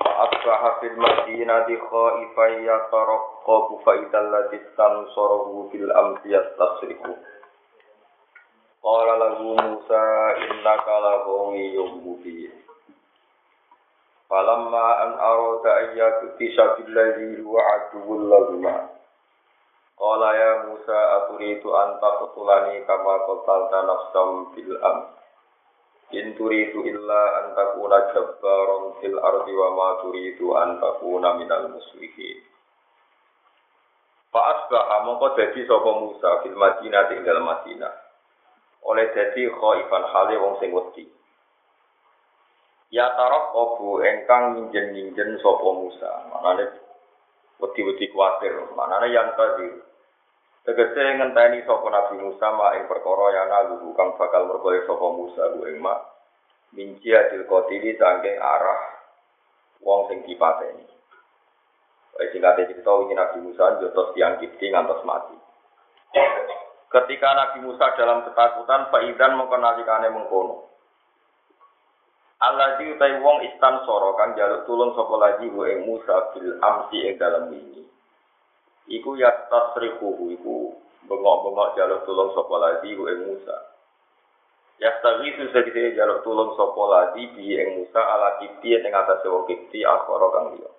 فأصبح في المدينة خائفا يترقب فإذا الذي استنصره في الأمس يستصرخ قال له موسى إنك لغوي مبين فلما أن أراد أن يبتش بالذي هو عدو لهما قال يا موسى أتريد أن تقتلني كما قتلت نفسا في الأمس In turidu illa an takuna jabbaron fil ardi wa ma turidu an takuna minal muslihin. Fa asbaha mongko dadi sapa Musa fil Madinah ing dalem Madinah. Oleh dadi khaifan hale wong sing wedi. Ya tarok obu engkang minjen-minjen sapa Musa. Manane wedi-wedi kuwatir. Manane yang tadi Tegese ngenteni sapa Nabi Musa mak ing perkara yana lugu kang bakal merkoe sapa Musa lu ing mak minci adil kotili saking arah wong sing dipateni. Wis singkate cerita wingi Nabi Musa jotos tiang kipti ngantos mati. Ketika Nabi Musa dalam ketakutan, Faidan mengkenalikane mengkono. Allah di utai wong istan soro kang jaluk tulung sapa lagi ing Musa bil amsi ing dalam ini iku ya tasrifuhu iku bengok-bengok jaluk tulung sapa lagi ku ing Musa. Ya tawisu segede jaluk tulung sapa lagi bi ing Musa ala kiti ing atas wong kiti akhara kang liya.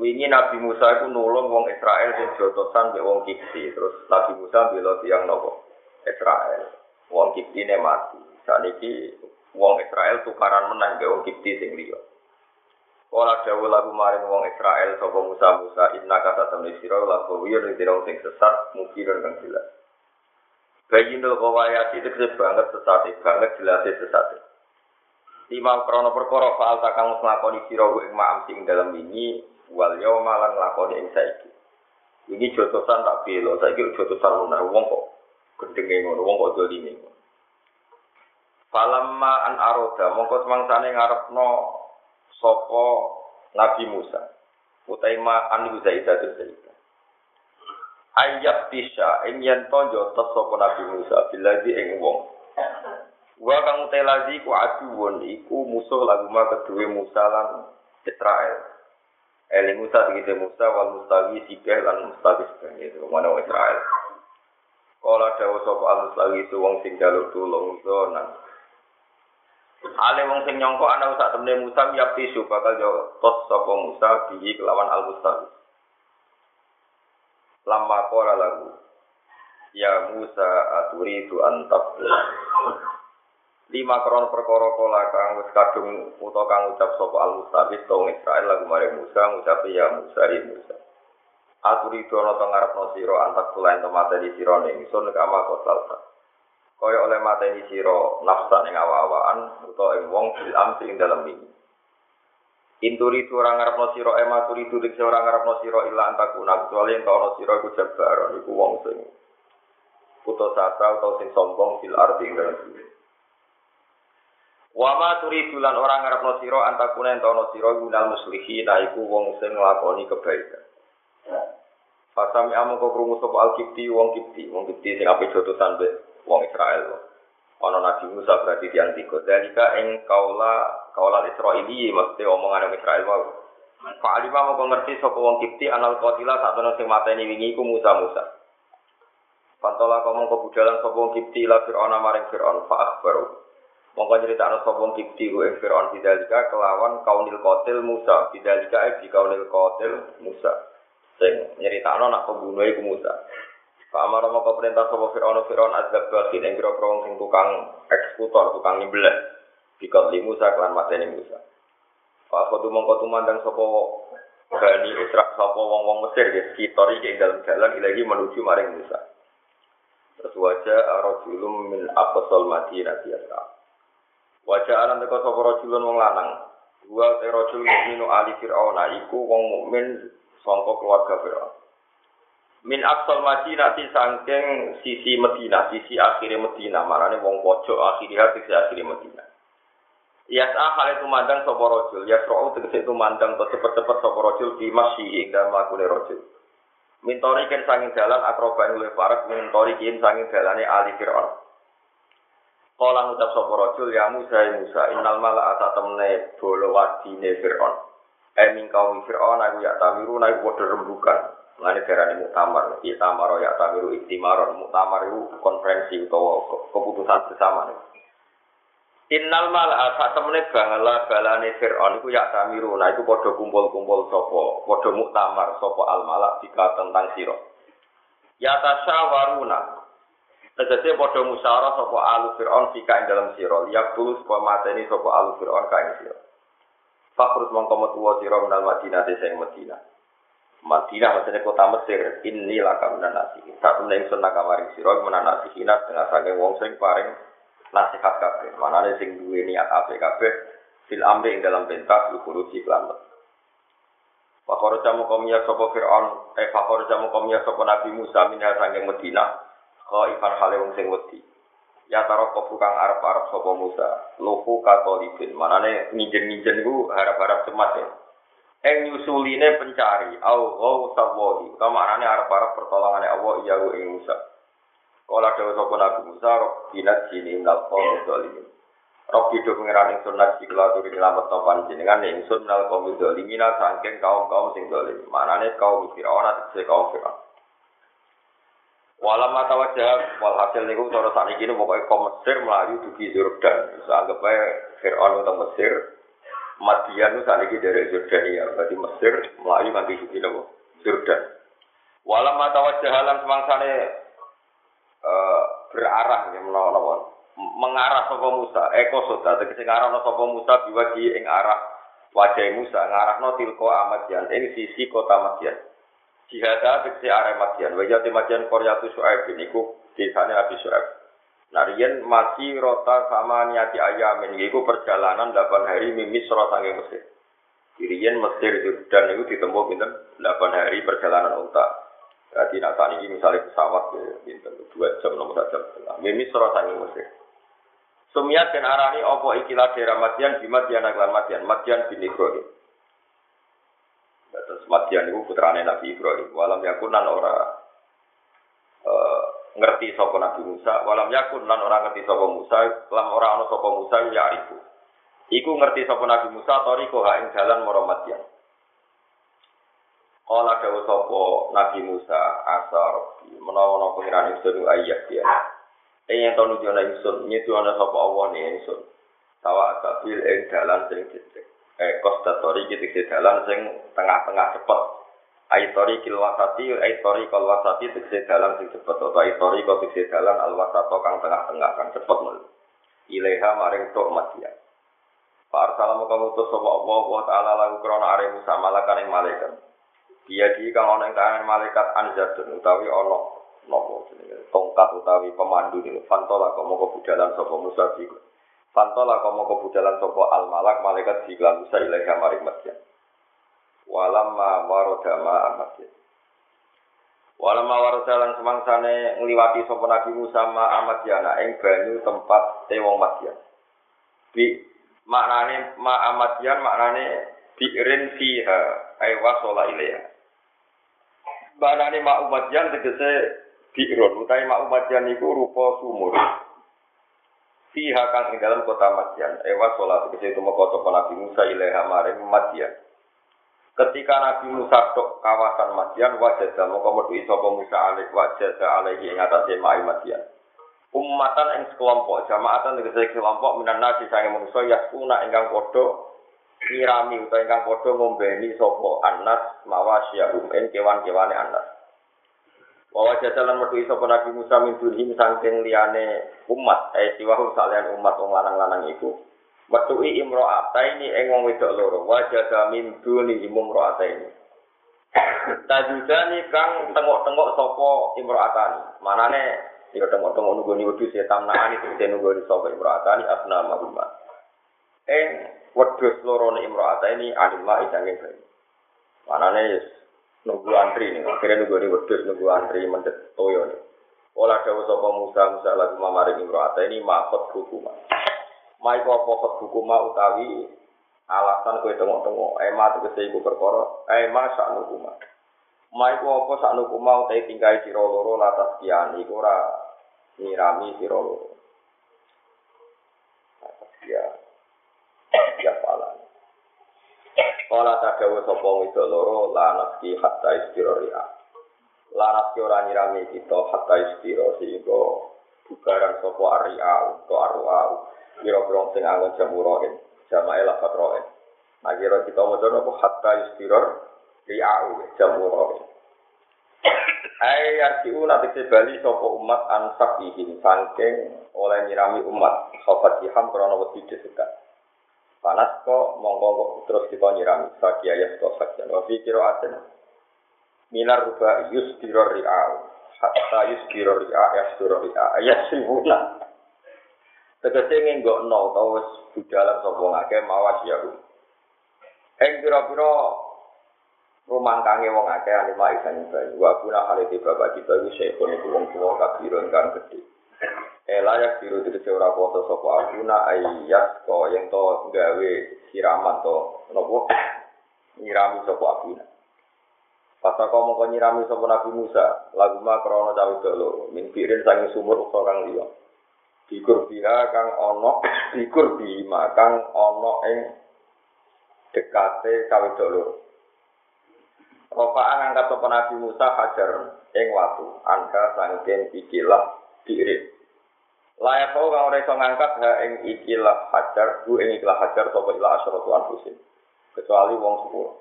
Wingi Nabi Musa iku nulung wong Israel sing jotosan mbek wong kiti, terus Nabi Musa bela tiyang nopo? Israel. Wong kiti ne mati. Saniki wong Israel tukaran menang mbek wong kiti sing liya. Kala dawuh lagu maring wong Israel sapa Musa Musa inna kata temne sira wir ning dina sing sesat mungkin kang jelas. Bayinul kawayat itu kese banget sesat banget jelas sesat. Lima krono perkara faal takang nglakoni sira ing ma'am sing dalam ini wal yauma lan nglakoni ing saiki. Ini jotosan tak belo, saiki jotosan lunar wong kok gendenge ngono, wong kok dolime. Falamma an aroda mongko semangsane ngarepno sopo Nabi Musa. Utai ma an Zaidah itu Zaidah. Ayat tisha ing yen tonjo tes sopo Nabi Musa biladi ing wong. Wa kang utai lazi ku aduwun iku musuh lagu ma kedue Musa lan Israel. Eli Musa tegese Musa wal mustawi sikeh lan mustawi sikeh itu mana Israel. Kala dawa sapa al mustawi wong sing jaluk tulung zonan. Ale wong sing nyongko ana temne Musa ya tisu bakal yo tos sapa Musa bihi kelawan al mustawi. Lama qala lagu Ya Musa aturi tu antap Lima kron perkara kala kang wis kadung utawa kang ucap sapa al mustawi tong Israel lagu mare Musa ngucap ya Musa ya Musa. Aturi tu ana teng ngarepno sira antak tulen temate di sira ning sun kama kotal kaya oleh mateni sira nafsa ning awa-awaan utawa ing wong bil amsi ing dalem ini. Inturi tu ora ngarepno sira ema turi tu dik ora ngarepno sira illa antakuna kecuali ento ana sira iku jabaron iku wong sing putus asa utawa sing sombong fil arti ing dalem bumi. Wa ma turidu lan ora ngarepno sira antakuna ento ana sira gunal muslihi iku wong sing nglakoni kebaikan. Fasami amu kok krungu sapa al-kipti wong kipti, wong kipti sing ape jotosan be wong Israel. Ono Nabi Musa berarti tiang tiga. Dalika ing kaula kaula Israili maksudnya omongan orang Israel mau. Pak Alima mau ngerti sapa wong Kipti anal kotila saat ono sing mateni wingi iku Musa Musa. Pantola kamu ke budalan sapa wong Kipti la Fir'aun maring Fir'aun fa akhbaru. Mongko nyeritakno sapa wong Kipti ku ing Fir'aun bidalika kelawan kaunil kotil Musa. Bidalika e di kaunil kotil Musa. Sing nyeritakno nak pembunuh iku Musa. Pak Amar mau perintah sopo Fir'aun Fir'aun azab batin yang kira kira sing tukang eksekutor, tukang nyembelih. Bikot li Musa klan mateni Musa. Pak Kodu mongko tumandang sopo Bani Isra sopo wong wong Mesir ya sekitar iki dalam jalan ilahi menuju maring Musa. Terus wajah rojulum min apostol mati biasa. Wajah alam teko sopo rojulun wong lanang. Wa rajul mukminu ali fir'aun iku wong mukmin sangka keluarga Fir'aun. Min aqsal Madinah ti sangking sisi Medina, sisi akhirnya Medina, marane wong pojok akhirnya sisi akhirnya Medina. Yas'a hal itu mandang sapa rajul, yasra'u tegese itu mandang to cepet-cepet sapa rajul di masjid ing dalem lakune rajul. Mintori ken sanging dalan akroba oleh parak mintori ken sanging dalane ali Fir'aun. Kala ngucap sapa rajul ya Musa ya Musa innal mala ata temne bolo wadine Fir'aun. Eh min kaum Fir'aun aku ya tamiru naik padha rembukan. Lane darane muktamar, ya tamaro ya tamiru iktimaron, muktamar itu konferensi utawa keputusan bersama nih. Innal mal'a sak temene bangala balane Firaun iku ya tamiru. Nah iku padha kumpul-kumpul sapa, padha muktamar sapa al malak jika tentang sira. Ya tasyawaruna. Tegese padha musyawarah sapa alu Firaun fika ing dalam sira. Ya tulus sapa mateni sapa alu Firaun ka ing sira. Fakrus mongko metu sira menal Madinah desa ing Madinah. Madinah maksudnya kota Mesir, ini laka minan nasi. Tak temen ingsun nakamaring sira menan nasi hinat dengan saking wong sing paring nasihat kabeh. Manane sing duwe niat apik kabeh fil amri ing dalam pentas lukuruji kelambat. Fakor jamu komia sopo Fir'aun, eh fakor jamu komia sopo Nabi Musa minha sanging Medina, ko ifan hale wong sing wedi. Ya taro kopu kang arep-arep sopo Musa, lufu katolibin, manane ngijen-ngijen ku harap-harap cemas ya. Eng nyusuline pencari, au gau sawahi, kamarane arep-arep pertolongane Allah iya ing Musa. Kala dewa sapa Nabi Musa, Robbinat sini minal qawmi zalimin. Robbi do pengiran ingsun nasi kula turi nyelamet no panjenengan ingsun minal qawmi zalimina sangking kaum-kaum sing zalim. Manane kaum Firaun atau kaum Firaun. Walam mata wajah, walhasil niku cara saat ini pokoknya kaum Mesir melayu dugi Jordan. Bisa anggap aja Fir'aun Mesir, Madian itu saat ini dari Jordania. Berarti Mesir melayu nanti dugi Jordan. Walam mata wajah halan semangsane uh, berarah ya menawa mengarah sapa Musa. Eko sota tegese ngarahno sapa Musa biwaji ing arah wajah Musa. Ngarahno tilko Amadian ing sisi kota Madian. Jihada tegese arah Madian. Wajah Madian Koryatu Su'aib niku desane Abi Su'aib Narian masih rota sama niati ayamin, yaitu perjalanan 8 hari mimis rota Mesir. Kirian Mesir dan itu ditempuh 8 hari perjalanan unta. Jadi nak ini misalnya pesawat ya, dua jam nomor jam setengah. Mimi surah sangi Mesir. Sumiat dan arani opo ikilah daerah Madian di Madian aglan Madian, Madian bin Ibrahim. Terus Madian itu putrane Nabi Ibrahim. Walam yakunan ora uh, ngerti sopo Nabi Musa. Walam yakun lan ora ngerti sopo Musa. Lam ora ono sopo Musa ya arifu. Iku ngerti sopo Nabi Musa. Toriko ha ing jalan moro Madian. Kala dawa sapa Nabi Musa asar menawa pengiran ingsun ayat dia. Eh yang tau nuju ana ingsun nyetu ana sapa Allah ne ingsun. Tawa asabil ing dalan sing cecek. Eh kostatori gitu dalan sing tengah-tengah cepet. Aitori kilwasati, aitori kalwasati tegese dalan sing cepet atau aitori kau tegese dalan alwasato kang tengah-tengah kang cepet mul. Ileha maring tok matia. Pak Arsalamu kamu tuh sapa Allah wa taala lagu krona are Musa malakan ing malaikat. Dia di kang ana ing tangan malaikat anjadun utawi napa jenenge tongkat utawi pemandu niku fantola komo kebudalan sapa Musa di Fantola komo kebudalan sapa al malak malaikat di Musa ilaiha maring Madyan. Walamma warodama amadyan. Walamma warodalan semangsane ngliwati sapa Nabi Musa ma amadyana ing banyu tempat te wong Madyan. Bi maknane ma amadyan maknane bi'rin fiha ay wasola ilaiha. Banane mak umatjan tegese bi'ron utai mak umatjan iku rupa sumur. Fiha kang ing dalam kota Madyan, ewa sholat tegese itu kota Nabi Musa ilaiha maring Madyan. Ketika Nabi Musa tok kawasan Madyan, wajah dalam metu sapa Musa alaih wajah alaihi ing atase mai Madyan. Ummatan ing sekelompok, jamaatan tegese kelompok minan nasi sange manusa yaskuna ingkang padha nyirami utawa ingkang padha ngombeni sapa anas mawasyahum ing kewan-kewane anas. Wa jajalan metu sapa Nabi Musa min dunhim saking liyane umat, eh siwahu salian umat wong lanang-lanang iku. Metuhi imro'ataini ing wong wedok loro, wa jaga min duni imro'ataini. Tajudani kang tengok-tengok sapa imro'atani. Manane ya tengok-tengok nunggu ni wedhus ya tamnaan itu nunggu ni sapa imro'atani asna mahumah. Ing wedhus loro ne ini alima isange bayi. Manane yes nunggu antri nih, akhirnya nunggu di wedhus nunggu antri mendet toyo nih. Ola dawa sapa Musa Musa lagu mamaring imro'ata ini makot Mai kok pokok hukumah utawi alasan kowe tengok-tengok ema tegese iku perkara ema sak hukumah. Mai kok apa sak hukumah utawi tinggal sira loro latas kian iku ora nyirami sira loro. Ya, ya falan. Kala tadawa sapa wedok loro lanas ki hatta istirahat. Lanas ki ora nyirami kita hatta istirahat sehingga bubaran sapa aria utawa arua. Kira-kira sing angon jamuroin, jamae lafat roin. Nah kira kita mau coba hatta istirahat riau jamuroin. Ai arti nanti sebali sopo umat ansak ihim sangking oleh nyirami umat. Sobat iham krono wedi desekat. Panas kok mongko terus kita nyirami. Saki ayat kok sakjan wa fi qiraatin minar ruba yusdiro ri'al hatta yusdiro ri'a yasdiro ri'a ayat sibuna tegese ngenggokno utawa wis budalan sapa ngake mawas ya Ing pira-pira rumah kange wong akeh alima isan bayi wa kuna halite bapak kita iku sekon iku wong tuwa kabiron kang gedhe. Ela ya biru itu ora foto sapa aguna ayat ko yang to gawe siraman to. Nopo? Nyirami sapa aguna. Pasal kau mau nyirami sapa Nabi Musa, lagu mah krono cawe dulu, min pirin sangi sumur kang liya. Dikur biha kang ono, dikur bima kang ono ing dekate cawe dulu. Rofaan angkat sapa Nabi Musa hajar ing watu, angka sangking ikilah diirit. Layak kau kang ora iso ngangkat ha ing ikilah hajar, bu ing ikilah hajar sapa ila asyratu anfusin. Kecuali wong sepuluh.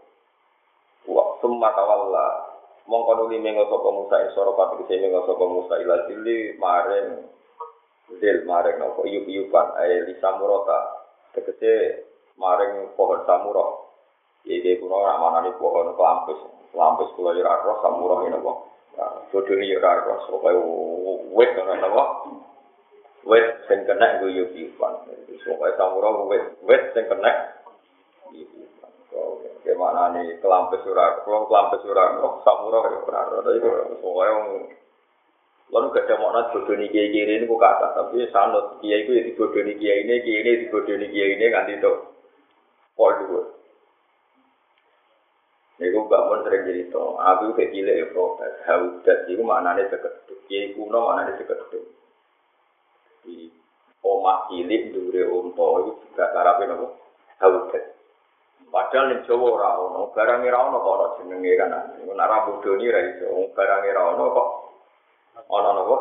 Wa summa tawalla mongko nuli mengo sapa Musa ing sora pati kese Musa ila dili maring Dil maring nopo yuk yukan ae eh, li samurota. Tegese maring pohon samuro. Iye iye kuno ora manani pohon kelampis. Kelampis kula ora roh samuro ini nopo. Sudu ini yura roh sopai wet nopo nopo. Wit sing kena gue yuk yukan. Sopai samuro wit wit sing kena. Gimana nih kelampis ora roh kelampis yura roh samuro yura roh. Tapi pokoknya lalu gak ada makna bodoh nih kiai kiai ini kok kata, tapi sanut. Kiai itu di bodoh nih kiai ini, kiai ini di bodoh nih kiai ini kan itu pol dulu. Iku bangun sering jadi to, aku gila ya protes, haudat, itu maknanya sekeduk, kiai kuno maknanya sekeduk. di omah cilik dure unta itu juga karape nopo? Haudet padahal ning Jawa ora ono barang ora ono kok jenenge kan. Iku nek ora bodoni ra iso. Barang ora ono kok ono nopo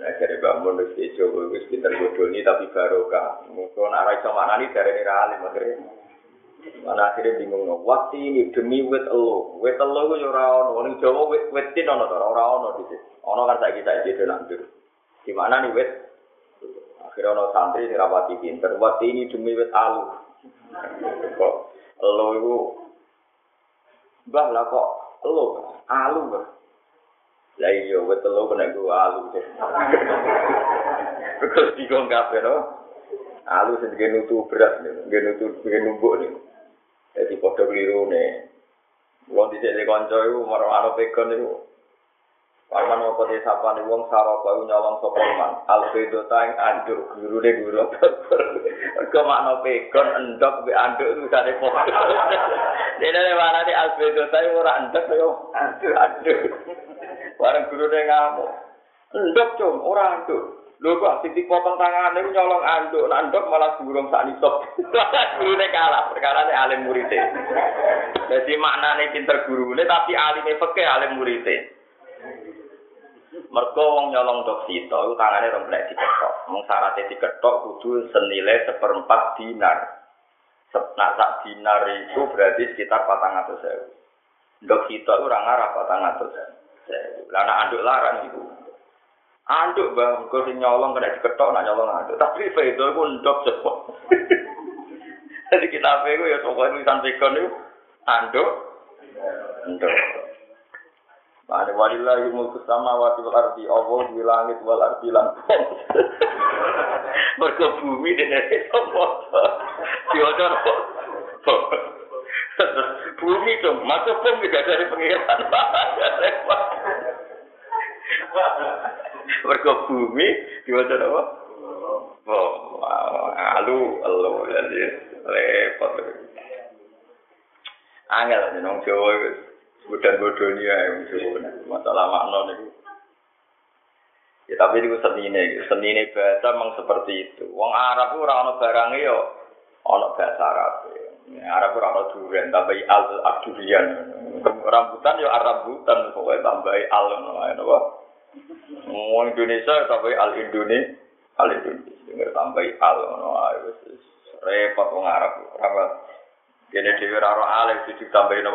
Nah, jadi bangun sini coba wis pinter bodoni tapi barokah. Mungkin iso mana nih dari ini alim akhirnya. Mana akhirnya bingung no. Waktu ini demi wet elo, wet elo itu ora ono. Ning Jawa wet wetin ono ora ono di. Ono kan saya kita jadi nandur. Di mana nih wet? Akhirnya ono santri sing rapati pinter. Waktu ini demi wet alu. Kok elo itu Bah lah kok elo alu bah. Lah iya wet elo kena gue alu. Terus bingung kabeh no. Alu sing nutu berat nih, nutu numbuk nih. Jadi padha keliru nih. Wong dhisik kanca iku marang pegon iku Paman apa te sapa ni wong sarapa iku nyolong sapa man. Alfedo tang andur guru de guru. Kok makna pegon endok be anduk itu sare pokok. Dene ne mana di alfedo tang ora endok yo andur andur. Bareng guru de ngamuk. Endok cum ora anduk. Lho kok sing dipotong tangane nyolong anduk, anduk malah gurung sak nisop. Gurune kalah, perkara ne alim murite. Jadi maknane pinter gurune tapi alime fikih alim murite. Mergo wong nyolong dok sito, itu tangannya remblek diketok. Mung syaratnya diketok kudu senilai seperempat dinar. Nah, sak dinar itu berarti sekitar patang atau sewu. Dok sito itu orang arah patang atau sewu. Lana anduk larang itu. Anduk bang, kau si nyolong kena diketok, nak nyolong anduk. Tapi itu itu ndok cepet. Jadi kita itu ya pokoknya tulisan pegon itu anduk, anduk. Mane walillahi mulku samawati wal ardi, Allah di langit wal ardi lan Mergo bumi dene sapa? Apa? Bumi dong, masuk tidak dari pengiran. Mergo bumi diwaca apa? Oh, alu, jadi repot. Angel nang Jawa Budan bodoni ya, masalah makna nih. Ya tapi itu seni ini, seni ini bahasa memang seperti itu. Wong Arab itu orang barang yo, ono bahasa Arab. Ya, Arab orang ono durian, tapi al abdurian. Rambutan yo Arabutan, pokoknya tambahi al, apa? Wong Indonesia tapi al Indonesia, al Indonesia, tambahi al, repot wong Arab. Apa? Jadi dewi raro al, itu tambahin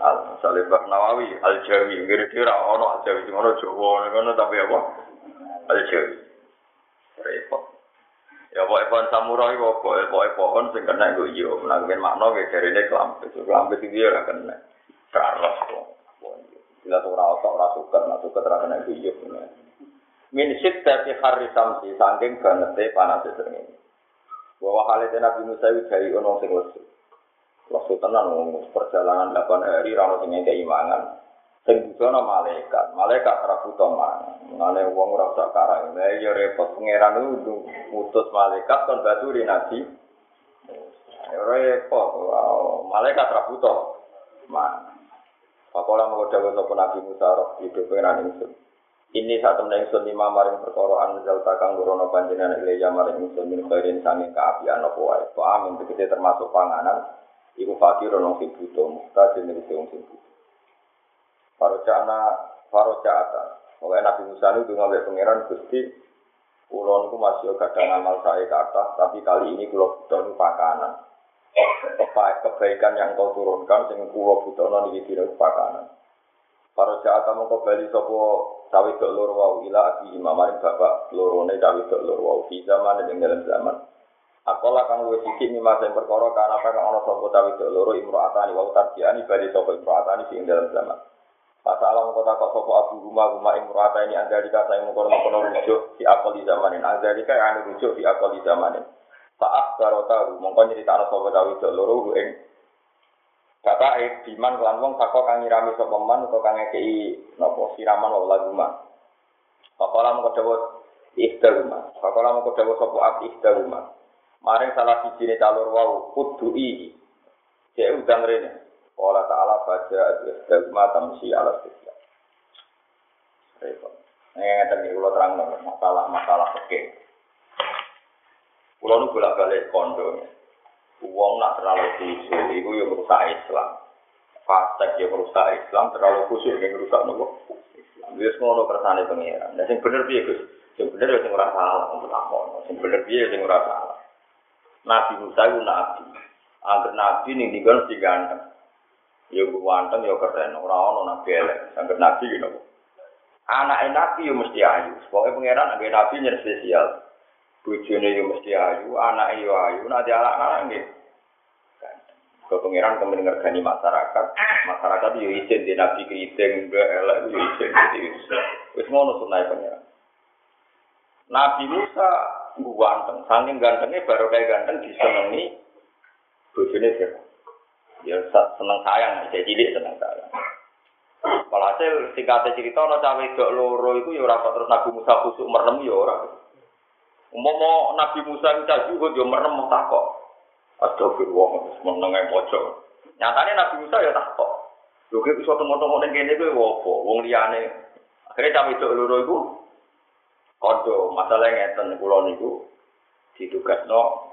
al Salibah Nawawi al Jawi. Ngene kira ono al Jawi ngono Jawa ngono tapi apa? Al Jawi. Repot. Ya pokoke pohon samurai kok pokoke pohon sing kena nggo yo nanggen makna ge jarine klampet klampet iki ora kena. Karos kok. Bila ora otak ora suket, nak suket ora kena iyo. Min syiddati harri samsi, saking banget panas ini. Bahwa halnya Nabi Musa dari ono sing. Waktu tenan perjalanan 8 hari rano sing keimangan. Sing bujono malaikat, malaikat rabu toman. Mane wong ora usah karang. Lah ya repot pangeran itu mutus malaikat kon baturi nabi. Ya repot, malaikat rabu to. Man. Pakola mau dawuh sapa Nabi Musa roh di pengeran ingsun. Ini saat temen lima maring perkara anzal takang nurono panjenengan ilya maring ingsun min khairin sange kaapian apa wae. Amin begitu termasuk panganan Iku fakir ono sing butuh, mustajil ning sing sing cana, para cata. Oleh Nabi Musa itu ngambil pangeran Gusti, Kulon itu masih kadang amal saya kata, tapi kali ini kulo butuh pakanan. Kebaikan yang kau turunkan, sing kulo butuh nani kira pakanan. Para jata mau kembali sopo cawe dok wau ila abi imamarin bapak lorone cawe dok wau di zaman yang dalam zaman. Akola kang luwih sithik mimma sing perkara kana kang ana sapa tawi loro imro'atani wa tarjiani bali sapa imro'atani sing dalam zaman. Pas alam kota kok sapa abu rumah rumah imro'ata ini di kata yang mengkono mengkono rujuk di akali zamanin. Ada di kaya anu rujuk di akali zamanin. Saat barota mongko nyerita ana sapa tawi loro ing Kata eh diman kelan wong saka kang nyirami sapa man utawa kang ngekeki napa siraman wa laguma. Pakola mengko dawuh ikhtaruma. Pakola mengko dawuh sapa ab ikhtaruma. Maring salah siji ne calur wau kudu Cek udang rene. Allah Ta'ala baca istigma tamsi ala sisya. Repot. Ini ngeten iki kula terang masalah-masalah fikih. Kula nu bolak-balik kondo. Wong nak terlalu khusyuk iku yo merusak Islam. Fasek yo merusak Islam, terlalu khusyuk yang merusak nopo? Islam. Wis ngono kersane pangeran. Nah sing bener piye Gus? Sing bener yo sing ora salah. Sing bener piye sing ora salah. Nabi Musa itu nabi. Agar nabi ini tinggal si ganteng. Ya ganteng ya keren. Orang orang nabi elek. Agar nabi gitu. Anak nabi ya mesti ayu. Pokoknya pangeran agar nabi yang spesial. Bujune ya mesti ayu. Anak ya ayu. Nanti anak-anak gitu. Ke pangeran kemudian ngergani masyarakat. Masyarakat ya izin di nabi keriting. Enggak elek ya izin. Wis ngono sunai pangeran. Nabi Musa ganteng, saking gantengnya baru kayak ganteng disenangi bojone sih. Ya seneng sayang, saya cilik seneng sayang. Walhasil singkatnya cerita ana cawe dok loro iku ya ora terus Nabi Musa kusuk merem ya ora. Umpama Nabi Musa itu caji kok yo merem takok. Astagfirullah, menenge pojok. Nyatane Nabi Musa ya takok. Lho kok iso tengok-tengok ning kene? Wong liyane. Akhirnya cawe dok loro iku kodo masalah ngeten kula niku ditugasno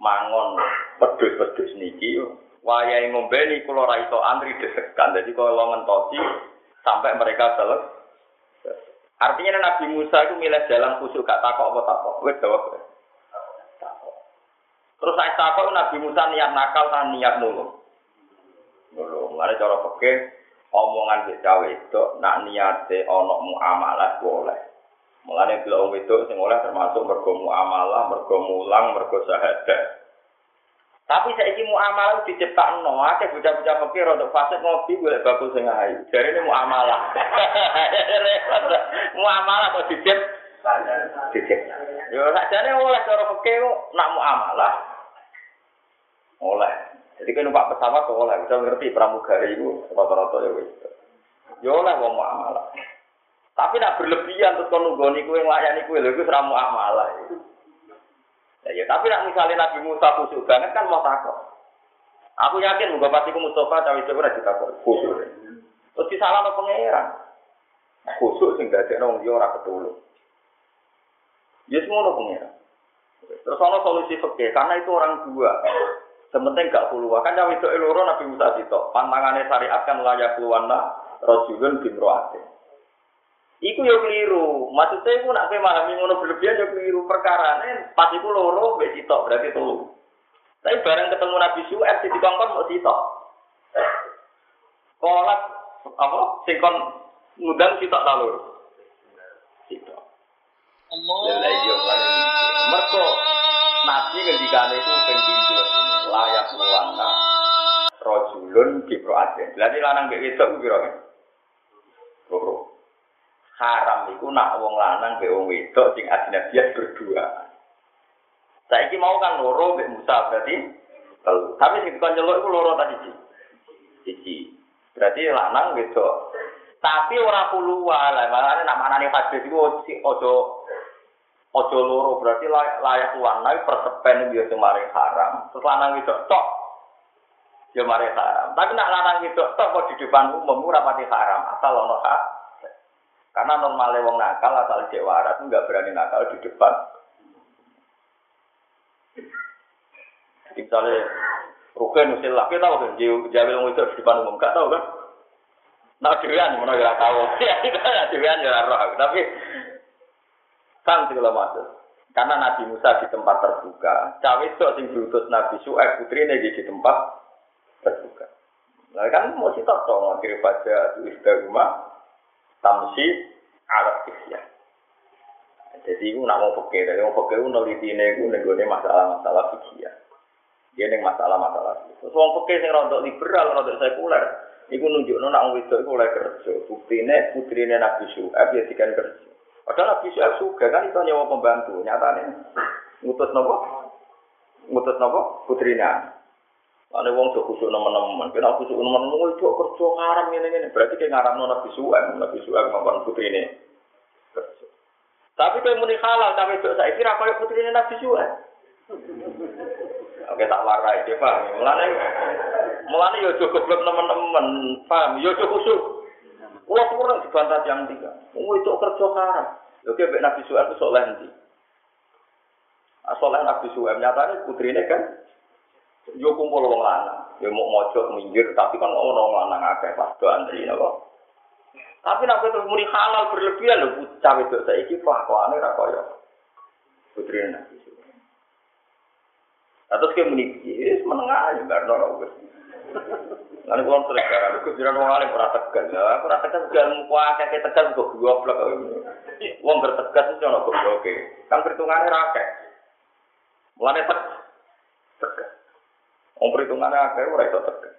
mangon pedus-pedus niki wayahe ngombe niku kula ra iso antri desekan dadi kula ngentosi sampai mereka selesai Artinya Nabi Musa itu milih jalan khusus gak takok apa takok. Wes jawab. Terus saya takok Nabi Musa niat nakal kan niat nulung. Nulung. Mari cara peke omongan di cawe itu nak niate onok muamalah boleh. Mulane bila wong wedok sing termasuk mergo muamalah, mergo mulang, mergo syahadat. Tapi saya ini muamalah diciptakan no, ada bocah-bocah fakir untuk fase ngopi boleh bakul sing ayu. Jadi ini muamalah. muamalah kok dicip, dicip. Yo sakjane oleh cara fakir nak muamalah. Oleh. Jadi kan numpak pesawat kok oleh, bisa ngerti pramugari itu rata-rata ya wis. Yo oleh wong muamalah. Tapi nak berlebihan terus kon nunggoni kowe nglayani kowe lho iku ora muamalah. Ya, ya, tapi nak misalnya Nabi Musa khusyuk banget kan mau takut. Aku yakin muga pasti ku Mustafa cawe itu ora ditakut khusyuk. Terus disalahno pangeran. Khusyuk sing dadekno wong liya ora ketulung. Ya semono pangeran. Terus ana solusi fikih karena itu orang dua. Sementing gak keluar. Kan cawe itu loro Nabi Musa itu. Pantangannya syariat kan layak keluarna rojulun bin roate. Iku yo keliru. Maksudnya iku nak memahami ngono berlebihan yo keliru. Perkara ini pas iku loro mbek sitok berarti telu. Tapi bareng ketemu Nabi Syuaib di dikongkon mau sitok. Kolak apa sing kon ngundang sitok ta loro. Sitok. Allah. Ya iya lan Mergo Nabi ngendikane iku ben pintu layak luwana. Rojulun kibroatin. Berarti lanang mbek wedok piro? Haram iku nak wong lanang be wong wedok sing ajnabiyan berdua. Saiki mau kan loro mbek Musa berarti telu. Tapi sing kon nyeluk iku loro tadi siji. Siji. Berarti lanang wedok. Tapi ora puluhan lah, makanya nak manane hadis iku ojo ojo loro berarti layak lanang persepen dia semaring haram. Terus lanang wedok tok ya mari haram. Tapi nak lanang wedok tok kok di depan umum ora pati haram, asal ono hak. Karena normalnya wong nakal asal cek waras nggak berani nakal di depan. Misalnya Rukin usil laki tahu kan, jawab wong itu di depan umum, gak tahu kan? Nah, dewan mana gak tahu, ya tidak, dewan ya roh, tapi kan segala macam. Karena Nabi Musa di tempat terbuka, cawe itu sing diutus Nabi Su'aib putri ini di tempat terbuka. Nah kan mau sih tahu, akhirnya baca itu rumah, tamsi alat isya. Jadi itu nak mau peke, dari mau itu neliti ini, itu masalah-masalah fikih Dia neng masalah-masalah. Terus mau peke yang rontok liberal, rontok sekuler. Iku nunjuk nona orang itu oleh kerja. Bukti ini putri ini Nabi Syuaib ya dikan kerja. Padahal Nabi Syuaib juga kan itu nyawa pembantu. Nyatanya ngutus nopo, ngutus nopo putrinya. Ane wong do kusuk nemen-nemen, kena kusuk nemen-nemen itu kerja ngaram ngene-ngene. Berarti kayak ngaram Nabi Suhaib, Nabi Suhaib ngomong putri ini. Tapi kayak muni halal, tapi itu saya kira kayak putri ini Nabi Suhaib. Oke tak warai dia paham. Mulane mulane yo cukup belum teman-teman paham. Yo cukup kusuk. Kulo kurang dibantah yang tiga. Wong itu kerja ngaram. Oke, Nabi Suhaib itu soleh nanti. Soalnya Nabi Suhaib nyatanya putri ini kan Yo kumpul wong lanang, yo mau mojok minggir, tapi kan ono lanang akeh pas do antri napa. Tapi nek terus muni halal berlebihan lho bocah wedok saiki kelakuane ra kaya putri Nabi. Atau kayak muni, yes, menengah aja, gak ada orang Lalu kalau sering karena aku jiran wong alim ora tegas, ya aku ora tegas gal muka akeh tegas kok goblok kok. Wong bertegas itu ono oke. Kan perhitungannya rakyat. Mulane tegas. Wong perhitungannya akhir ora iso tegas.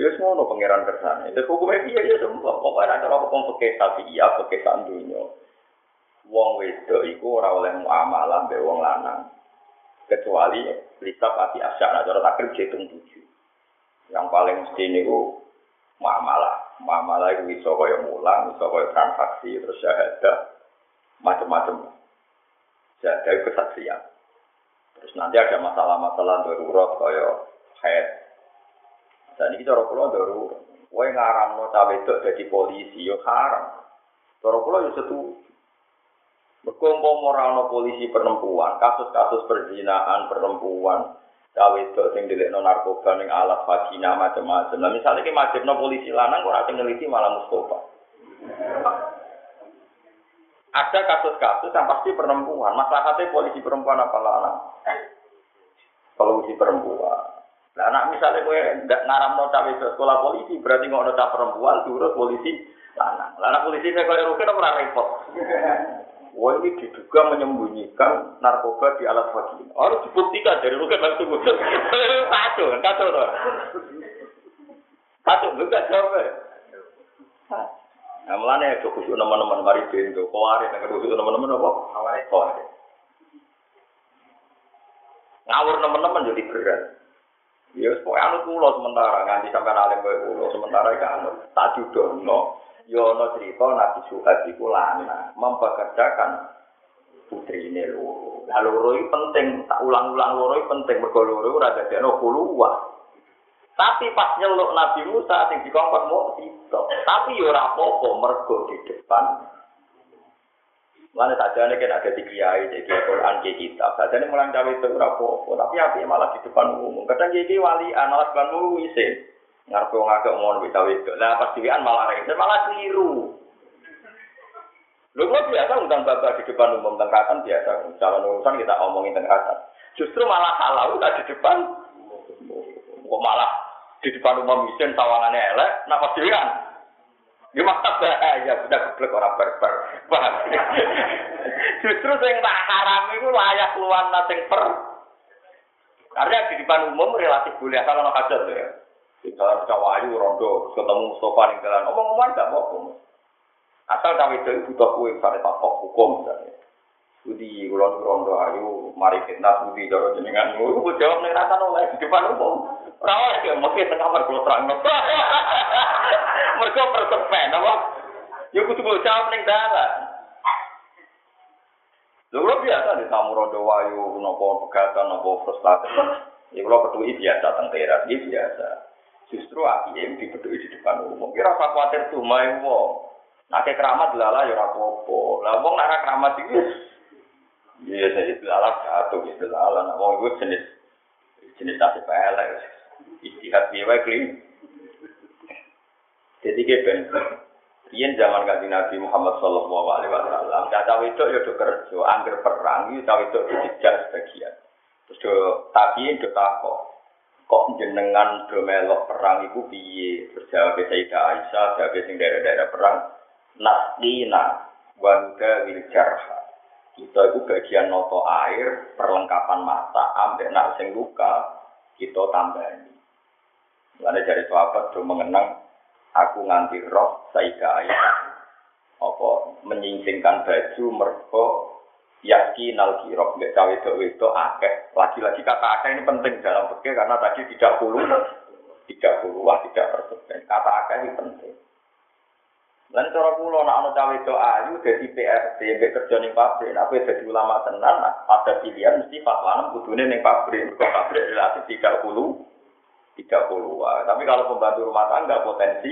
Ya semua pangeran kersane. Itu hukumnya dia ya semua. Pokoknya ada hukum pakai tapi iya pakai sandunya. Wong wedo iku ora oleh muamalah mbek wong lanang. Kecuali lisa pati asyara cara takrib hitung tujuh. Yang paling mesti niku muamalah. Muamalah itu bisa kaya mulang, bisa kaya transaksi, terus syahadah, macam-macam. Syahadah kesaksian. Terus nanti ada masalah-masalah darurat kaya head. Dan ini cara kula darurat. Kowe ngaramno cawe itu jadi polisi yo haram. Cara kula yo setuju. Mergo umpama polisi perempuan, kasus-kasus perzinahan perempuan, cawe itu sing dilekno narkoba ning alat vagina macam-macam. Nah misalnya ki majibno polisi lanang ora ngeliti malah Mustafa. Ada kasus-kasus yang pasti perempuan. Masalahnya polisi perempuan apa lanang? Polisi perempuan. Nah, anak misalnya gue nggak ngaram nota sekolah polisi, berarti nggak nota perempuan, turut polisi lanang. Lanang polisi saya kalau rugi pernah repot. Wah ini diduga menyembunyikan narkoba di alat vagina. Harus dibuktikan dari rugen langsung khusus. Kacau kacau tuh. Kacau, enggak jawab. Nah, melane ya khusus teman-teman mari bento, kawari nang khusus teman-teman apa? Kawari. Kawari. Ngawur teman-teman jadi berat. Ya, pokoknya anut kulo sementara, nganti sampai alim kowe kulo sementara iki anut tak judono. Yo ono cerita Nabi Suhaib iku lana mempekerjakan putri ini loro. Lah loro penting, tak ulang-ulang loro penting mergo loro ora dadekno kuluwah. Tapi pas nyeluk Nabi Musa sing dikongkon mau itu. Tapi yo ora apa-apa mergo di depan Mana saja ini kan ada di kiai, jadi Quran di kitab. Saja ini mulang cawe itu berapa? Tapi api malah di depan umum. Kadang jadi wali anak depan umum isi. Ngarep wong agak mau lebih tahu itu. Lah pas diwian malah rese, malah keliru. Lu kok biasa undang bapak di depan umum tengkatan biasa. Calon urusan kita omongin tengkatan. Justru malah salah udah di depan. Kok malah di depan umum mesin sawangannya elek, nak pas diwian. Ya masa bahaya, udah geblek orang berber. Paham? Justru yang tak haram itu layak keluar nating per. Karena di depan umum relatif boleh kalau nak hajat ya. Dalam cawayu rondo ketemu Mustafa ning jalan omong-omongan gak mau. Asal cawe itu butuh kue misalnya tak hukum misalnya. Budi kulon rondo ayu mari fitnah budi jaro jenengan. Gue jawab nih rasa oleh di depan umum. Rawat ya mungkin tengah kamar kulo terang. Mereka persepen apa? Ya kudu gue jawab ning dalan. Lho biasa di tamu rondo wayu nopo pegatan nopo frustasi. Ya kalau peduli biasa teng teras, ini biasa. Justru AIM dipeduli di depan umum. Kira rasa khawatir tuh main wong. Nah keramat lala ya rapopo. Lah wong keramat itu Iya, saya lala jatuh gitu lala. Nah wong itu jenis jenis nasi pelek. Istihad biaya kli. Jadi kayak Yen zaman kaji Nabi Muhammad Sallallahu Alaihi Wasallam, cawe itu ya do kerja, angger perang, itu cawe itu dijak sebagian. Terus do tapi do takok, kok jenengan do melok perang iku piye? Terus jawab Sayyidah Aisyah, jawab sing daerah-daerah perang, nasdina wanda wil jarha. Kita itu bagian noto air, perlengkapan mata, ambek nak sing luka, kita tambahin. Lalu dari sahabat do mengenang aku nganti roh Sayyidah Aisyah apa menyingsingkan baju mergo yakin al kirok nggak cawe itu akeh lagi-lagi kata akeh ini penting dalam fikih karena tadi tidak puluh tidak puluh tidak persen. Kata akeh ini penting dan cara pulau nak anu cawe itu ayu dari PRT yang kerja nih pabrik tapi jadi ulama tenan ada pilihan mesti fatwa kudune nih pabrik kok pabrik relatif tidak puluh tiga puluh tapi kalau pembantu rumah tangga potensi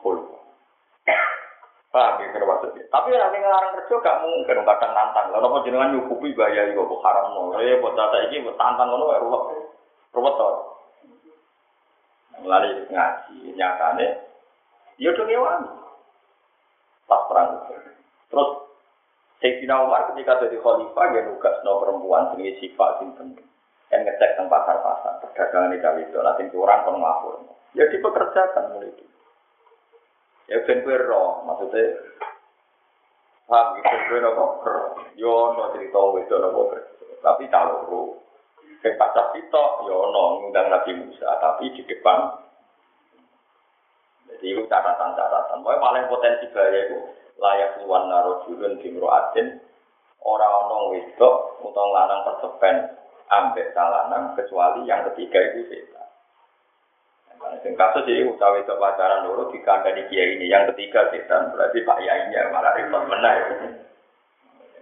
puluh Paham ya maksudnya. Tapi nanti ngelarang kerja gak mungkin kadang nantang. Kalau mau jenengan nyukupi bahaya itu kok haram no. Eh buat data buat tantang ngono ya ruwet. Ruwet to. Mulai ngaji nyatane ya udah ngewan. Pas perang. Terus Sayyidina Umar ketika jadi khalifah ya nugas no perempuan jenis sifat sinten yang ngecek tentang pasar-pasar perdagangan di Dawi itu nanti orang kon ngapur ya dipekerjakan mulai itu. Ya ben kowe ro, maksudnya paham? Iki kowe nopo Yo no cerita wedok nopo Tapi kalau ro sing pacah kita yo no ngundang Nabi Musa tapi di depan itu catatan-catatan. Pokoknya paling potensi bahaya itu layak luan naro julun di adin orang orang wedok utang lanang persepen ambek salanan kecuali yang ketiga itu setan. Yang kasus ini utawi itu pacaran dulu di kiai ini. Yang ketiga setan berarti pak yainya malah repot menang.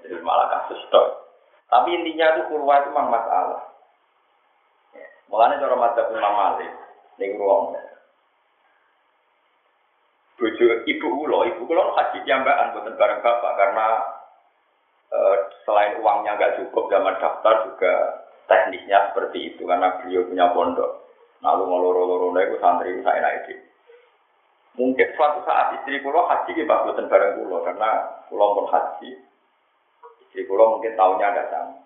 Jadi malah kasus itu. Tapi intinya itu kurwa itu memang masalah. Mulanya cara madzhab Imam Malik ning ruang. Bojo ibu ulo, ibu ulo haji jambakan buatan bareng bapak karena eh, selain uangnya nggak cukup zaman daftar juga teknisnya seperti itu karena beliau punya pondok. Lalu ngeloro-loro itu santri saya naik Mungkin suatu saat istri kulo haji di bagusan bareng kulo karena kulo pun haji. Istri kulo mungkin tahunya ada sama.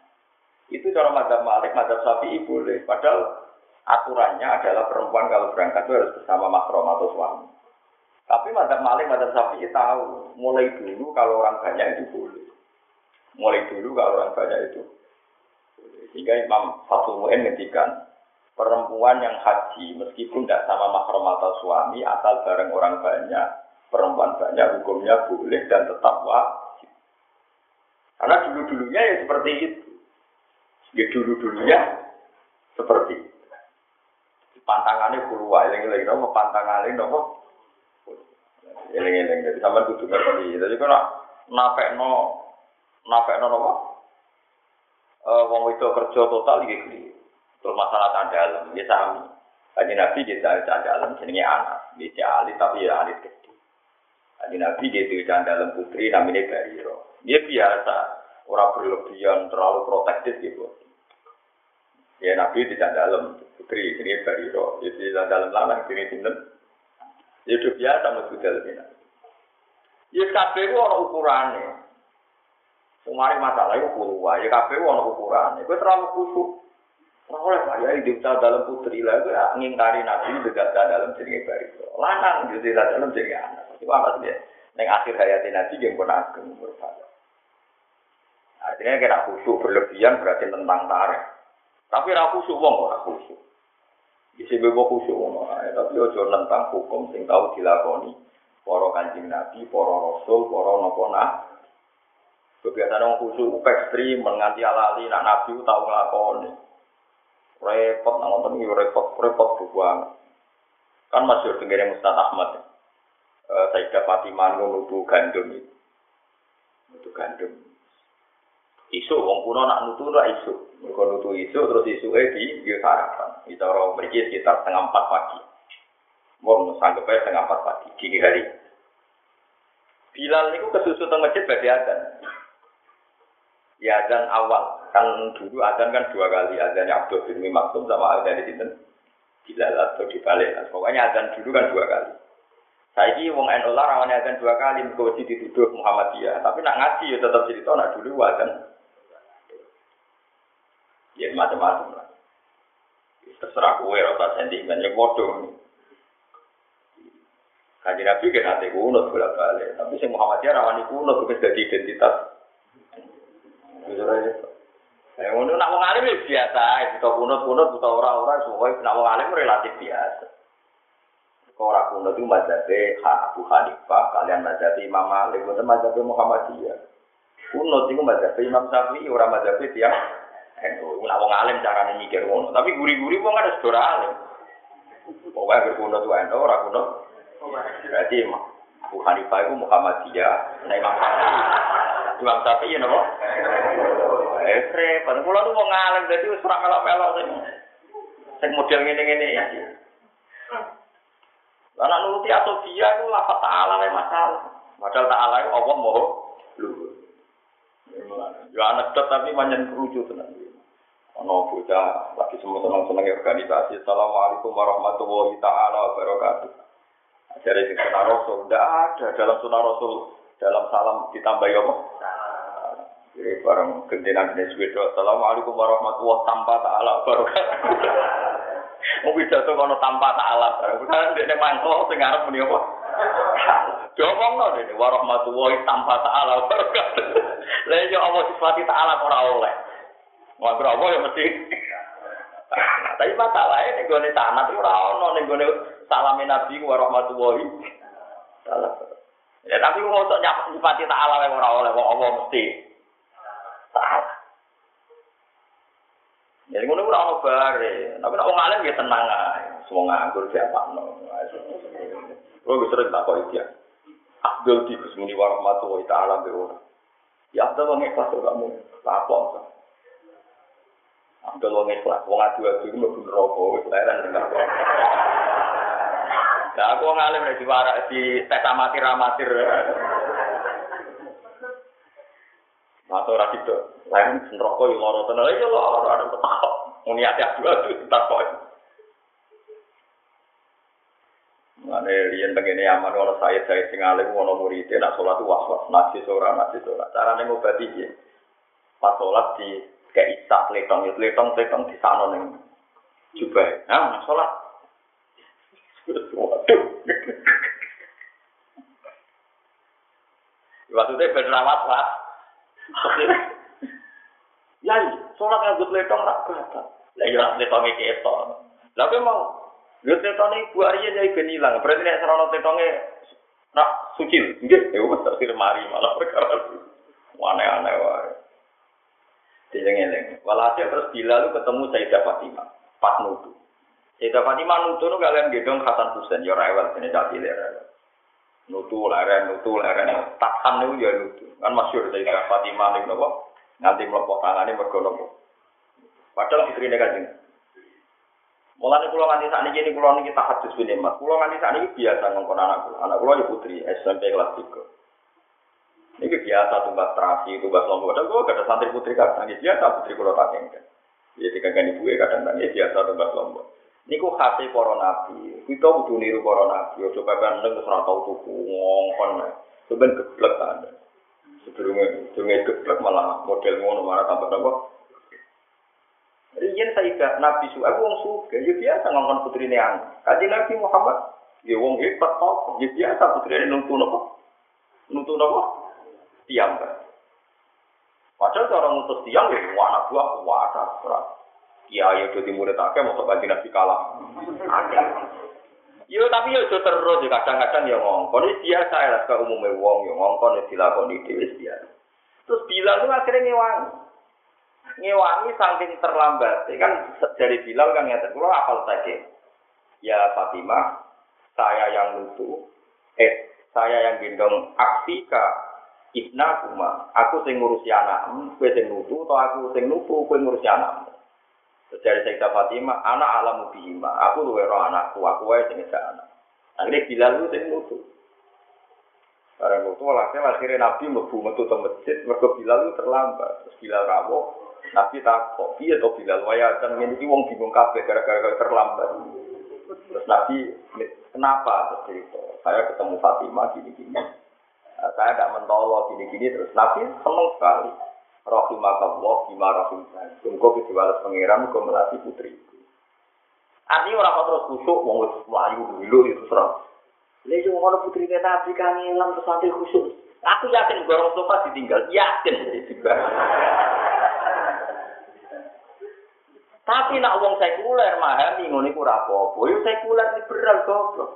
Itu cara madzhab Malik, madzhab Syafi'i boleh. Padahal aturannya adalah perempuan kalau berangkat itu harus bersama makrom atau suami. Tapi madzhab Malik, madzhab Syafi'i tahu, mulai dulu kalau orang banyak itu boleh. Mulai dulu kalau orang banyak itu. Sehingga Imam Fatul Mu'in ngendikan, perempuan yang haji meskipun tidak sama mahram atau suami asal bareng orang banyak, perempuan banyak hukumnya boleh dan tetap wajib. Karena dulu-dulunya ya seperti itu. Ya dulu-dulunya seperti itu. Pantangannya keluar, yang lagi nopo pantangannya nopo Eling-eling jadi sampean kudu ngerti. Jadi kok napek no napek no apa? Eh wong itu kerja total iki kli. Terus masalah dalam, ya sami. Kaji Nabi dia cari dalam jenenge anak, dia alit tapi ya alit kecil. Kaji Nabi dia cari dalam putri namanya Bariro. Dia biasa, orang berlebihan, terlalu protektif gitu. Ya Nabi tidak dalam putri, ini Bariro. Jadi tidak dalam lanang, ini sinten. Ya udah biasa mesti dalam ini. Ya kabeh ku ana ukurane. Sumari masalah itu puluh ya kabeh ana ukurane. Kowe terlalu kusuk. Ora oleh Pak ya dicap dalam putri lah itu ngingkari nabi dekat dalam jenenge barito. Lanang di dalam jenenge anak. Itu apa sih? Neng akhir hayatnya nabi yang pun ageng berpada. Artinya kira khusyuk berlebihan berarti tentang tarik. Tapi ra khusyuk wong ora khusyuk. Isi bebo khusyuk ngono ae, tapi ojo nentang hukum sing tau dilakoni para kanjeng Nabi, para rasul, para napa nah. Kebiasaan wong khusyuk ekstrim menganti alali nak Nabi tau nglakoni. Repot nang wonten iki repot, repot banget. Kan masyhur tenggere Mustad Ahmad. Eh Sayyidah Fatimah nutu gandum itu. Gandum. Isu wong kuno nak nutu ora isu. Mereka nutu isu, terus isu di dia sarapan. Kita orang pergi sekitar setengah empat pagi. Mau sanggupnya setengah empat pagi, dini hari. Bilal itu kesusu teng masjid bagi azan. Ya azan awal. Kan dulu azan kan dua kali. Azannya Abdul bin Maksum sama azan di sini. Bilal atau dibalik. Pokoknya azan dulu kan dua kali. Saya ini wong NU lah rawannya azan dua kali, kau dituduh Muhammadiyah. Tapi nak ngaji ya tetap cerita, nak dulu azan ya macam-macam lah. Terserah kue rasa sentimen ya bodoh. Kaji Nabi kan nanti kuno bolak balik, tapi si Muhammadiyah rawani kuno bukan jadi identitas. Ya, ngono nak wong alim biasa, kita kunut-kunut, kita orang-orang, semua nak wong relatif biasa. Orang kuno itu mazhabnya Abu Hanifah, kalian mazhabnya Imam Malik, itu mazhabnya Muhammadiyah. Kunut itu mazhabnya Imam Syafi'i, orang mazhabnya tiap NU. Nak wong alim carane mikir ngono. Tapi guri-guri wong ada sedora alim. Pokoknya berkuno tuh NU, ora kuno. Berarti Abu Hanifah itu Muhammadiyah, nah Imam Syafi'i. Imam Syafi'i ya napa? Eh, repot. Kula tuh wong alim dadi wis ora melok-melok sing sing model ngene-ngene ya. Karena nuruti Asofia itu lafaz ta'ala masalah. Padahal ta'ala itu Allah mau luhur. Ya anak tapi manjan kerucut tenang. Ono bocah lagi semua senang organisasi. Assalamualaikum warahmatullahi taala wabarakatuh. Sing sunnah rasul, tidak ada dalam sunnah rasul dalam salam ditambah apa? Jadi bareng gentenan jenis wedo. Assalamualaikum warahmatullahi tanpa taala wabarakatuh. Mau tuh kono tanpa taala bareng. Bukan dia mangkok sing arep muni apa? Diomong no dene warahmatullahi tanpa taala wabarakatuh. Lah yo Allah sifati taala ora oleh. Wah, berapa ya mesti. Tapi masalahnya nih gue tanah itu rawon, nih gue salamin nabi warahmatullahi. Ya tapi gue mau nyapa nyipati taala yang ora oleh Allah mesti salah. Jadi gue ora ono bare, tapi nek wong alim ya tenang ae. Semua nganggur siapa no. Gue sering takut dia. Abdul di Bismillah warahmatullahi taala berulang. Ya Abdul wong ikhlas kamu, apa Ambil wong ikhlas, wong adu-adu itu mlebu neraka wis leren. Nah, aku ngalim di warak di tes amatir amatir. Atau ora gitu, lain neraka yo lara tenan. Ya lara ada petak. Muni ati adu-adu takok. Mane riyen begini aman ora saya saya sing alim ono muridé nak salat was-was najis ora najis ora. Carane ngobati piye? Pas salat di kayak isak letong ya letong letong di sana nih coba nah sholat waduh Waktu itu ben rawat lah. Ya, sholat nganggut letong rak batal. Lah ya letonge ketok. Lah mau Yo tetone ibu Arya jadi genilang. Berarti nek serono tetone rak suci. Nggih, ya wis tak mari malah perkara. Aneh-aneh wae. Dileng-eleng. Walhasil terus bila lu ketemu Sayyidah Fatimah. Pas nutu. Sayyidah Fatimah nutu nu kalian gedong Hasan Husain. Ya rewel. Ini tak rewel. Nutu, leren, nutu, leren. Takkan nu ya nutu. Kan masyur Sayyidah Fatimah. Nanti melopok tangannya mergono. Padahal istri ini kan Mulane kula nganti sakniki ini kula niki tahajud bin nikmat. Kula nganti sakniki biasa ngongkon anak kula. Anak kula ya putri SMP kelas 3. Ini biasa tumbas terasi, tumbas lombok. Dan kula ada santri putri kadang biasa putri kula tak kengken. Jadi kan ibu kadang-kadang biasa tumbas lombok. Niku hati para nabi. Kita kudu niru para nabi. Ojo pepen neng ora tau tuku ngongkon. Sebenarnya geblek ada. Sebelumnya, sebelumnya geblek malah model ngono marah tambah tambah. Riyen Sayyidah Nabi Su'aib wong suge, ya biasa ngomong putri ini Kaji Nabi Muhammad, ya wong hebat kok, ya biasa putri ini nuntu nopo, nuntu nopo, tiang kan. Padahal orang ngutus tiang, ya anak buah kuasa, Ya, ya jadi murid akeh, mau kaji Nabi kalah. Yo tapi yo terus ya kadang-kadang ya ngongkon ini biasa ya ke umumnya wong ya ngongkon ya dilakoni dhewe biasa. Terus bilang lu akhirnya ngewangi ngewangi saking terlambat. Kan dari Bilal kan ngeten, kula apal saja. Ya Fatimah, saya yang lutu, eh saya yang gendong aksika ibna kuma, aku sing ngurusi anakmu, kue sing nutu, atau aku sing nutu, kue ngurusi anakmu. Terus dari Sayyidah Fatimah, anak alamu bihima, aku luwe roh anakku, aku wae sing ngejak anak. Akhirnya Bilal lu sing nutu. Barang nutu, akhirnya akhirnya Nabi mlebu metu ke masjid, lu terlambat. Terus Bilal rawuh, Nabi kok iya to Bilal waya kan ini wong bingung kabeh gara-gara terlambat. Terus Nabi kenapa terus itu? Saya ketemu Fatimah gini-gini. Nah, saya tidak mentolo gini-gini terus Nabi seneng sekali. Rahimakallah bima rahim Engkau kejualan pangeran, engkau melatih putri. Artinya orang terus kusuk, wis melayu dulu itu serang. Lha yo ngono putri Nabi kan ngilang terus nanti khusus. Aku yakin gorong sofa ditinggal, yakin juga. Tapi nak wong sekuler memahami ngono iku ora apa-apa. Yo sekuler liberal goblok.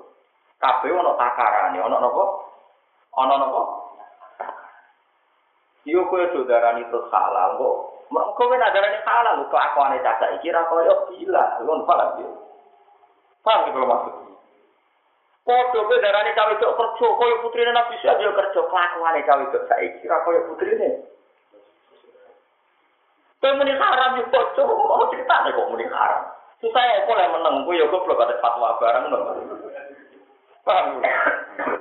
Kabeh ono takarane, ono napa? Ono napa? Yo kowe saudarani terus halal kok. Mergo kowe nadarane halal kok aku caca iki ra koyo gila. Ngono paham yo. Paham iki maksud. Padha kowe darani cawe itu kerja koyo putrine Nabi Isa yo kerja kelakuane cawe itu saiki koyo putrine. Kowe muni haram yo bocor, oh ceritane kok muni haram. Susah ya boleh meneng, kowe yo goblok ada fatwa barang ngono. Paham?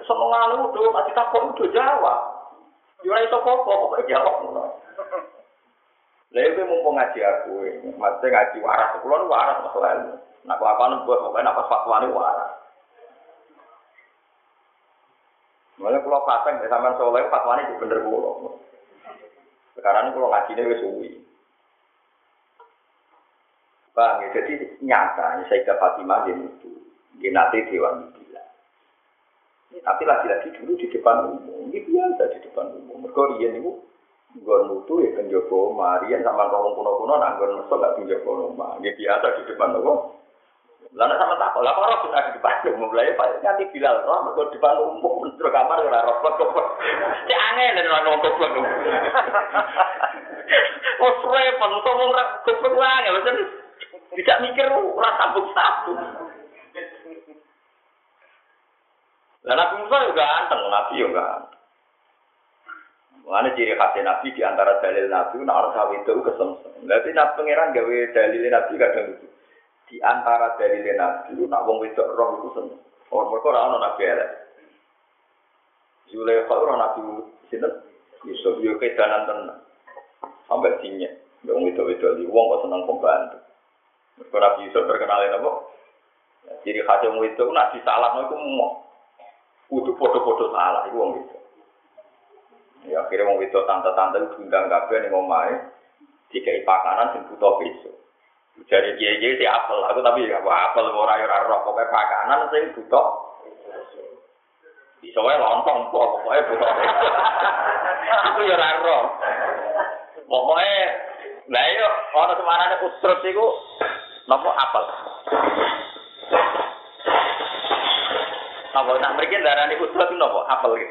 Senengane udah masih takut udah jawab. Yo ora iso kok kok jawab ngono. Lha iki mumpung ngaji aku, mesti ngaji waras, kula nu waras masalah. Nak kelakuan buat pokoknya nafas fatwa ini waras. Mulai pulau pasang, sama soleh fatwa ini bener pulau. Sekarang pulau ngaji ini wis suwi. Bang, ya? Jadi nyata, Sayyidah Fatimah dia itu. Dia nanti Dewan. Tapi lagi-lagi dulu di depan umum. Ini biasa di depan umum. Mereka rian itu Gon mutu ya kan Joko Marian sama tolong kuno kuno nanggon mesel gak Joko Noma. Ini biasa di depan umum. Lalu sama tak lah kalau sudah di depan umum lah ya nanti Bilal roh mereka di depan umum terus kamar ya roh kok. Cek angin dan orang nongkrong kok. Oh repot, untuk ngomong kok kok ya tidak mikir ora sabuk-sabuk. Lah Nabi Musa juga ganteng, Nabi juga ganteng. Mengenai ciri khas Nabi di antara dalil Nabi, nak orang sawi itu kesemsem. Tapi Nabi pangeran gawe dalil Nabi kadang itu. Di antara dalil Nabi, nak wong wedok roh itu seneng. Oh, mereka orang Nabi ada. Zulaikha orang Nabi sini, Yusuf yo kedanan tenang. Sampai sini, wong wedok-wedok di wong kok seneng pembantu. Mereka Nabi Yusuf terkenal apa? Jadi khasnya itu nabi salah itu mau kudu foto-foto salah itu wong itu. Ya akhirnya wong itu tante-tante diundang kabeh ning omahe dikai pakanan sing butuh besok. Jadi dia si apel, aku tapi ya apel ora ora roh pokoknya pakanan sing butuh. Bisa wae lontong kok, pokoke butuh. Iku ya ora ro. Pokoke lah yo ana semarane usrut iku napa apel. Apa nak mriki darane usrut iku napa apel iki.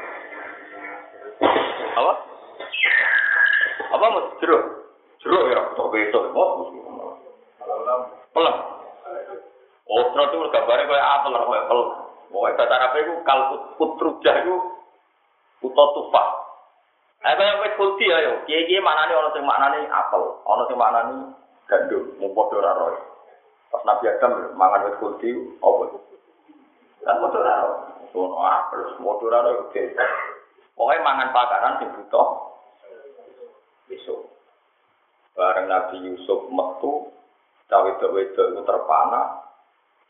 Apa? Apa mau jeruk? Jeruk ya, tok besok. Mau pelem. Oh, terus itu gambarnya kayak apel, kayak pelem. Pokoknya bahasa Arab itu kalau utrujah itu uto tufah. Eh kaya wis kulti ayo, kiye-kiye manane ana sing maknane apel, ana sing maknane gandum, mung padha ora. Pas Nabi Adam mangan wis kulti apa? Kan padha ora. Ono apel, padha ora oke. Pokoknya mangan pakaran sing butuh besok. Bareng Nabi Yusuf metu, cawe-cawe itu terpana,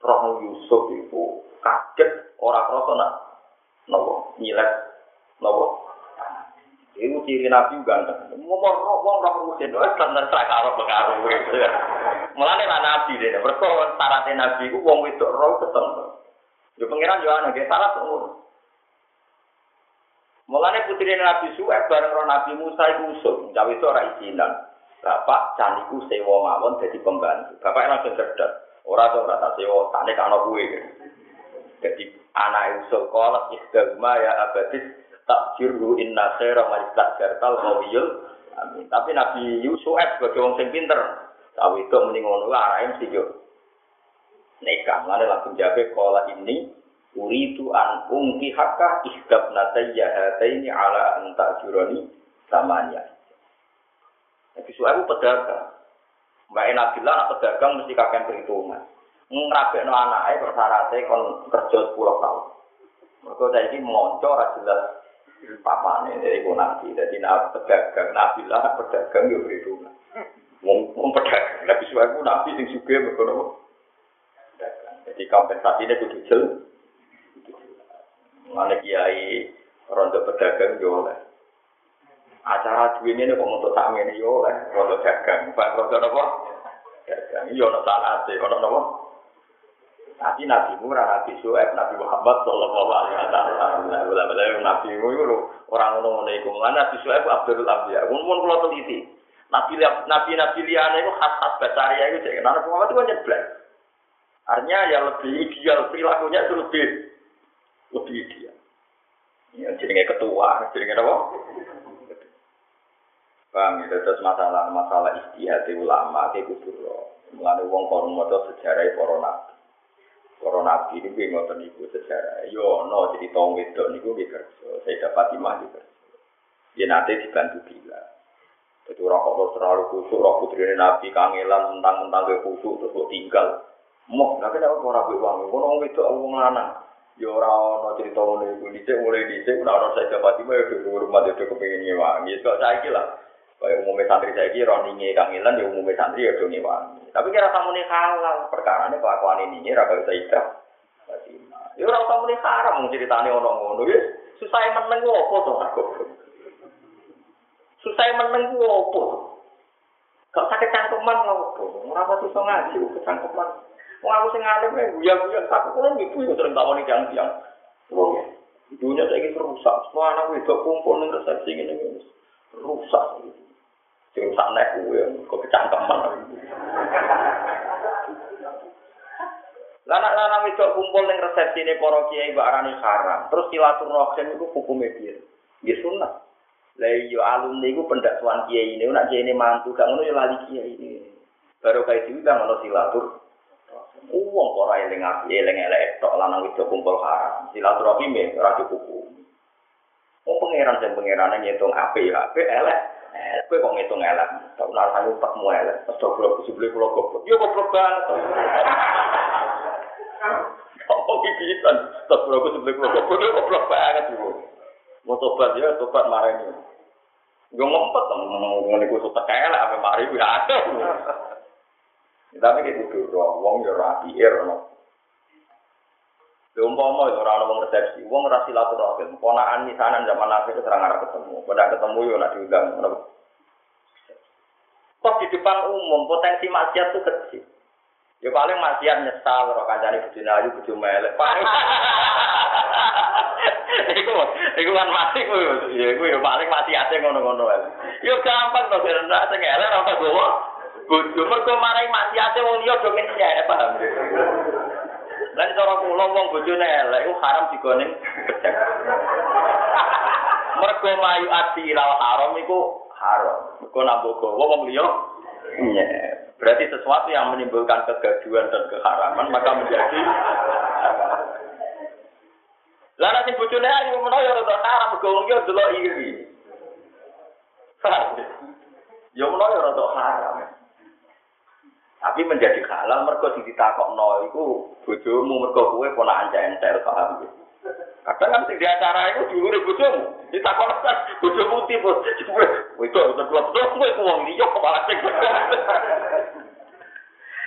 roh Yusuf itu kaget ora krasa nak nopo nyilet nopo Iku ciri Nabi ganteng. Ngomong roh wong roh musin, wes tenan sak karo pengaruh. Mulane lah Nabi dene, mergo syaratnya Nabi ku wong wedok roh ketemu. Yo pangeran yo ana syarat umur. Mulane putri Nabi Suhaib bareng roh Nabi Musa iku usul, cawe itu ora izinan. Bapak caniku sewa mawon dadi pembantu. Bapak langsung cerdas. Ora to ora tak sewa, tak nek ana kuwe. Jadi anak usul kolak istigma ya abadis tak jiru inna khaira man istajartal qawiyul amin. Tapi Nabi Yusuf sebagai wong sing pinter, tahu mending ngono arahe mesti yo. Nekah, mana langsung jabe kola ini uritu an ungki hakka ihdab natayya hataini ala anta juroni samanya. Nabi Suhaib pedagang. Mbak Nabilah anak pedagang mesti kakek perhitungan. ngrabekno anake persyaratnya kon kerja 10 tahun. Mergo saiki monco ora jelas papane iku nabi. Dadi nabi pedagang nabi lah pedagang yo perhitungan. Wong pedagang nabi suwe nabi sing sugih mergo? Jadi kompensasinya kudu jel. Mana kiai rondo pedagang yo oleh. Acara duwe ini kok untuk tak ngene yo oleh rondo dagang. Pak rondo napa? Dagang. Yo ono sanate, ono napa? Tapi Nabi Murah, Nabi Suhaib, Nabi Muhammad Sallallahu Alaihi Wasallam. Bila-bila Nabi Murah orang ngono ngono itu. Nabi Suhaib Abdul Ambiya. Mungkin kalau teliti. Nabi Nabi Nabi liane itu khas khas bacaria itu. Jadi Nabi Muhammad itu kan nyeblek. Artinya ya lebih ideal perilakunya itu lebih lebih ideal. Ya, jadi ketua, jadi apa? Bang, itu terus masalah masalah istihad ulama itu kubur. Mulane wong kono maca sejarah para nabi. Para nabi ini ngotot niku sejarah. Yo no jadi tong wedok niku gue kerja. Saya dapat imah di. Dia nanti dibantu bila. Jadi rokok terus terlalu kusuk, roh putri nabi kangelan mentang-mentang gue kusuk terus tinggal. Mau, tapi aku ora wangi. Gue nong wedok aku lanang. Yo ora ono cerita ngene iku dhisik mulai dhisik ora saya dapat imah yo ke rumah dia kepengin nyewangi. Kok saiki lah. Kayak umumnya santri saya kira roninge kangelan ya umumnya santri ya nyewangi. Tapi kira kamu nih halal perkara ini kelakuan ini raga bisa ikrah. Ya orang kamu nih haram mau ceritanya orang ngono ya. Susah meneng apa tuh aku. Susah meneng apa. Gak sakit cangkeman apa. Orang apa susah ngaji kecangkeman. Wong aku sing alim ya guya-guya aku kan ibu yo sering tawani tiang-tiang. Dunia saya rusak. Semua anak wedok kumpul ning resepsi ngene rusak. Sing rusak nek kuwe kok kecangkeman. Lanang-lanang itu kumpul ning resepsi ini para kiai mbak arani haram. Terus silaturahim itu hukumnya dia. Ya sunnah. Lah iya alumni iku pendakwan kiai ini, nak kiai ini mantu, gak ngono ya lali kiai ini. Baru kayak diundang ono silatur. Uang ora eling api, eling elek tok lanang itu kumpul haram. Silaturahim ya ora hukum. Wong pangeran sing pangerane ngitung api ya, api elek. Eh, kowe kok ngitung elek. Tak ora ayo pakmu elek. Astagfirullah, sebelum kula goblok. Yo goblok banget. Oh, gigitan. Astagfirullah, sebelum kula goblok, yo goblok banget iku. Mau tobat ya, tobat marah ini. Gue ngumpet, ngomong iku suka elek, apa mari gue ada. Tapi kita kudu roh, wong yo rapi, no. Lha umpama ora ana wong resepsi, wong ora silaturahim, ponakan misanan zaman Nabi itu arah ketemu. Pada ketemu yo nak diundang. Kok di depan umum potensi maksiat tuh kecil. Ya paling maksiat nyesal ora kancane bojone ayu bojo melek. Paling Iku iku kan mati ku ya iku ya paling mati ate ngono-ngono wae. Yo gampang to ora sing elek ora gowo. Bojo mergo marai mati ate wong liya do nyek paham. Lan cara kula wong bojone elek haram digone gedhek. Mergo mayu ati lal haram iku haram. Mergo nambah gowo wong liya nyek. Berarti sesuatu yang menimbulkan kegaduhan dan keharaman maka menjadi Lah nek bojone ayu menawa ya rada haram mergo wong yo delok iri. Ya menawa ya haram. Tapi menjadi halal mergo sing ditakokno iku bojomu mergo kowe ponakan entel paham ya. Kadang kan sing di acara itu diure bojomu, ditakokno kan bojomu tipe. Kowe itu tetep terus kowe ku wong liya malah sing.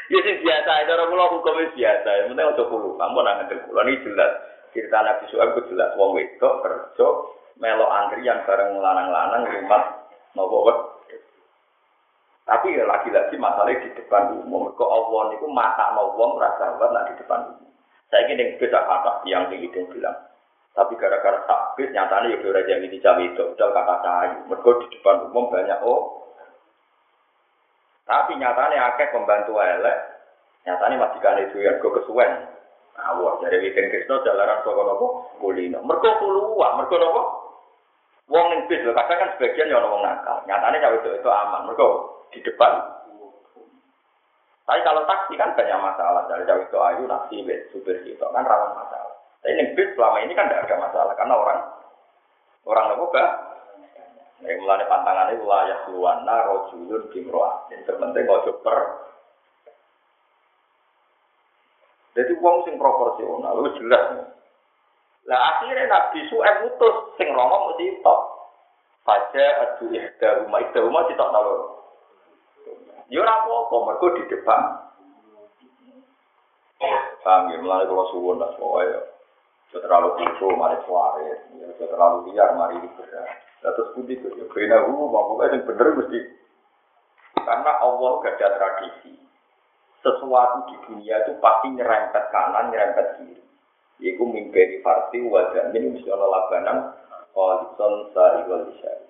Ya sing biasa, cara kula hukum biasa, yang penting aja kulo, kamu nang ngene kulo ini jelas. Cerita Nabi Suhaib itu jelas wong wedok kerja melo antrian bareng lanang-lanang rumah nopo Tapi ya lagi-lagi masalahnya di depan umum. Kok Allah itu masak mau wong rasa nak di depan umum. Saya ingin beda kata yang tinggi bilang. Tapi gara-gara sakit nyatanya ya udah jadi cawe itu. Udah kata saya. Mereka di depan umum banyak oh. Tapi nyatanya akeh pembantu elek. Nyatanya masih kan itu yang gue kesuwen. Awak dari Witing Krisno jalanan saka nopo kulino. Mereka keluar, mereka nopo. Wong ning bis kadang kan sebagian ya wong nakal. Nyatanya cawe itu itu aman. Mereka di depan. Tapi kalau taksi kan banyak masalah. Dari jauh itu ayu, naksi, supir itu kan rawan masalah. Tapi yang bis selama ini kan tidak ada masalah. Karena orang orang nopo. Yang mulai pantangan itu layak luwana rojulun kimroa. Yang terpenting ojo per. Jadi uang sing proporsional, itu jelas. Lah akhirnya Nabi Su'eb mutus sing romo mesti tok. Faja adu ihda rumah ihda rumah tidak tahu. Ya ora apa-apa, mergo di depan. Paham ya, mulai kalau suwun lah, pokoknya ya. terlalu kucu, mari suare. Ya, terlalu liar, mari liberal. Terus putih itu, ya kena umum, pokoknya yang bener mesti. Karena Allah gak ada tradisi. Sesuatu di dunia itu pasti nyerempet kanan, nyerempet kiri. Iku mimpi di farsi wajah ini mesti Allah labanan. Qalison sa'igol isyari.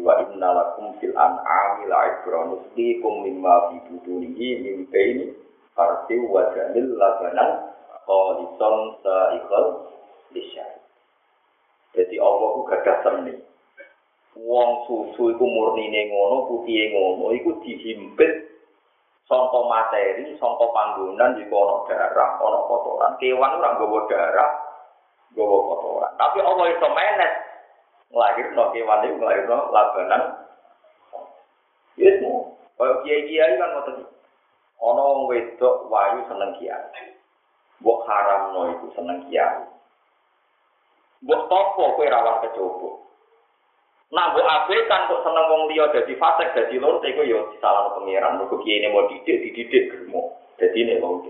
wa inna lakum fil an'ami la'ibra nusqikum mimma fi budunihi min baini farsi wa jamil labanan qalison sa'iqal lisyai jadi Allah ku gadah seni wong susu iku murnine ngono putih ngono iku dihimpit songko materi, songko panggonan di kono darah, kono kotoran, kewan ora nggawa darah, nggawa kotoran. Tapi Allah itu menet, ngelahir kewan iku ngelahir labanan. Yesmu, kalau kiai kiai kan mau tadi, ono wedok wayu seneng kiai, buk haram no itu seneng kiai, buk topo kue rawan kecobok. Nah, bu abe kan kok seneng wong liya dadi fasik dadi lur iku ya disalahno pangeran mergo ini mau didik dididik germo dadi ne wong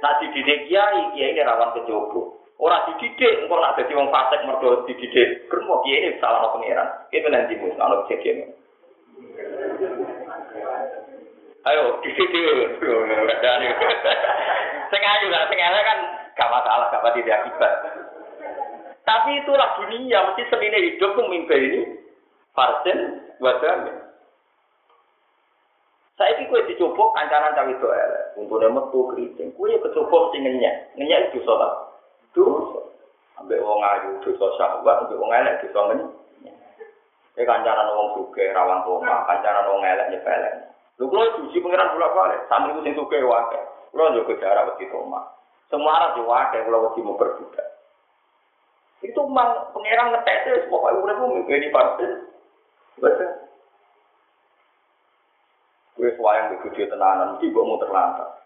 Nah dididik kiai kiai ini rawan kecoba Ora dididik, engko nak dadi wong fasik mergo dididik. Kermo kiye ini salah pangeran. Itu nanti mus ana kejadian. Ayo, dididik. Ayu lah, sing elek kan gak masalah, gak pati akibat. Tapi itulah dunia, mesti senine hidup mimpi ini. Farsen, wajahnya. Saya ini kue dicoba kancanan cawe itu elek. Untuk metu keriting. Kue kecoba mesti ngenyak. Ngenyak itu sholat. dosa. Ambek wong ayu dosa syahwat, ambek wong elek dosa men. Ya kancaran wong sugih rawan koma, kancaran wong elek nyepelek. Lho kula diuji pengiran bolak balik, santri ku sing sugih wae. Kula yo jarak wedi koma. Semua arah yo wae kula wedi mau berbudak. Itu mang pengiran ngetete pokoke uripmu mikir pasti. Betul. Kue swayang begitu tenanan, mesti gue mau terlantar.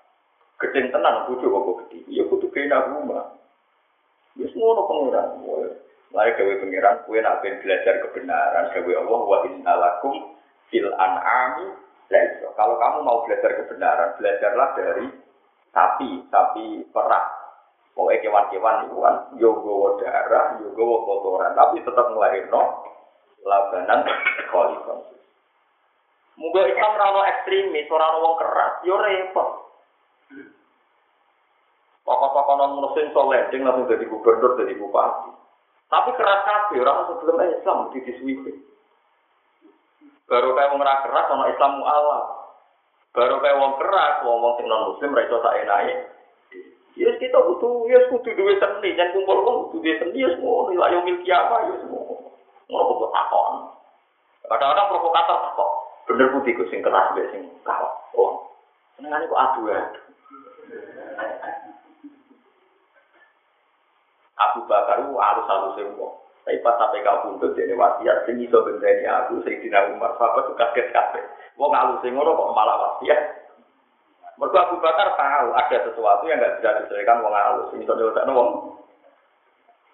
Gedeng tenan, bujuk kok gede. Ya kudu kena rumah. Ya semua pengiran. Lari gawe pengiran, kue nak belajar kebenaran, gawe Allah wa inna lakum fil an'ami laisa. Kalau kamu mau belajar kebenaran, belajarlah dari sapi, sapi perah. Pokoknya kewan-kewan itu kan, yo gowo darah, yo gowo kotoran, tapi tetap ngelahirno labanan kolikon. Mungkin Islam rano ekstremis, orang wong keras, yo repot. Tokoh-tokoh non muslim soleh, langsung jadi gubernur, jadi bupati. Tapi keras kabeh orang sebelum Islam di diswipe. Baru kayak wong keras ono Islam mualaf. Baru kayak wong keras, wong wong sing non muslim iso sak enake. Yes kita butuh, yes kudu duwe seni, jangan kumpul wong kudu duwe seni, yes mau nilai yang apa, yes mau. Ngono kok takon. Kadang-kadang provokator takon. Bener putih ku sing keras mbek sing kalah. Oh. Senengane kok adu ya. Abu Bakar itu halus-halus wong. Tapi pas sampai kau buntut jadi wasiat, sing iso aku, sing dina Umar, sahabat tuh kaget kaget. Wong halus ngono kok malah wasiat. Mereka Abu Bakar tahu ada sesuatu yang nggak bisa diselesaikan wong halus. Ini soal nyelesaikan wong.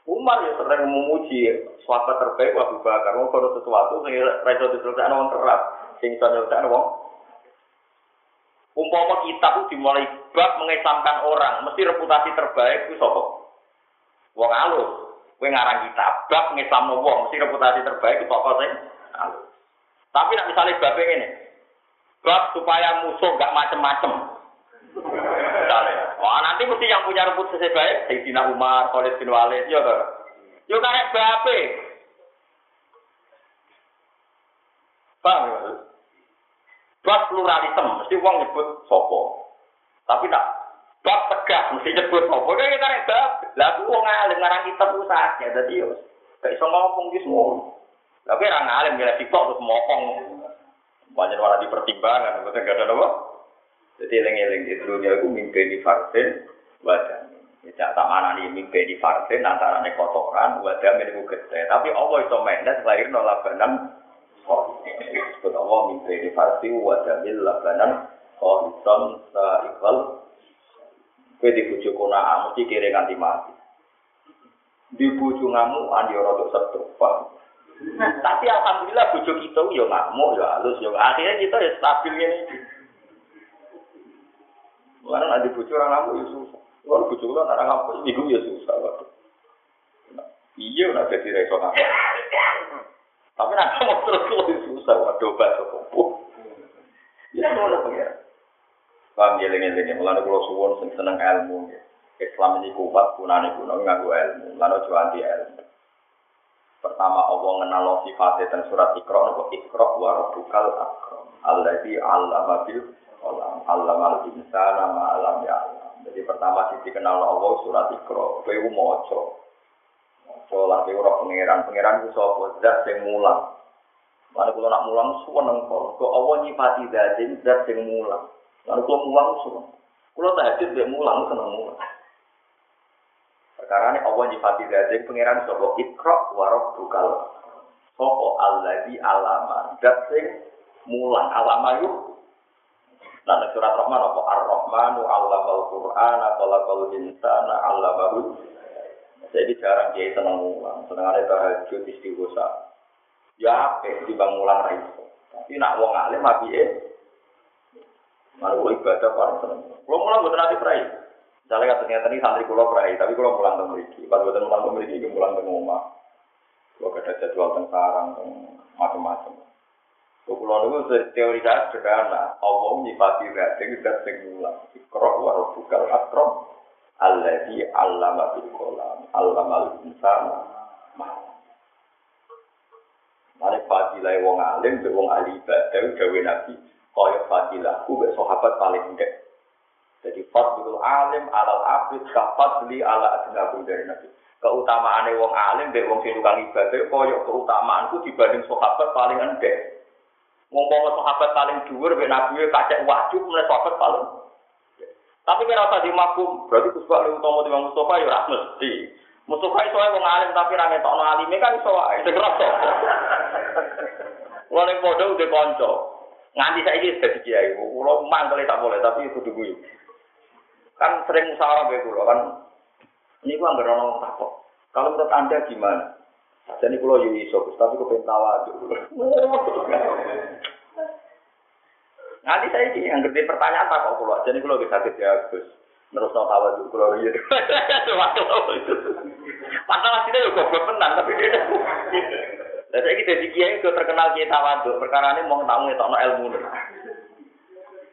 Umar ya sering memuji sahabat terbaik Abu Bakar. Wong kalau sesuatu sing bisa diselesaikan wong keras, sing bisa nyelesaikan wong. Umpama kita tuh dimulai bab mengesamkan orang, mesti reputasi terbaik itu sapa? Wong alus. Kowe ngarang kitab bab ngislamno wong, mesti reputasi terbaik itu apa sih? Alus. Tapi nak misalnya bab ini, bab supaya musuh gak macem-macem. Wah nanti mesti yang punya reputasi baik, Sayyidina Umar, Khalid bin Walid, ya toh. Yo karek ya? Bab pluralisme, mesti wong nyebut sopo. Tapi tak bab tegak mesti nyebut apa kan kita nek bab lah aku wong alim ngarang kitab ku saatnya dadi yo gak iso ngomong ki semua tapi ora ngalim ngira sitok terus mokong banyak orang dipertimbangkan betul gak ada apa jadi eling-eling di dunia itu mimpi di vaksin wadah. Tidak tak mana nih mimpi di vaksin antara nih kotoran wadah milik gede. Tapi Allah itu mendes lahir nolak banan oh disebut Allah mimpi di vaksin wadah milik labanan. Ohison ikhlas Kue di bujuk kona mesti kiri ganti mati. Di bujuk ngamu andi orang untuk setruk Tapi alhamdulillah bujuk kita yo ngamuk yo halus yo akhirnya kita ya stabil ini. Mana nanti bujuk orang ngamuk ya susah. Kalau bujuk orang orang ngamuk itu ya susah. Iya udah jadi reso ngamuk. Tapi nanti mau terus lebih susah. Waduh bahasa kumpul. Ya, mana pengen. Paham ya lengen. Mulane kalau suwon seneng ilmu. Islam ini kuat, punane kuno nganggo ilmu. Lalu coba anti ilmu. Pertama Allah ngenal sifatnya dan surat Iqra nopo Iqra wa rabbukal akram. Alladzi 'allama bil qalam. 'Allama al-insana ma alam ya alam. Jadi pertama sisi kenal Allah surat Iqra. Ku maca. Maca lan kowe ora pangeran. Pangeran ku sapa? Zat sing mulang. Mana kalau nak mulang suweneng kok. Kok Allah nyifati zat sing mulang. Lalu kalau mulang suruh. Kalau tahajud dia mulang seneng mulang. Perkara ini Allah nyifati dari pangeran sopo ikro warok bukal. Sopo Allah di alama. Dat sing mulang alama yuk. Nah, surat Rahman apa Ar-Rahmanu allamal Qur'an khalaqal insana allamahu. Jadi jarang dia seneng mulang, seneng ada tahajud istighosah. Ya, di bang mulang ra Tapi nak wong alim api Malu ibadah paling seneng. Kalau mulang buat nanti perai. Misalnya ternyata ini santri kulo perai, tapi kalau mulang teng mriki, pas buatan mulang teng mriki, iki mulang teng omah. Kalau ada jadwal teng sarang, macam-macam. Kulo niku teori saya sederhana. Allah nyifati rating dan sing mulang. Iqra wa rabbukal akram alladzi 'allama bil qalam. 'Allamal insana ma Mari fadilah wong alim, wong ahli ibadah, gawe nabi kaya fadilahku be sahabat paling ndek. Fadlul alim alal abid ka fadli ala adnakum dari nabi. Keutamaane wong alim be wong sing tukang ibadah kaya keutamaanku dibanding sahabat paling ndek. Ngomong sahabat paling dhuwur be nabi kacek wajib mulai sahabat paling tapi kira usah dimakum, berarti kusbah lebih utama di Mustafa ya ora mesti. Mustafa itu wong alim tapi ra ngetokno alime kan iso wae, segera to. Wong padha udah kanca. Nganti saya ini sudah kiai, pulau mantel tak boleh, tapi itu dulu. Kan sering musyawarah be pulau kan. Ini gua nggak orang takut. Kalau menurut anda gimana? Jadi pulau jadi iso, tapi kau pengen tawa Nanti saya ini yang gede pertanyaan tak kok pulau. Jadi pulau bisa sakit ya. Terus no tawa dulu pulau iya. Cuma kalau itu. Padahal kita juga goblok tapi dia. Lah saiki dadi kiai kok terkenal kiai tawaduk, perkara ini mau tamu ngetokno ilmu.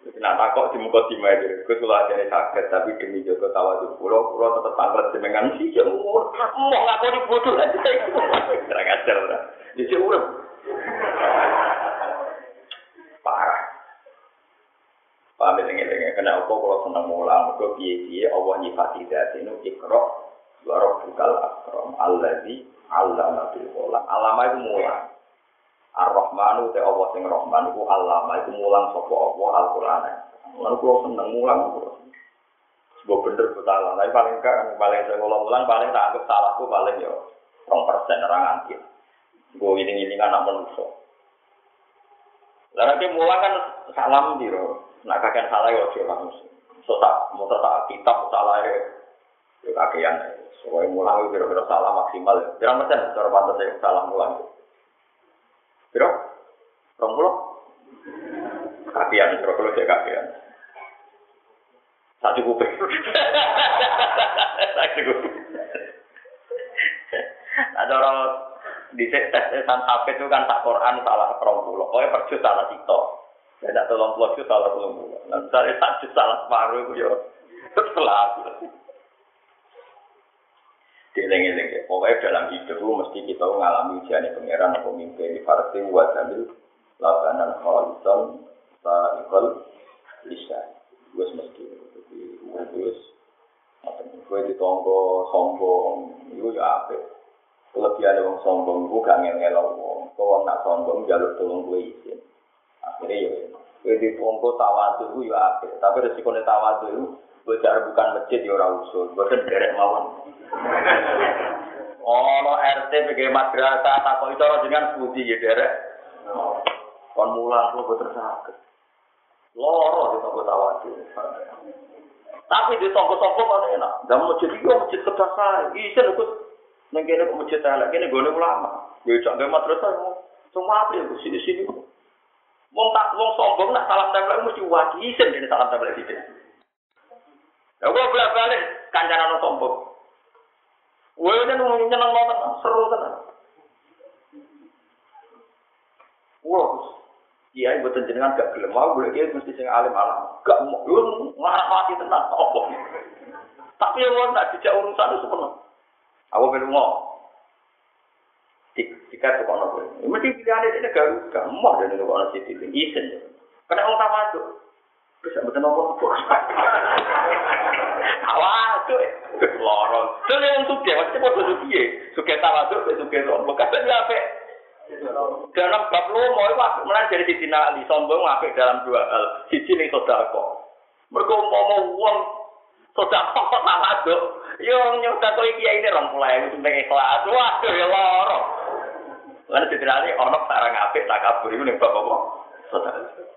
Nah, takok di muka di meja, gue sulah jadi sakit, tapi demi jaga tawa di pulau, pulau tetap tanggal jenengan sih, ya umur, mau ngaku di bodoh aja, kurang ajar lah, jadi urep, parah. Paham ini ini, karena aku kalau senang mulang, biye biye, Allah nyifati dati nu ikro, warok bukal akrom, Allah di Allah nabil kolam, alama itu mulang. Ar-Rahmanu te Allah sing Rahman iku allama iku mulang sapa Allah Al-Qur'an. Lan kula seneng mulang kula. Sebab bener salah. Tapi paling kan paling saya ngulang mulang paling tak anggap salahku paling yo rong persen orang angkit. Gue ini ini anak manusia. Lalu nanti mulang kan salam diro. Nak kakek salah yo sih langsung. So tak mau tak kitab salah ya. Yo kakean. Soalnya mulang kira-kira salah maksimal. Berapa persen cara pantas saya salah mulang. Biro? Rong puluh? Kakian, biro kalau saya kakian. Tak cukup. Tak cukup. Ada orang di tes tesan HP itu kan tak Quran salah rong puluh. Pokoknya perjus salah cipta. Tidak tolong puluh salah puluh puluh. Nah, misalnya tak salah separuh itu ya. Setelah Dieling-eling ya. Pokoknya dalam hidup lu mesti kita mengalami ujian pangeran atau mimpi di farsi wa jamil lakanan khalisan sa'ikal lisa. Gue mesti. Jadi gue gue ditonggo sombong. Itu ya apa? Kelebihan orang sombong gue gak ngel wong. Kau nak sombong jalur tolong gue izin. Akhirnya ya. Gue ditonggo tawadu gue ya apa? Tapi resikonya tawadu itu bukan masjid ya ora usul, boten derek mawon. Ono RT PG madrasah takok itu dengan budi ya derek. Kon mulang kok boten saged. Loro di toko tawadu. Tapi di toko-toko mana enak. Dan masjid itu masjid kedasa. Isen ikut neng kene kok masjid elek kene gone ulama. Ya cak ge madrasah semua apa ya sini sini. Wong tak wong sombong nak salam tempel mesti wajib isen dene salam tempel sithik. Ya gue bolak balik kancanan sombong. Gue nunggu nyeneng banget, seru tenan. Wah, iya ibu jenengan gak gelem mau boleh dia mesti sing alim alam. Gak mau, lu ngarah mati tenan, apa? Tapi yang mau nak dijak urusan itu penuh. Aku belum mau. Jika itu kono gue, mesti pilihan ini gak gak mau dan itu kono sih isen. Karena orang tahu Bisa betul nopo Tawadu Loron Itu yang suge, maksudnya bodoh suge ya Suge tawadu, suge sombo Kata ini apa? Dalam bab lu mau itu aku menanjari di Ali Sombo ngapik dalam dua hal. Sisi ini sodako Mereka mau mau uang Sodako tawadu Yang nyodako ini ya ini orang mulai Itu yang ikhlas, waduh ya loron Lalu di Tina Ali, anak sarang ngapik Tak kabur, ini bapak-bapak Sodako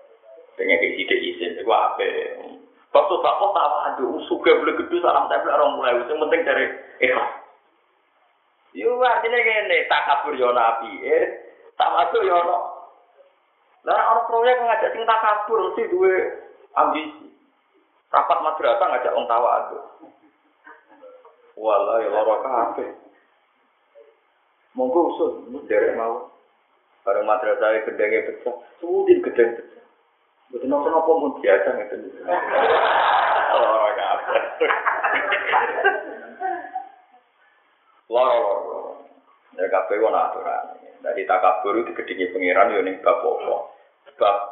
pengen kayak sidik izin itu apa Waktu kok tak ada suka boleh gede salam tempel orang mulai yang penting dari ikhlas. Yo artinya gini, tak kabur yo nabi, eh, tak masuk yo no. Nah orang proyek ngajak sing tak kabur mesti dua ambisi. Rapat madrasah ngajak orang tawa aduh. Walah ya loro kafe. Monggo usul, derek mau. Bareng madrasah gedenge pecah, sudin gedeng pecah. Betul nopo pun biasa gitu. Loro kabeh. Loro loro. Ya kabeh wong aturan. Dari takabur itu digedingi pangeran yo ning bab apa?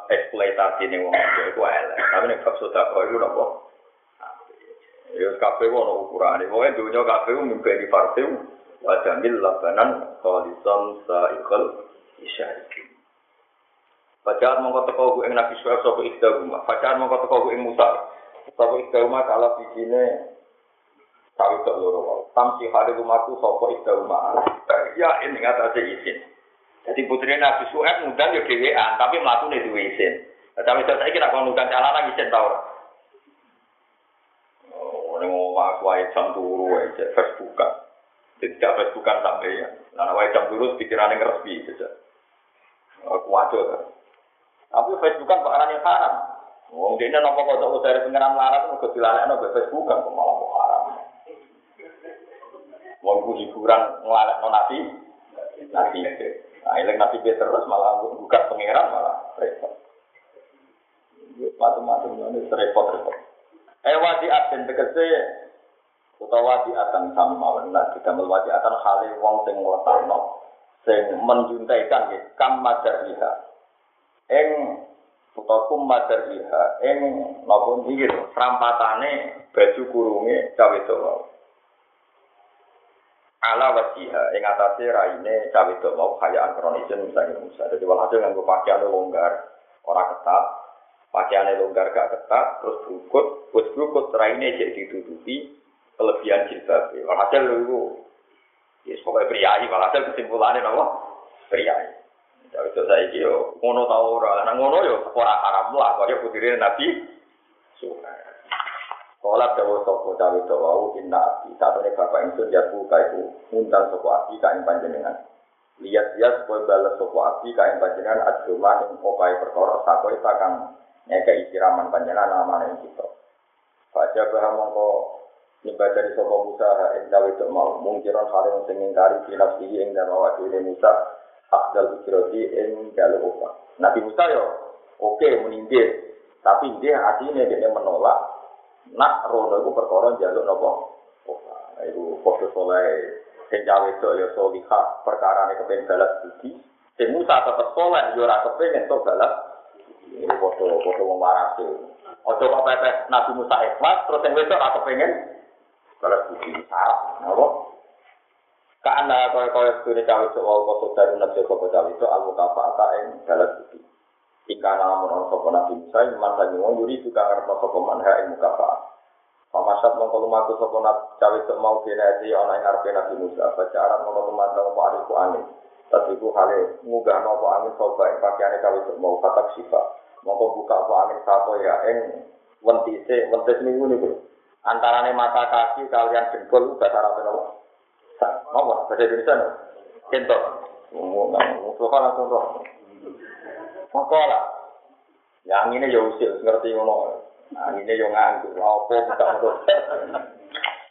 Eksploitasi ning wong itu elek. Tapi ning bab sedekah iku nopo? Ya kabeh ono ukurane. Pokoke dunya kabeh mimpi di partai wa jamil labanan khalisan sa'iqal isyarikin. Bacaan mongko teko ku ing Nabi Syuaib sapa ikhdahuma. Bacaan mongko teko ku ing Musa. Sapa ikhdahuma kala bijine sawi tok loro wae. Tamsi hale rumahku sapa ikhdahuma. Ya ini ngatasé izin. Jadi putri Nabi Syuaib ngundang yo dhewean, tapi mlatune duwe izin. Tapi saya kira kalau ngundang calon izin tau? Oh, mau wae jam turu wae Facebookan. Tidak sampai ya. Nah, wae jam turu pikirannya saja. Aku wajar. Tapi Facebook kan perkara yang haram. Wong dene napa kok dari pengeran larat kok dilalekno be Facebook kan malah kok haram. Wong ku hiburan nglalekno nabi. Nabi. Nah, ileng nabi terus malah buka pengeran malah repot. macam-macam ini repot-repot. Eh wadi aten tegese utawa wadi atan sami mawon nah kita wadi atan hale wong sing ngletakno sing menjuntaikan nggih kam. Ing utawa kum madariha ing napa niki serampatane baju kurunge cawe wedok ala wasiha ing atase raine cawe mau kayaan kronisin misalnya Musa. Jadi walhasil nganggo pakaian longgar, ora ketat, pakaiannya longgar gak ketat, terus berukut, terus berukut raine jadi ditutupi kelebihan jilbab. Walhasil lu ya pokoknya priayi, walhasil kesimpulannya apa? Priayi. Ya itu saya kira ngono tau ora, nah ngono yo ora haram lah, kaya putire Nabi? Suhaib. Kala dawa sapa cawe dawa? Inna abdi. Satune bapak ingsun ya buka iku ngundang sapa abdi ka ing panjenengan. Lihat-lihat supaya balas sapa abdi ka ing panjenengan adroma ing opahe perkara sakoi sakang ngekei siraman panjenengan namane kita. Baca bahwa mongko nyembah dari sapa Musa ing dawa mau. Mungkiran hal yang sing ngingkari binafsi ing awak dhewe Musa akdal ukiroti ing galu opah. Nabi Musa yo oke meninggir tapi dia hatinya dia menolak. Nak rono iku perkara njaluk napa? Nah, iku padha soleh. Sing itu ya solihah. Perkara ini kepengen balas budi. Sing Musa tetep soleh ya ora kepengen to balas ini padha padha wong waras Ojo kok pepes Nabi Musa ikhlas terus yang wedok ora kepengen balas budi. Syarat napa? Karena kaya kaya studi cawe itu wau koso dari nabi kau cawe itu al mutafa'ata ing balas budi. Ika namun orang sopo nabi Musa, iman lagi wong yuri juga ngerti sopo manha ing mukafa. Pamasat mongko lumaku sopo nabi cawe sok mau binati ana ing ngarepe nabi Musa. Baca Arab mongko tumandang apa ariku angin. Tapi ku hale munggah apa angin sopo ing pakaiane cawe sok mau katak sifat. Mongko buka apa angin sapo ya ing wentise wentis minggu niku. Antarane mata kaki kalian dengkul bahasa Arab napa? Apa bahasa Indonesia? Kentok. Ngomong ngomong langsung roh. Makola. Ya anginnya ya usil, ngerti ngono. Anginnya ya nganggur. Apa buka ngono.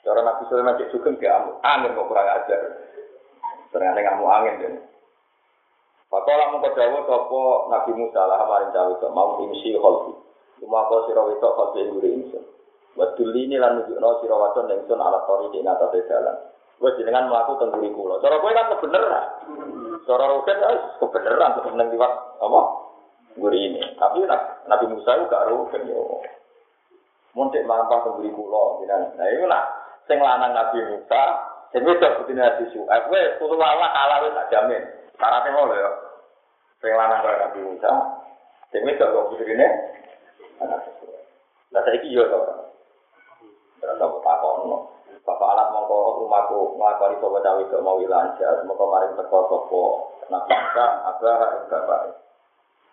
Cara Nabi Sulaiman cek sugeng ke angin kok kurang ajar. Ternyata ngamuk angin dan. Pakola mengko dawuh sapa Nabi Musa lah maring cawe kok mau imsi kholfi. Cuma kok sira wetok kholfi ngure insun. Wadul ini lan nunjukno sira wadon ingsun ala tori di atas jalan. Wes jenengan mlaku teng guri kula. Cara kowe kan kebeneran. Cara roket wis kebeneran nang liwat apa? Guri ini. Tapi Nabi Musa itu gak roket yo. Mampah teng guri kula jenengan. Nah iku nak sing lanang Nabi Musa, sing wedok putine Nabi wis kulo Allah kalah wis tak jamin. Syaratnya ngono ya. Sing lanang Nabi Musa, sing wedok kok sesuai. Lah saiki yo to. Terus apa takono. Bapak alat mongko rumahku nglakoni sapa cawe kok mau lancar, mongko maring teko sapa Nabi Musa, ing bapak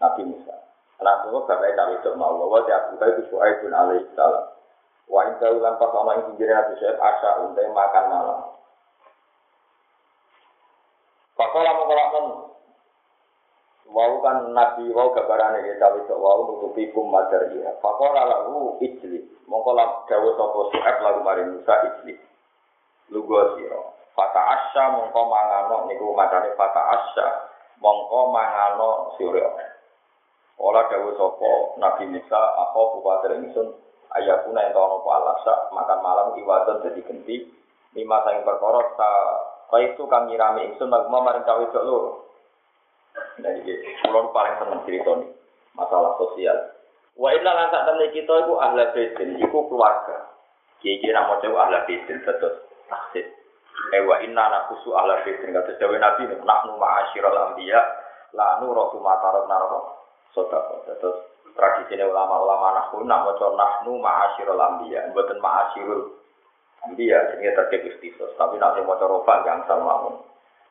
Nabi Musa. Anak itu bapak cawe kok mau wa ya Abu Bakar Suhaib bin alaihi salam. Wa in kau lan pas ana ing pinggir Nabi Suhaib asa untai makan malam. Pakola mongko lakon Wau kan nabi wau gambarane ya cawe kok wau nutupi kum madar ya. Pakola lalu ijli. Mongko lak dawa sapa Suhaib lalu maring Musa ijli. Lugo. Fata asya mongko mangano niku macane fata asya mongko mangano sira. Ola dawa sapa Nabi Musa apa kuwatir ingsun ayakuna ento ana apa alasa makan malam iwadon dadi genti lima sang perkara ta kaitu kang nyirami ingsun magma maring cawe kok loro. Nah, iki kula paling seneng cerita nih masalah sosial. Wa inna lan sak temne kita iku ahli baitin, iku keluarga. Iki nak maca ahli baitin terus taksir. Eh wa inna nakusu ahli baitin kata dewe Nabi nahnu ma'asyiral anbiya la nuru matarat naro. Sota terus tradisi ulama-ulama nahnu nak maca nahnu ma'asyiral anbiya, mboten ma'asyirul anbiya ini terkait istisos, tapi nak maca rofa yang sama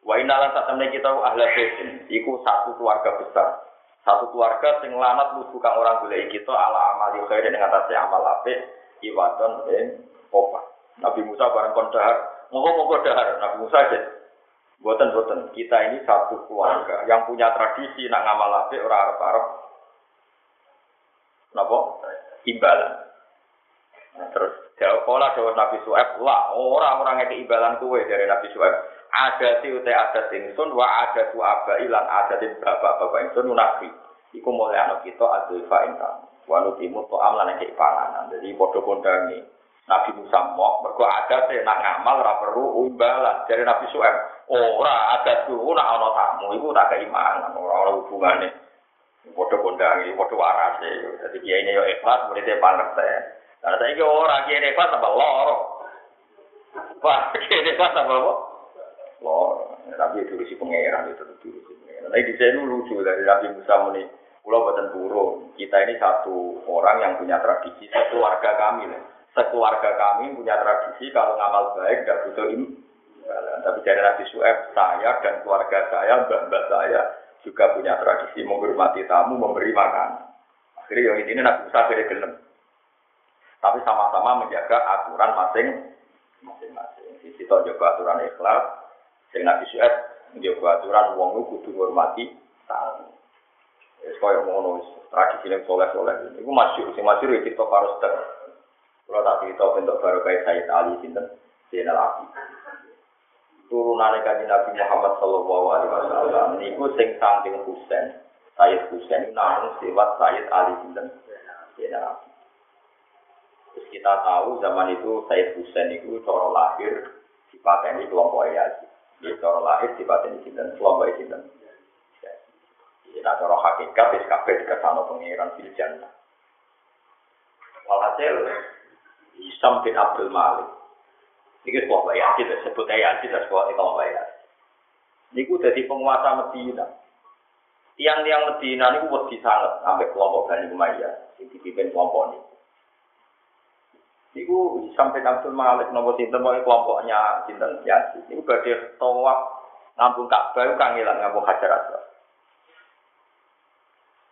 Wa sak temne kita ahli baitin, iku satu keluarga besar. Satu keluarga sing lanat musuh kang orang golek kita ala amali khair ing atase amal apik iwadon ing opa. Nabi Musa bareng kon dahar, monggo-monggo dahar Nabi Musa aja. Boten boten, kita ini satu keluarga yang punya tradisi nak ngamal apik ora arep-arep. Napa? Imbalan. Nah, terus jawab pola jawab Nabi Suhaib, lah orang-orang yang imbalan kue dari Nabi Suhaib. ada si ute ada sinsun wa ada tu aba ilan ada tim bapa bapa sinsun nabi. Iku mulai anak kita ada ifa inta wanu timu to amlan yang panganan. Dadi padha kondangi. Nabi musa mau berku ada nak ngamal ora perlu umbalan. Dari nabi suem ora ada tu nak ono tamu iku tak keimanan ora ora hubungane. Bodoh kondangi bodoh waras jadi dia yo ikhlas berarti panas teh karena saya ora kiai ikhlas tambah lor wah kiai ikhlas tambah Tapi itu si pangeran itu itu si pangeran. Nah, di sini lucu dari Nabi Musa muni Pulau Badan Burung, kita ini satu orang yang punya tradisi, satu warga kami. Lah. Sekeluarga kami punya tradisi kalau ngamal baik tidak butuh ini. Tapi dari Nabi Su'eb, saya dan keluarga saya, mbak-mbak saya juga punya tradisi menghormati tamu, memberi makan. Akhirnya yang ini Nabi Musa akhirnya gelem. Tapi sama-sama menjaga aturan masing-masing. Sisi toh jaga aturan ikhlas, sing Nabi Su'eb menjaga aturan wong kudu menghormati tamu. Wis koyo ngono tradisi ning soleh-soleh. Iku masyhur, sing masyhur ya cerita Farostek. Kalau tak cerita bentuk baru kayak Sayyid Ali sinten Zainal Abidin. Turunane kanjeng Nabi Muhammad sallallahu alaihi wasallam niku sing saking Husain. Sayyid Husain namun lewat Sayyid Ali sinten Zainal Abidin. Terus kita tahu zaman itu Sayyid Husain itu cara lahir dipateni kelompok Yazid. Dia cara lahir dipateni sinten kelompok sinten Nah, cara hakikat, wis kabeh dikesano pengiran fil jannah. Walhasil, Isam bin Abdul Malik. Ini sebuah bayat, disebut ayat, sebuah itu bayat. Ini jadi penguasa Medina. Tiang-tiang Medina ini wedi sangat sampai kelompok Bani yang dipimpin kelompok ini. Niku sampai Abdul Malik nopo sinten mau kelompoknya sinten Yasin. Niku badhe tawaf ngambung Ka'bah kangelan ngambung Hajar Aswad.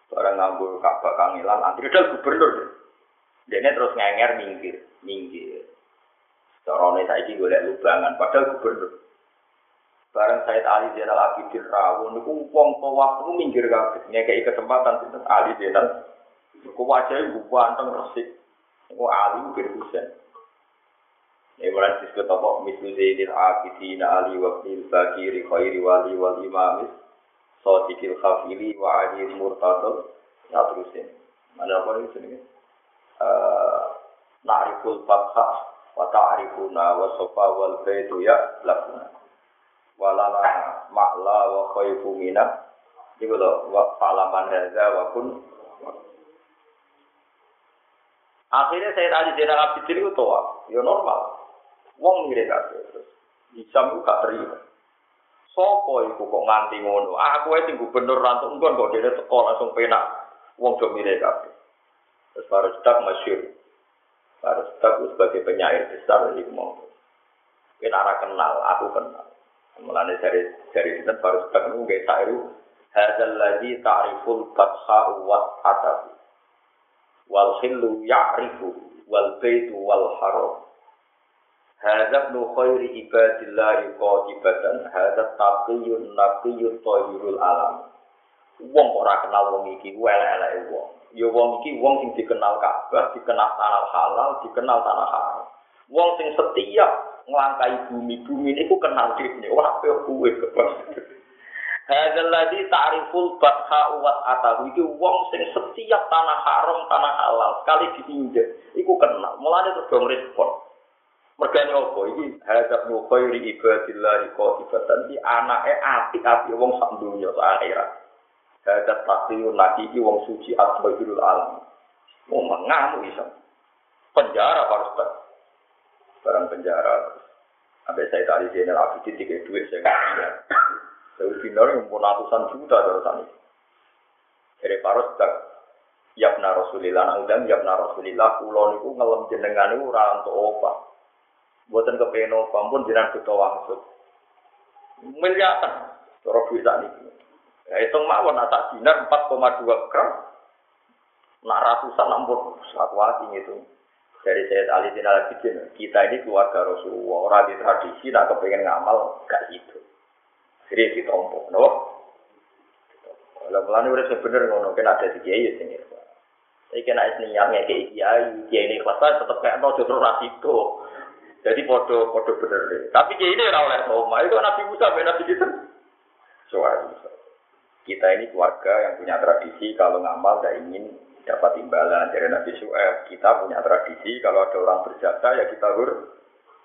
Barang nganggur Ka'bah kangelan antri dal gubernur. Dene terus ngenger minggir, minggir. Carane saiki golek lubangan padahal gubernur. Barang Said Ali Zainal Abidin rawuh niku wong tawaf niku minggir kabeh. Ngekeki kesempatan sinten Ali Zainal. Niku wajahe ganteng resik. Niku Ali bin Husain. Ya mulai disebut apa mislu Zainal Abidin Ali wa Ibnil Bakiri khairi wali wal imamis Sadiqil khafili wa ajir murtadul Ya terusin. Ada apa ini sini? Na'riful fathah Wa ta'rifuna wa sofa wal baitu ya lakuna Walala ma'la wa khaifu minah Ini kalau wa fa'laman hadza wa kun Akhirnya saya tadi Zainal Abidin itu tua, ya normal. Wong mirip. Isam itu gak terima. Sopo iku kok nganti ngono? Aku ae sing gubernur rantuk engkon kok dene teko langsung penak wong do mirip kabeh. Terus baru cedak masyhur. Baru cedak sebagai penyair besar di mau. Kita arah kenal, aku kenal. Mulane dari dari itu baru cedak niku nggih sairu hadzal ladzi ta'riful fatha wa atahu. Wal khillu ya'rifu wal baitu wal haram. Hadza ibnu khairi ibadillahi qatibatan hadza taqiyun naqiyun tayyirul alam. Wong ora kenal wong iki elek-eleke wong. Ya wong iki wong sing dikenal Ka'bah, dikenal tanah halal, dikenal tanah haram. Wong sing setia nglangkai bumi, bumi niku kenal dhewe, ora koyo kuwe Hadzal ladzi ta'riful batha wa atahu iki wong sing setiap tanah haram, tanah halal sekali ditinjak iku kenal. Mulane terus dong respon. Mergane apa iki hadap nu khairi ibadillah qatibatan di anake apik-apik wong sak donya sak akhirat. Hadap taqiyu lagi iki wong suci asbabul alam. Mau mengamu iso. Penjara harus. Barang penjara. Sampai saya tadi jenderal Abidin tiga duit saya Saya dinar yang ratusan juta dari sana. Dari paros tak Yabna Rasulillah, nang dan Yabna Rasulillah, kulon itu ngelem jenengan itu ora untuk obat. Buatan obat pun jenengan butuh wangsut. Miliatan, cara tak nih. Ya hitung mawon tak dinar 4,2 gram. Nak ratusan ampun satu hati itu. Dari Sayyid Ali bin al kita ini keluarga Rasulullah, orang di tradisi, nak kepengen ngamal, gak gitu. Jadi ditompo, no? Kalau mulane udah sebener ngono, kan ada di kiai ya. Saya kena niat ngekei kiai, kiai ini kelas tetap kayak no justru rasiko. Jadi podo podo bener deh. Tapi kiai ini ora oleh oma, itu Nabi Musa, Nabi kita. Soal Kita ini keluarga yang punya tradisi kalau ngamal tidak ingin dapat imbalan dari Nabi Su'aib. Kita punya tradisi kalau ada orang berjasa ya kita hur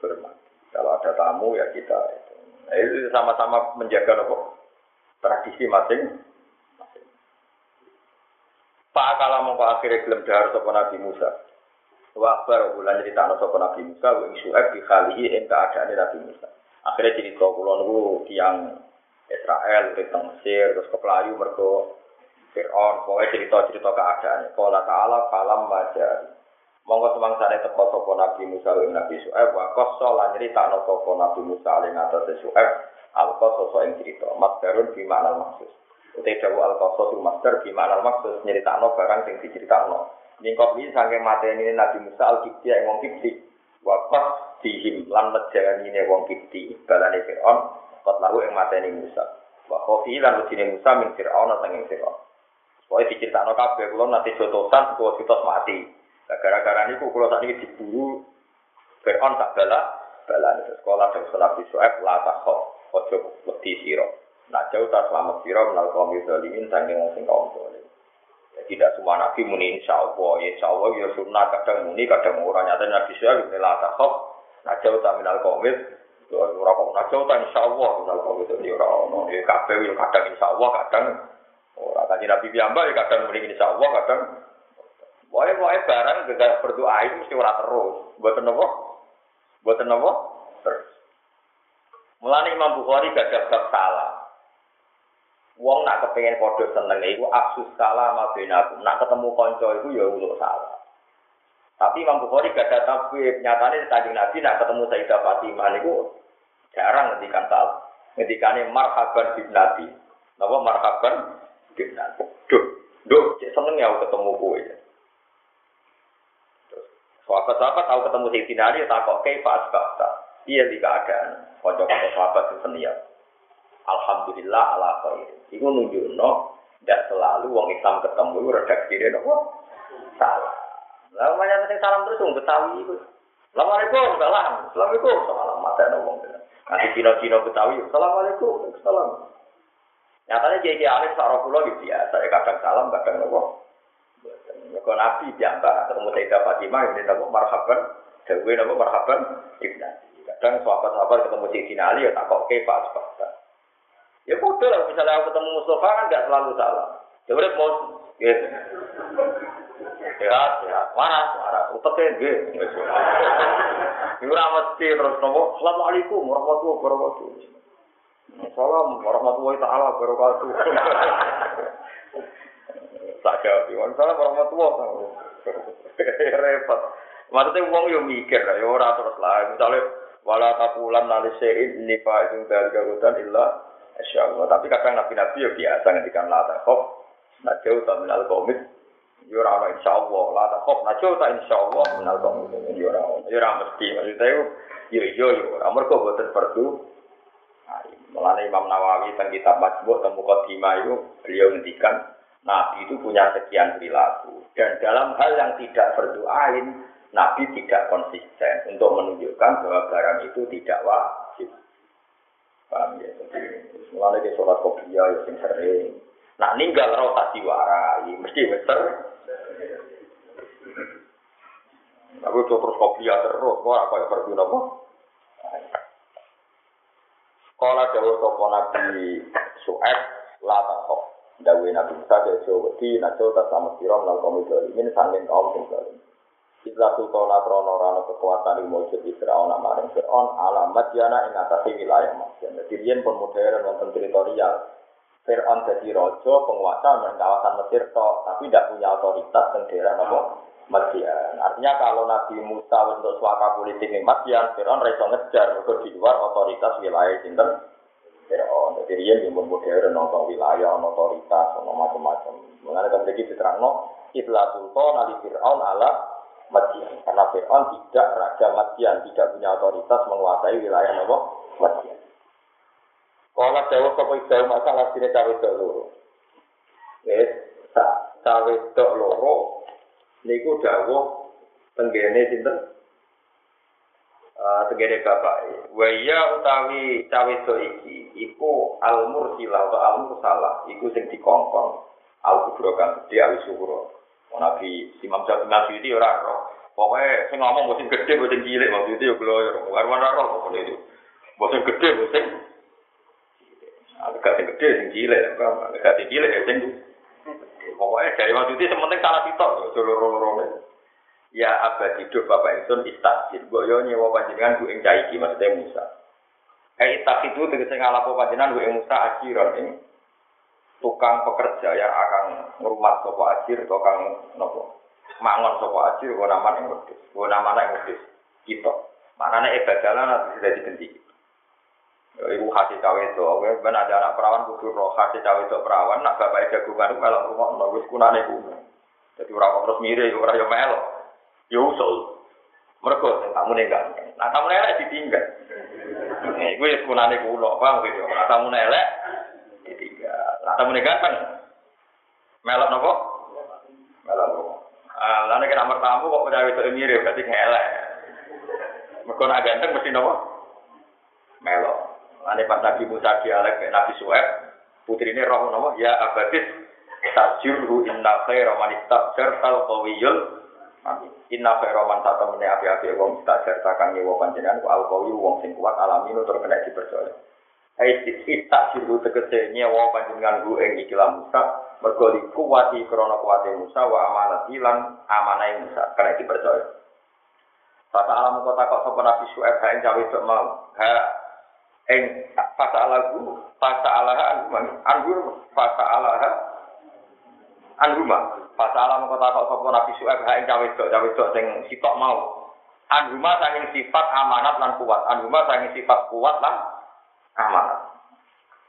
hormat. Kalau ada tamu ya kita. Nah, itu sama-sama menjaga nopo tradisi masing. Pak kalau mau akhirnya gelem dahar sapa Nabi Musa. Wa akbar ulan cerita sapa Nabi Musa wa Su'aib di khalihi ing keadaan Nabi Musa. Akhirnya cerita kula niku tiyang Israel tentang Mesir terus ke Pelayu mergo Fir'aun, pokoknya cerita-cerita keadaan. Kala ta'ala falam maja. Monggo semangsane teko sapa Nabi Musa lan Nabi Su'aib wa qassa lan nyritakno sapa Nabi Musa ing atase Su'aib al-qassa ing cerita. Masdarun bi makna maksud. Utai dawu al-qassa tu masdar bi makna maksud nyritakno barang sing diceritakno. Ningkop ini saking mateni Nabi Musa al-Kibti ing wong Kibti. Wa qas dihim lan mejanine wong Kibti balane Fir'aun kot lahu ing mateni Musa. Wa khofi lan wujine Musa min Fir'aun sanging Fir'aun. Pokoknya diceritakan kabeh, kalau nanti jotosan, kalau kita mati. Nah, gara-gara ini kalau tadi diburu, Fir'aun tak balak, balak itu sekolah dan sekolah di Su'eb, lata khok, ojo wedi siro. Nah, jauh tak selamat siro, melalui kaum yudhalimin, sangking ngomong kaum dolim. Tidak semua nabi muni insya Allah, ya insya Allah, ya sunnah, kadang muni, kadang orang nyata nabi Su'eb, ini lata khok, nah jauh tak minal kaum Ora kok. Nak jauh tak insya Allah, minal kaum itu, ya orang, ya kabeh, ya kadang insya Allah, kadang Ora. Kanjeng Nabi piyambak ya kadang muni insya Allah kadang Wae wae barang gak berdoa itu mesti ora terus. Mboten napa? Mboten napa? Terus. Mulane Imam Bukhari gak bab salah. Wong nak kepengen padha seneng iku aksus salah ma benakum. Nak ketemu kanca iku ya untuk salah. Tapi Imam Bukhari gak ada tabib. Nyatane kanjeng Nabi nak ketemu Sayyidah Fatimah niku jarang ngendikan salah. Ngendikane marhaban bibnati. Napa marhaban bibnati. Duh, duh, seneng ya ketemu kowe. Sahabat-sahabat tahu ketemu Sayyidina Ali, tak kok kaifa asbabta. Iya di keadaan. Kocok-kocok sahabat itu seniat. Alhamdulillah ala khair. Iku nunjukno tidak selalu wong Islam ketemu redaksi dia nopo salah. Lalu banyak penting salam terus wong Betawi itu. Assalamualaikum, salam. Assalamualaikum, salam. Mata nopo. Nanti Cina-Cina Betawi, Assalamualaikum, salam. Nyatanya jadi Alif Sarah Pulau gitu ya. Saya kadang salam, kadang nopo. Mereka Nabi di antara ketemu Sayyidah Fatimah ini nama marhaban, Dewi nama marhaban ibnati. Kadang sahabat-sahabat ketemu Sayyidina Ali ya tak kok kepa sebabnya. Ya bodoh lah misalnya aku ketemu Mustafa kan nggak selalu salah. Ya udah mau gitu. Sehat, sehat, waras, waras, uteknya gitu. Ini mesti terus nopo. Assalamualaikum warahmatullahi wabarakatuh. Assalamualaikum warahmatullahi taala wabarakatuh. Tak jawab Iwan salah warahmatullah repot. Maksudnya uang yo mikir ya ora terus lah. Misalnya wala takulan nalisein nifa itu dari garutan illa Allah. Tapi kadang nabi-nabi ya biasa ngendikan la takhaf najau ta minal komit yo ora ana insyaallah la takhaf najau ta insyaallah minal komit yo ora yo ora mesti. Maksudnya yo yo yo ora mergo boten perlu. Mulane Imam Nawawi tentang kitab Majmu' tentang Muqaddimah itu beliau ngendikan Nabi itu punya sekian perilaku. Dan dalam hal yang tidak berdoain, Nabi tidak konsisten untuk menunjukkan bahwa barang itu tidak wajib. Paham ya? Jadi, mulanya di sholat kopiah ya sing sering. Nah, ninggal roh tak diwarai, mesti bener. Aku terus kopiah terus, kok apa yang berguna kok? Kalau jauh sopo Nabi Su'ed, lata kok. Dawe Nabi Musa ke Jawa Wedi, Najo tak sama siro menal kaum ini sangking kaum sing zalim. Islah sultana krono rano kekuatan yang mujud di Fir'aun amaring Fir'aun alamat jana ing atasi wilayah Masjid. Jadi dia pun modern wonten teritorial. Fir'aun jadi rojo penguasa dan kawasan Mesir tok, tapi tidak punya otoritas dan daerah nopo Madian. Artinya kalau Nabi Musa untuk suaka politik di Madian, Fir'aun reso ngejar di luar otoritas wilayah sinten Fir'aun. Jadi dia yang modern, nonton wilayah, otoritas, macam-macam. Mengenai kan lagi diterangno, Ibla Sultan Ali Fir'aun ala Madian. Karena Fir'aun tidak raja Madian, tidak punya otoritas menguasai wilayah nopo Madian. Kalau jawab apa itu masalah sini cawe dok loro. Wes, cawe dok loro. Niku jawab tenggene sinten uh, tegene bapak. Wa ya utawi cawe do iki iku al mursilah atau al mursalah iku sing dikongkon al kubro kang gede al syukur. Nabi Imam Syafi'i Nabi itu ora roh. Pokoknya saya ngomong bosin gede, bosin cilik, waktu itu ya gloyor. Warwan roh, pokoknya itu. Bosin gede, bosin agak sing gede, sing cilik, agak sing cilik, ya sing Pokoknya dari waktu itu sementing salah sitok, loro-lorone. Ya abad hidup Bapak Insun istajir. Gue yo nyewa panjenengan gue ing caiki, maksudnya Musa. Eh itak itu tegese ngalapo panjenengan gue ing Musa ajiron ing tukang pekerja yang akan ngerumat sopo ajir, tukang nopo mangon sopo ajir, gue nama yang wedus, gue nama yang wedus, kita. Mana nih ibadalah nanti sudah digenti. Ibu kasih cawe itu, oke, ben ada anak perawan kudu roh kasih cawe itu perawan, nak bapak jagungan kalau rumah nol, wis kunane kuno. Jadi orang terus mirip, orang yang melo, ya usul. Mereka tamu nih ganteng, nah tamu elek ditinggal. Nih, gue kunane kuno, bang, gitu. Nah tamu elek ditinggal. Nah tamu nih ganteng, melok nopo, melok nopo. Ah, lalu kita tamu kok udah itu mirip, berarti ngelek. Mereka nak ganteng mesti nopo, melok. Ane pas Nabi Musa dialek Nabi Suhaib, putri ini roh nama ya abadis tajurhu inna khaira man istajar tal qawiyul amin. Inna khaira man tatemene api-api wong istajar takang nyewa panjenengan ku al qawiy wong sing kuat alaminu tur kena dipercaya. Ai istajiru tegese nyewa panjenengan ku ing ikilah Musa mergo dikuwati krana kuwate Musa wa amanat lan amanai Musa kena dipercaya. Fata alam kota kok sapa Nabi Suhaib ha ing cawe mau. Ha eng fasa alagu fasa alaha anhuma anhur fasa alaha anhuma fasa alam kota kok sopo nabi sueb ha ing cawe dok cawe dok sing sitok mau. Anhuma sanging sifat amanat lan kuat. Anhuma sanging sifat kuat lan amanat.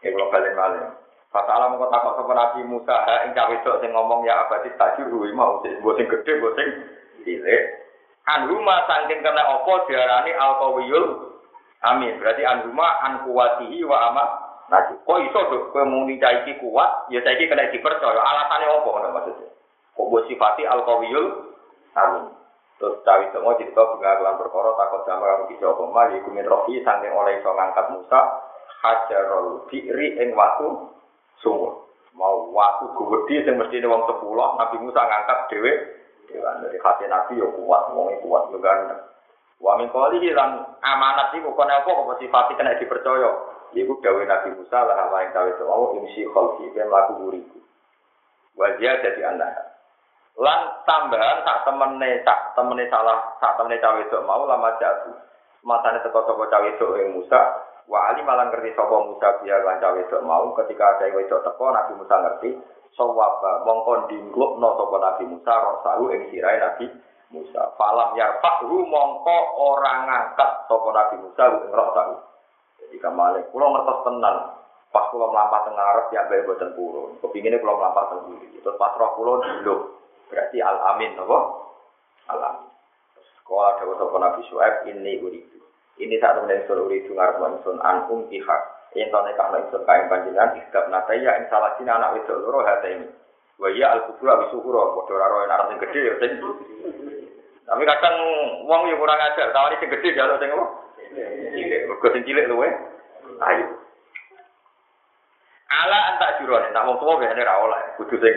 Ya kalau balik balik fasa alam kota kok sopo nabi Musa ha ing cawe dok sing ngomong ya abadi tajur hui mau sing sing gede sing cilik. Anhuma sanging kena opo diarani Amin. Berarti anhuma an kuwatihi wa ama Nah, kok iso dok? Kowe caiki kuat, ya saiki kena dipercaya. Alasannya apa ngono maksudnya? Kok mbok sifati al qawiyul amin. Terus cawi semua cerita bunga kelan perkara takut sama kamu bisa apa mah iku min rofi saking oleh iso ngangkat Musa hajarul bi'ri ing watu sumur. Mau watu gede sing mesti wong 10 Nabi Musa ngangkat dhewe dewan dari hati Nabi yo kuat, wong kuat yo ganteng. Wa min amanat iku kono apa kok sifat kena dipercaya. Iku gawe Nabi Musa lah apa yang gawe doa imsi khalqi ben laku uriku. Wa jadi anak. Lan tambahan tak temene tak temene salah tak temene cawe itu mau lama jatuh. Matane teko sapa cawe itu ing Musa wa ali ngerti sapa Musa biar lan cawe itu mau ketika ada wedok teko Nabi Musa ngerti sawaba mongkon dinglukno sapa Nabi Musa rosahu ing sirahe Nabi Musa. Falam yarfa'hu mongko orang ngangkat sapa Nabi Musa ing tahu. Jadi kamane kula ngertos tenan. Pas kula mlampah teng ngarep ya bae boten purun. Kepingine kula mlampah teng. Terus pas roh kula dilo. Berarti al amin napa? Al amin. Sekolah dawuh sapa Nabi Syuaib ini uridu. Ini tak temen ingsun uridu ngarep ingsun an um pihak. Yen to nek ana ingsun kae panjenengan istab nataya ing salah anak wedok loro hate ini. Wa ya al kubra bisukura padha ora roe anak sing gedhe ya tapi kadang wong yang kurang ajar, tawari sing gede jaluk sing apa? Cilik, mergo sing cilik luwe. Ayo. Ala antak juron, tak wong tuwa biasane ra oleh, kudu sing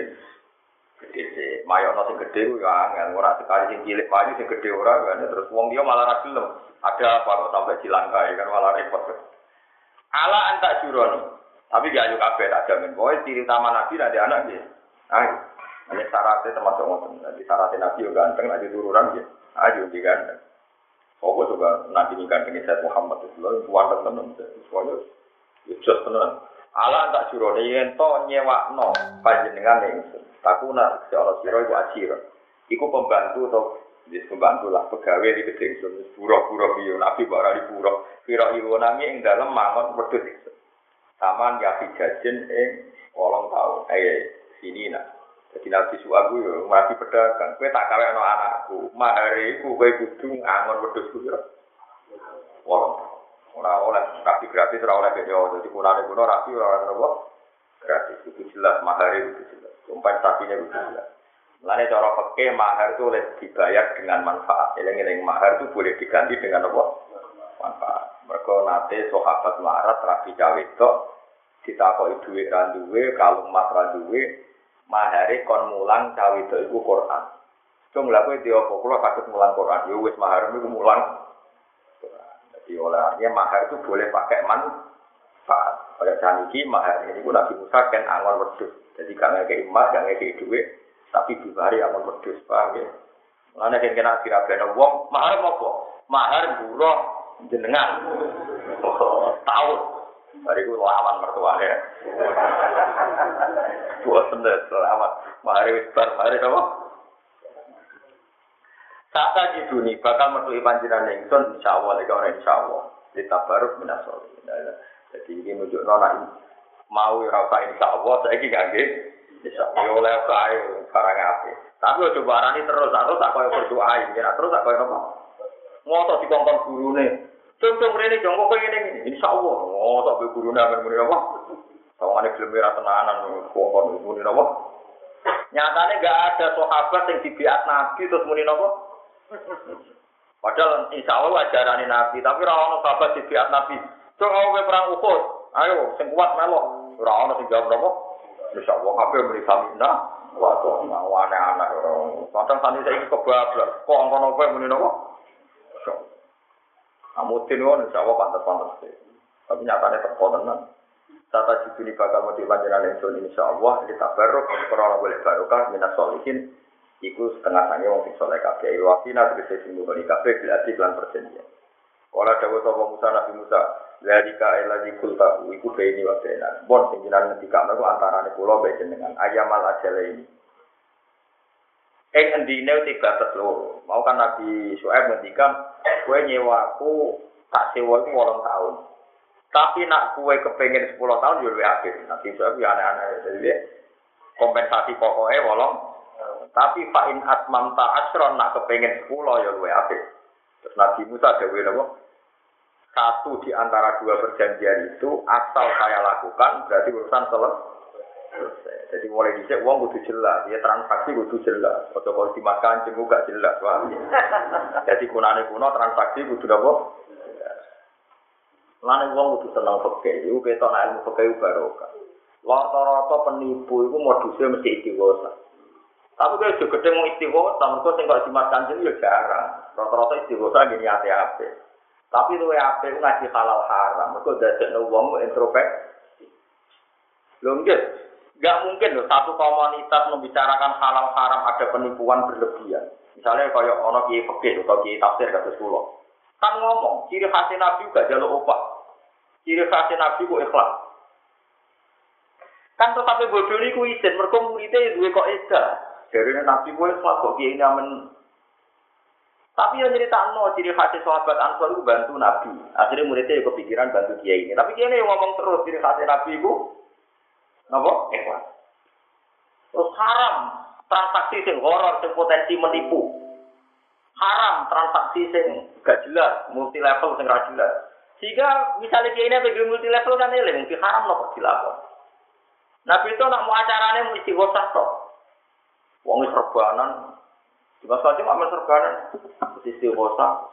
gede sih. Mayono sing gede ku ya angel, ora sekali sing cilik payu sing gede ora kan terus wong dia malah ra gelem. Ada apa kok sampai cilangkai kan malah repot. Ala antak juron. Tapi gak ayo kabeh tak jamin. Pokoknya ciri utama Nabi ada anak dia. Ayo. Ini syaratnya termasuk ngoten. Jadi syaratnya Nabi yang ganteng, nanti turunan ya. Ayo di ganteng. Oh, coba Nabi ini ganteng Said Muhammad itu loh, itu tenan. Soalnya, itu just tenan. Allah tak jurone yen to nyewakno panjenengan ning takuna si Allah sira iku ajira. Iku pembantu atau Jadi pembantu lah pegawai di gedeng sun pura-pura biyo nabi bara di pura pira nami ing dalam mangon wedhus Saman ya jajen ing kolong tau eh sini nah jadi nabi suaku ya mati pedagang. Kue tak kawe no anakku. Mahari ku kue kudu angon wedus ku ya. Wolong. Ora oleh rapi gratis ora oleh beda. Jadi kunane kuno rapi ora oleh. Gratis itu jelas mahari itu jelas. Kompensasinya itu jelas. Lainnya cara pakai mahar itu boleh dibayar dengan manfaat. Ini mahar itu boleh diganti dengan apa? Manfaat. Mereka nanti sahabat marat rapi cawe itu ditakoi duit randuwe, kalung mas randuwe, mahare kon mulang cawe itu iku Quran. Cung kowe dia apa? Kula saged mulang Quran. Ya wis mahar niku mulang. Jadi oleh mahar itu boleh pakai manfaat. Kayak saniki mahar ini pun Nabi Musa kan angon wedhus. Jadi gak ngekei emas, gak ngekei duit, tapi dibari angon wedhus, paham ya? Mana yang kena kira kira wong mahar apa? Mahar buruh jenengan. Tahu. Dari itu lawan mertuanya. Dua sendet lawan. Mahar wis bar, mahar apa? Tata jiduni bakal metuhi panjiran ingsun orang insya Allah. Ditabaruk minasol. Jadi ini menunjuk nona mau rasa insya Allah, saya ini gak Insya Allah oleh kaya barang apa. Tapi ojo barani terus, terus tak kaya berdoa ini, terus tak kaya apa? Ngotot di kongkong guru nih. Contoh ini jongkok kayak gini, insya Allah. Ngotot di guru nih, akan apa? Tawangannya belum merah tenanan, kongkong muni apa? Nyatanya gak ada sahabat yang dibiat Nabi terus muni apa? Padahal insya Allah ajaran Nabi, tapi rawon sahabat dibiat Nabi. Coba kau perang Uhud, ayo, sing kuat melok. Rawon sing jawab apa? Insya Allah kabeh beri samina. Waduh, mau aneh-aneh. Kadang sani saya kebablas. Kok apa yang muni nopo? Amutin kan Allah pantas-pantas. Tapi nyatanya teko tenan. Tata jibuni bakal mau dilanjutan insun insya Allah. Kita barok, kalau boleh barokah, minas solihin. Iku setengah sange wong sing soleh kabeh. Wakina tegese sing ngukoni kabeh bilati lan perjanjian. Kala dawuh sapa Musa Nabi Musa, Zalika lagi kulta iku baini wa baina. Bon sing jenengan ngendikane ku antarane kula mbek jenengan ayamal ajale ini. Ing endine tiga loro. Mau kan Nabi Syuaib ngendikan, kowe tak sewa iku 8 tahun. Tapi nak kue kepengen 10 tahun yo luwih akeh. Nabi Syuaib ya aneh-aneh. Jadi kompensasi pokoknya wolong. Tapi fa in atmam ta asron nak kepengen 10 ya luwih akeh. Terus Nabi Musa dawuh napa? Satu di antara dua perjanjian itu asal saya lakukan berarti urusan selesai. Jadi mulai dicek uang butuh jelas, ya transaksi butuh jelas. Atau kalau dimakan jenguk gak jelas, wah. Jadi kunane kuno transaksi butuh apa? Lane uang butuh senang peke, itu kita nak ilmu peke barokah. Rata-rata penipu itu modusnya mesti istiqosa. Tapi kalau juga gede mau istiqosa, mereka tinggal dimakan jenguk ya jarang. Rata-rata istiqosa gini hati-hati. Tapi lu apa ngaji halal haram, mereka dadekno wong introvert. Lho nggih, nggak mungkin loh satu komunitas membicarakan halal haram ada penipuan berlebihan. Misalnya kayak ono kiai fikih atau kiai tafsir kata sekolah. Kan ngomong, ciri khas Nabi juga jalur opak. Ciri khas Nabi ku ikhlas. Kan tetapi bodoh ini ku izin, mereka muridnya dua kok eda. Dari Nabi ku ikhlas kok kiai nyamen tapi yang cerita no ciri khas sahabat Ansor itu bantu Nabi. Akhirnya muridnya juga kepikiran bantu kiai ini. Tapi kiai ini yang ngomong terus ciri khas Nabi itu, apa? Ikhlas. Terus haram transaksi sing horor, sing potensi menipu. Haram transaksi sing gak jelas, multi level sing gak jelas. Sehingga misalnya kiai ini bagi multi level kan ini mungkin haram kok dilakon. Nabi itu nak mau acaranya mau istighosah toh. Wong serbanan, Cuma saja mak serbanan sisi kosa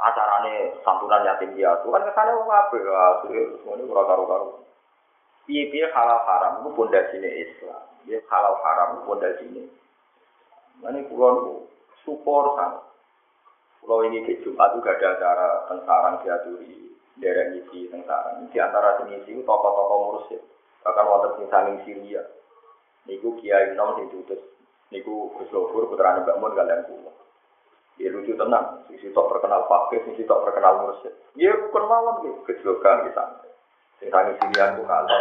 acarane santunan yatim piatu kan ke sana wong apa ya semuanya ora karo karo piye piye halal haram itu pondasine Islam. Ya halal haram itu pondasine ini pulau itu support kan pulau ini ke Jumat juga ada acara tentang diaturi daerah isi tentang di antara sini itu tokoh-tokoh mursyid bahkan wonten sing saling Syria. Niku kiai nom sing diutus niku Gus putra Mbak Mun kalian kulo. Ya lucu tenang, sisi tok terkenal pakai, sisi tok terkenal mursyid. Ya bukan malam gitu, kecelakaan kita. Sing tangi silian ku kalah.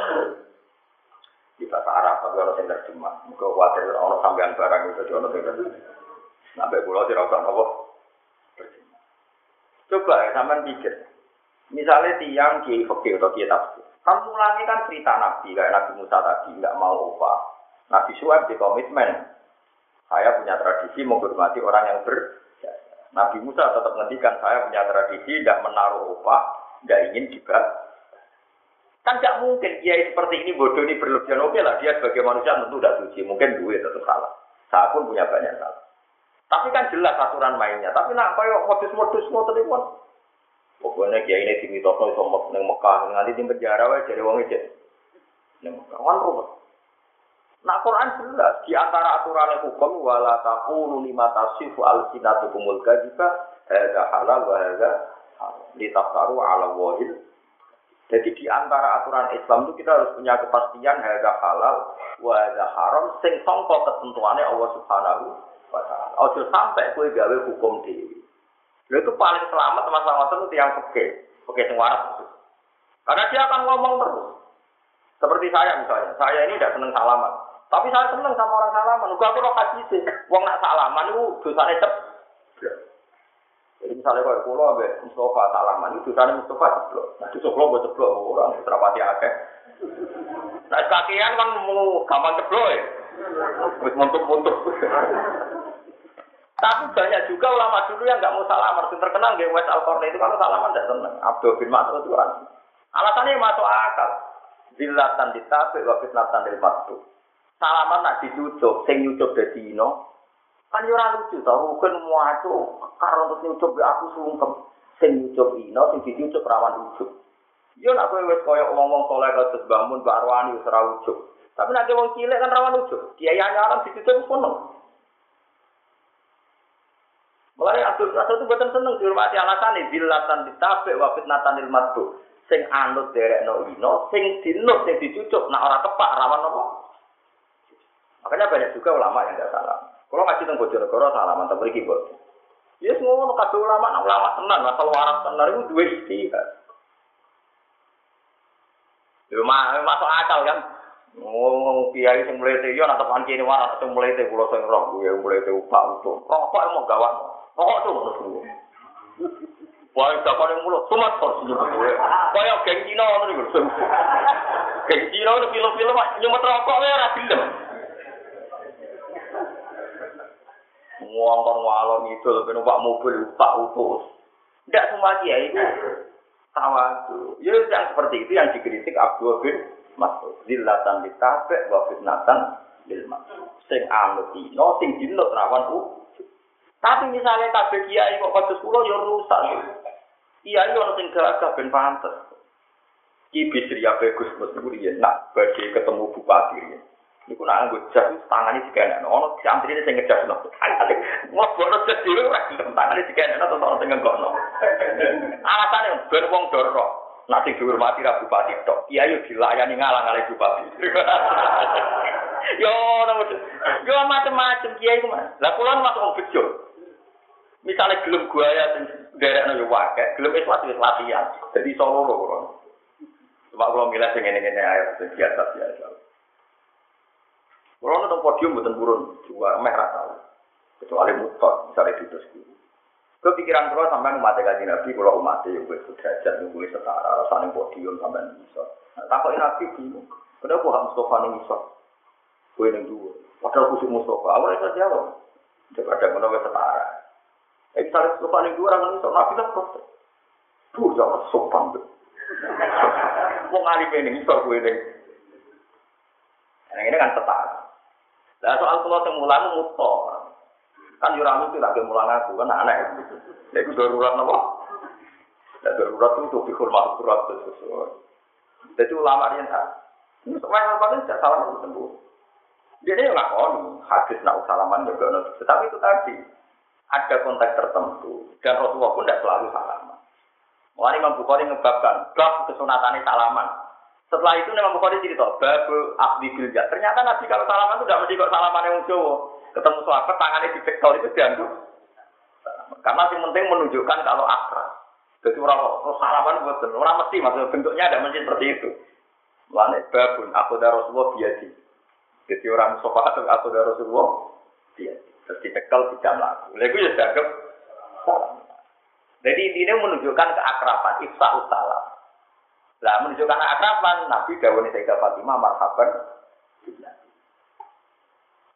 Di bahasa Arab tapi orang yang terjemah. Muka khawatir orang sampean barang itu jadi orang yang terjemah. Sampai pulau tidak usah apa Coba ya, sampean pikir. Misalnya tiang kiai fakir atau kiai tafsir. Kan mulanya kan cerita Nabi, kayak Nabi Musa tadi, nggak mau upah. Nabi Suhaib di komitmen, saya punya tradisi menghormati orang yang ber Nabi Musa tetap menghentikan saya punya tradisi tidak menaruh upah, tidak ingin juga. Kan tidak mungkin kiai seperti ini bodoh ini berlebihan. Oke lah dia sebagai manusia tentu tidak suci, mungkin duit tetap salah. Saya pun punya banyak salah. Tapi kan jelas aturan mainnya. Tapi nak kayak modus-modus mau telepon. Pokoknya kiai ini dimitosno iso neng Mekah nanti di penjara wae jadi wong itu. Neng Mekah kan rumah. Nah Quran jelas di antara aturan hukum wala taqulu lima tasifu alsinatukumul kadziba hadza halal wa hadza litaftaru ala wahil. Jadi di antara aturan Islam itu kita harus punya kepastian hadza halal wa hadza haram sing sangka ketentuannya Allah Subhanahu wa taala. Ojo sampai kowe gawe hukum dhewe. Lha itu paling selamat masalah itu yang peke, peke sing waras. Karena dia akan ngomong terus. Seperti saya misalnya, saya ini tidak senang salaman. Tapi saya seneng sama orang salaman. Gue aku lokasi sih. Wong nak salaman itu dosanya cep. Jadi misalnya kalau pulau abe Mustafa salaman itu dosanya Mustafa ceplok. Nah itu ceplok buat ceplok orang serapati akeh. Nah kakian kan mau gampang ceplok ya. Wis muntuk-muntuk. Tapi banyak juga ulama dulu yang nggak mau salaman. Yang terkenal di West Al itu kalau salaman tidak seneng. Abdul bin Mas'ud itu kan. Alasannya masuk akal. Zillatan ditabik wa fitnatan dil maktub salaman nak dicucuk, sing nyucuk dadi ino. Kan yo ora lucu to, rukun muacu karo terus nyucuk aku sungkem. Sing nyucuk ino, sing dicucuk rawan ujuk. Yo nak kowe wis koyo ngomong soleh kados bangun Mbak Arwani wis ora ujuk. Tapi nek wong cilik kan rawan ujuk. Kiai anyaran dicucuk kono. Mulai Abdul Rasul itu buatan seneng dihormati alasan ini dilatan ditabek wa fitnatan ilmatu sing anut derek no ino sing dinut sing dicucuk nak ora tepak rawan apa Makanya banyak juga ulama yang tidak salah. Kalau ngaji tentang Bojonegoro salah mantap beri kibot. Ya semua kabeh ulama, nak ulama tenan, asal waras tenan itu dua istihad. Ya masuk akal kan. Ngomong kiai sing mlete yo nak tepan kene waras sing mlete kula sing roh kuwi mlete upak utuh. Rokok emang gawat. Rokok tuh ngono. Wah, dakon yang mulut, sumat kok gue. Kaya geng Cina ngono niku. Geng Cina itu film-film nyumet rokok ya ora gelem. ngongkon walon itu lebih numpak mobil tak utus. Tidak semua kiai itu tawadu. Ya yang seperti itu yang dikritik Abdul bin Mas'ud. Zillatan ditabek wa fitnatan lil Sing anut dino, sing dinut rawan u. Tapi misalnya kabeh kiai kok kados kula ya rusak. Kiai ono sing gagah ben pantes. Ki bisri ape Gus Mus niku nak badhe ketemu bupati riyen. Iku nak nganggo jas tangane dikene ono santri sing ngejas no. Mau bono jas dhewe ora gelem tangane dikene to ono sing nggono. Alasane ben wong doro. Nak sing dihormati ra bupati tok. Iya dilayani ngalang-alang bupati. yo ono yo macam-macam kiai ku Mas. Lah kula masuk wong bejo. Misalnya gelem guaya sing nderekno yo wae, gelem wis wis latihan. Jadi solo loro. Coba kalau milih sing ngene-ngene ae biasa-biasa. Kalau nonton podium bukan turun, juga meh rata. Kecuali mutot, misalnya di terus guru. Kepikiran kalau sampai umat kaji nabi, kalau umat itu gue sudrajat, gue setara, saling podium sampai bisa. Nah, takut nabi bingung. Kenapa hak Mustafa ini bisa? Gue yang dua. Padahal khusus Mustafa, awalnya saya jawab. Coba ada menawar setara. Eh, misalnya Mustafa ini dua orang ini, nabi lah protes. Tuh, jangan sopan. Mau ngalih ini, misal gue ini. Yang ini kan setara. Nah soal kalau temulan mutor, kan jurang itu lagi mulang aku kan aneh. Ya itu darurat nopo. Ya darurat itu untuk dihormat surat sesuai. Jadi ulama dia tak. Ini semuanya apa tidak salah itu sembuh. Dia dia ngakon hadis nak salaman juga nanti. Tetapi itu tadi ada konteks tertentu dan Rasulullah pun tidak selalu salaman. Mulai Imam Bukhari ngebabkan bab kesunatannya salaman. Setelah itu Imam Bukhari cerita, babu abdi bilja. Ternyata Nabi kalau salaman itu tidak mesti kok salaman yang Jawa. Ketemu sahabat tangannya di dicekal itu dianggap. Karena yang penting menunjukkan kalau akrab. Jadi orang salaman buat orang mesti maksudnya bentuknya ada mesti seperti itu. Mana babun aku dari Rasulullah biasa. Jadi orang atau aku dari Rasulullah biasa. Terus dicekal di jam lagu. Lalu ya dianggap salam. Jadi ini menunjukkan keakraban, ifsa salam. Lah menunjukkan akraban Nabi dawuh Sayyidah Fatimah marhaban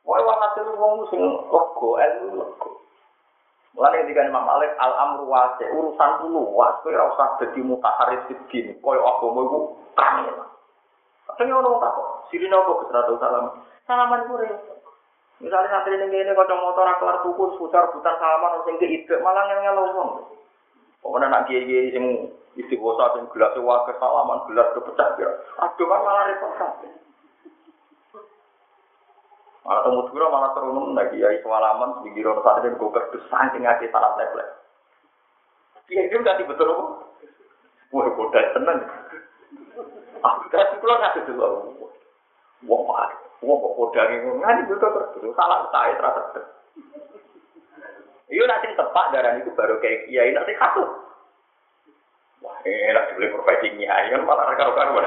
Wah, wong hasil wong sing lego, ilmu lego. Mulane ketika Imam Malik al amru wasi urusan luas, kowe ora usah dadi mutaharris sidin, koyo agama iku kangen. Kadang ono tak kok, sirine apa kesratu salam. Salaman ku Misalnya santri ini ini kocok motor kelar tuku, putar putar salaman, sing ke ide, malah ngel wong. Pokoknya nak kiai kiai sing istiqosa sing gelas wakil salaman gelas kepecah ya. Aduh kan malah repot. Malah temu dura malah terunung lagi ya swalaman di giro santri gue kerdus saking ngasih salam template. Iya itu ganti betul apa? Wah bodoh tenang. Aku kasih pulang ngasih dulu. Wah pak, wah kok bodoh ini ngasih betul kerdus salah saya terasa. Iya nanti tepat darah itu baru kayak kiai nanti satu. Wah enak dibeli profesi kiai kan malah karo-karo.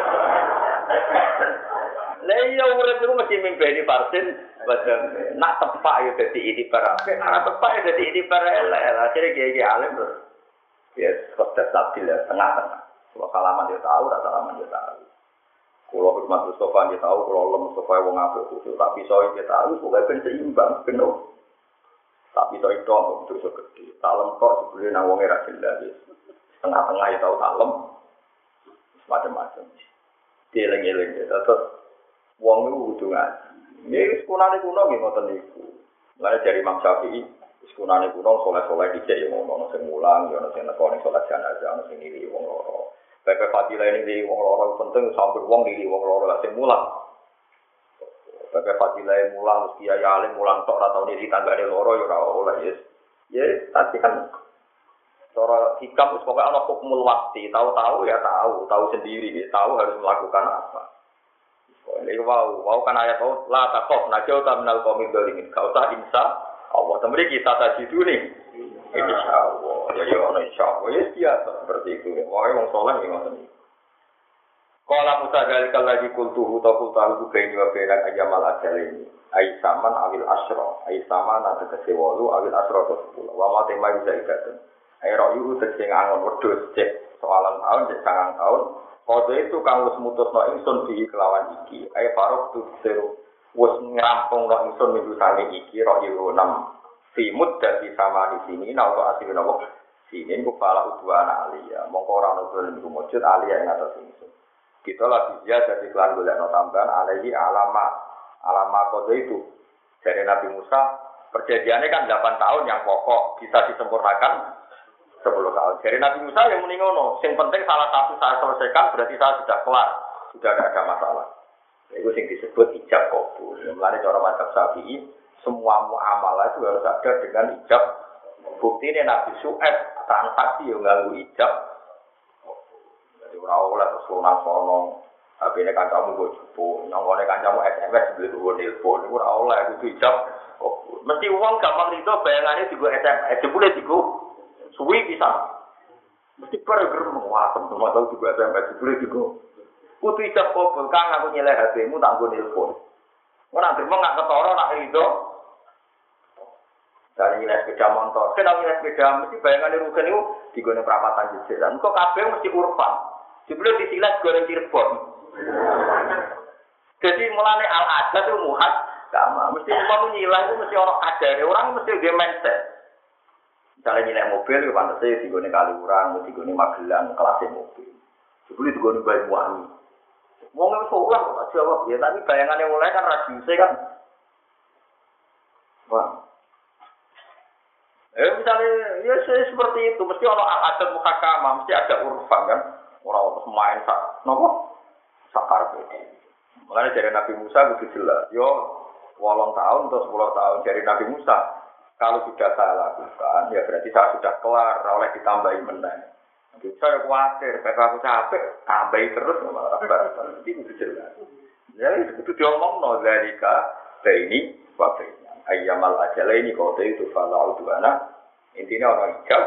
Lah iya urip iku mesti mimpeni vaksin badan. Nak tepak ya dadi ini para. Nak tepak ya dadi ini para elek. Akhirnya kiai alim terus. Ya kota stabil tengah-tengah. Kalau salaman dia tahu, salaman dia tahu. Kalau hikmat Mustafa dia tahu, kalau Allah Mustafa wong apik kudu tapi soal dia tahu, pokoknya ben seimbang, penuh. Tapi soal itu apa betul so gede. Salam kok sebelum nang wong era jelas. Tengah-tengah ya tahu salam. Macam-macam. Dieling-eling ya. Terus wong itu kudu ngaji. Ini sekunane kuno nggih ngoten niku. Mulane dari Imam Syafi'i, sekunane kuno soleh-soleh dicek ya ngono sing mulang, ya ono sing nekoni salat jenazah, ono sing ngiri wong loro. Pepe fadilah ini diri wong loro penting sambil wong diri wong loro lah mulang. Pepe fadilah mulang mesti kiai alim mulang tok ora tau diri tanggane loro ya ora oleh yes. Ya tapi kan cara hikam wis pokoke ana hukumul waktu, tahu-tahu ya tahu, tahu sendiri, tahu harus melakukan apa. Ini wow, wow kan ayat oh, la takof najau minal komil dolimin. Kau tak insya Allah. Temui kita tadi itu nih. Insya Allah. Ya ya insya Allah. Ya biasa seperti itu. Wah, yang soleh yang ngotot Kala Musa dari lagi kultuhu atau kultahu juga ini wa benak ayamal ajal ini. Aisaman awil asro. Aisaman ada awil asro atau sepuluh. Wa mati mai bisa ikatun. Ayo yuhu tegeng angon wedus cek soalan tahun cek sangang tahun. Kode itu kang wis mutusno ingsun di kelawan iki. Ayo farok tu seru wis ngerampung no ingsun minggu sami iki yo enam. Fimut dari sama di sini nah untuk asli nopo. Sini ku pala udwana alia. Mongko ora ono dolen niku mujud alia ing atas ingsun. Kita lagi dia jadi kelan golek no tambahan alaihi alama alama kode itu. Dari Nabi Musa perjanjiannya kan 8 tahun yang pokok bisa disempurnakan sepuluh tahun. Jadi Nabi Musa yang muni ngono, yang penting salah satu saya selesaikan berarti saya sudah kelar, sudah tidak ada masalah. Itu yang disebut ijab kabul. Mulai cara mantap Syafi'i, semua muamalah itu harus ada dengan ijab. Bukti ini Nabi Su'eb transaksi yang nganggu ijab. Jadi orang oleh terus lunas sono. Tapi ini kancamu gue cupu, nyongkone kancamu SMS beli gue telepon, itu orang oleh itu ijab. Mesti uang gampang itu bayangannya juga SMS, jebule juga Suwi bisa. Mesti pada gerem watem semua tahu juga SMS boleh juga. Kutu ijab kabul kang aku nyeleh HPmu tak gue nelpon. Ora terima nggak ketara nak itu. Dari nilai sepeda motor, kita nilai sepeda mesti bayangan di rugen itu di gue perapatan jajaran. Kok kabel mesti urban. Sebelum disilas goreng Cirebon. Jadi mulane al adat itu muhat sama. Mesti mau nyilah itu mesti orang ada. Orang mesti dia mindset. Misalnya nilai mobil, ya pantasnya digone Kaliurang, digone Magelang, kelasnya mobil. Sebelum digone Banyuwangi. Wong seolah kok jawab ya, tapi bayangan yang mulai kan radiusnya kan. Wah. Eh misalnya ya seperti itu, mesti orang adat muhakama, mesti ada urfan kan. Orang orang main sak, nopo sakar Makanya dari Nabi Musa begitu jelas. Yo, walang tahun atau sepuluh tahun dari Nabi Musa, kalau sudah saya lakukan, ya berarti saya sudah kelar, oleh ditambahi menang. Saya khawatir, karena aku capek, tambahi terus, malah berarti itu jelas. Jadi itu diomong, no, dari ini, waktunya. Ayyamal ajala ini, kota itu, falau anak. Intinya orang hijab,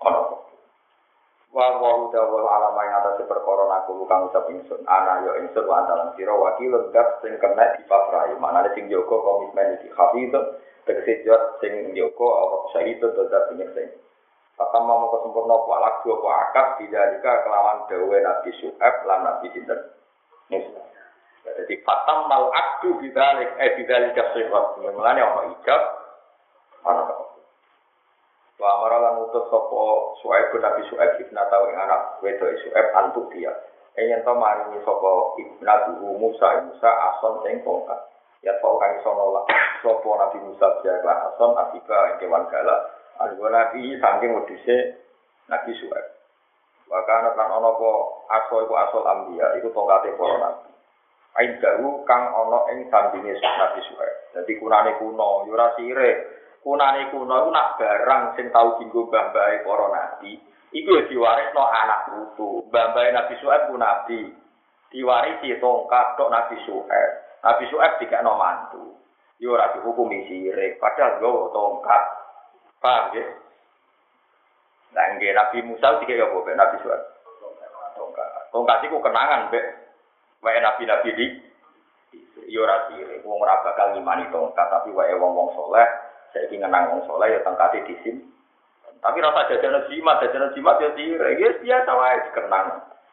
orang wa wa uda wa alama yang atas perkara aku kang ucap ingsun ana yo ingsun wa antalan sira wakil ndak sing kena dipafrai manane sing jaga komitmen iki hafid tegese jot sing jaga apa syahid tetep Pakam mau kesempurna ku alak dua ku akad tidak jika kelawan dewe nabi su'ab lan nabi sinten Musa. Jadi fatam mal akdu bidalik eh bidalik kasihwat. Mulane ono ijab ana Wa amara lan utus sapa Suaib Nabi Suaib ibn tau ing anak wedok Suaib antuk dia. Yen to maringi sapa ibnu Musa Musa ason sing. Ya tau kang iso nolak Nabi Musa dia ason akiba ing kewan galak. Algo Nabi saking wedhuse Nabi Suaib. Wa kana lan ana apa aso iku asal ambia iku tongkate para nabi. Ain garu kang ana ing sandinge Nabi Suhaib. Dadi kunane kuno, yo ora. Kunane kuno iku nak barang sing tau dienggo mbah-mbahe para nabi, iku yo diwarisno anak putu. Mbah-mbahe Nabi Suhaib ku nabi. Diwarisi tongkat tok Nabi Suhaib. Nabi Suhaib dikekno mantu. Yo ora dihukumi sire, padahal nggawa tongkat. Paham ya? Nah, nggih Nabi Musa dikek yo Nabi Suhaib. Tongkat. Tongkat iku kenangan, Mbak. Wae nabi-nabi di yo ora sire, wong ora bakal ngimani tongkat, tapi wae wong-wong soleh, saiki ngenang wong soleh ya tongkate disim. Tapi rasa jajan jimat, jajan jimat ya sire, ya biasa wae dikenang.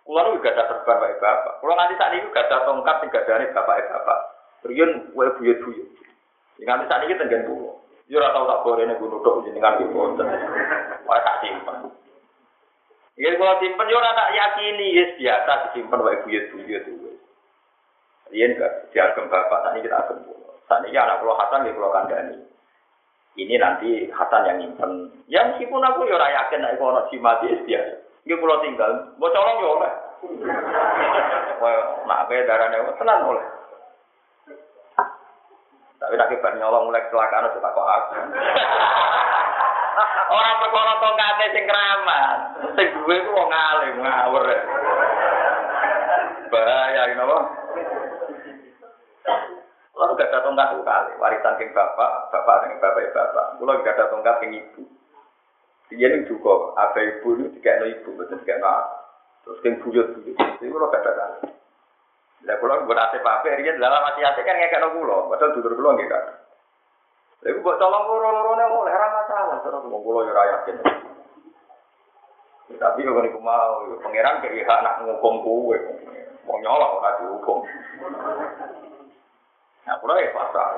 Kulo nu gak ada serban wae bapak. Kulo nanti saat ini gak ada tongkat sing gadane bapak bapak. Riyen wae buyut-buyut. Nganti saat ini tenggen kulo. Yo ora tau tak borene gunung tok jenengan iki wonten. Wae tak simpen. Ya kalau simpen yo ora tak yakini, yes biasa disimpen wae buyut-buyut. Rian gak diagem bapak, tadi kita agem pulau. Saat ini anak pulau Hasan di pulau Kandani. Ini nanti Hasan yang nyimpen. Ya meskipun aku ya yakin nek ono mati biasa. Ini pulau tinggal, mau colong ya oleh. Nak be darahnya tenan oleh. Tapi tak kibar nyolong mulai kecelakaan itu tak kok aku. Orang perkara tongkate sing keramat. Sing duwe ku wong alim ngawur. Bahaya ini apa? Kalau gak ada tongkat itu kali, warisan ke bapak, bapak dengan bapak bapak. Kalau gak ada tongkat ke ibu. Dia ini juga, ada ibu ini tiga ibu, betul tiga Terus ke buyut buyut. Jadi kalau gak ada kali. Lah gue nasi pape, dia dalam hati hati kan ngekek pulau, padahal duduk pulau nggak kan. Lalu buat tolong loro loro nih mau heran masalah, terus mau pulau ya yakin. Tapi kalau niku mau, pangeran kayak anak ngukum kue, mau nyolong orang dihukum. Nah, kalau ya pasal.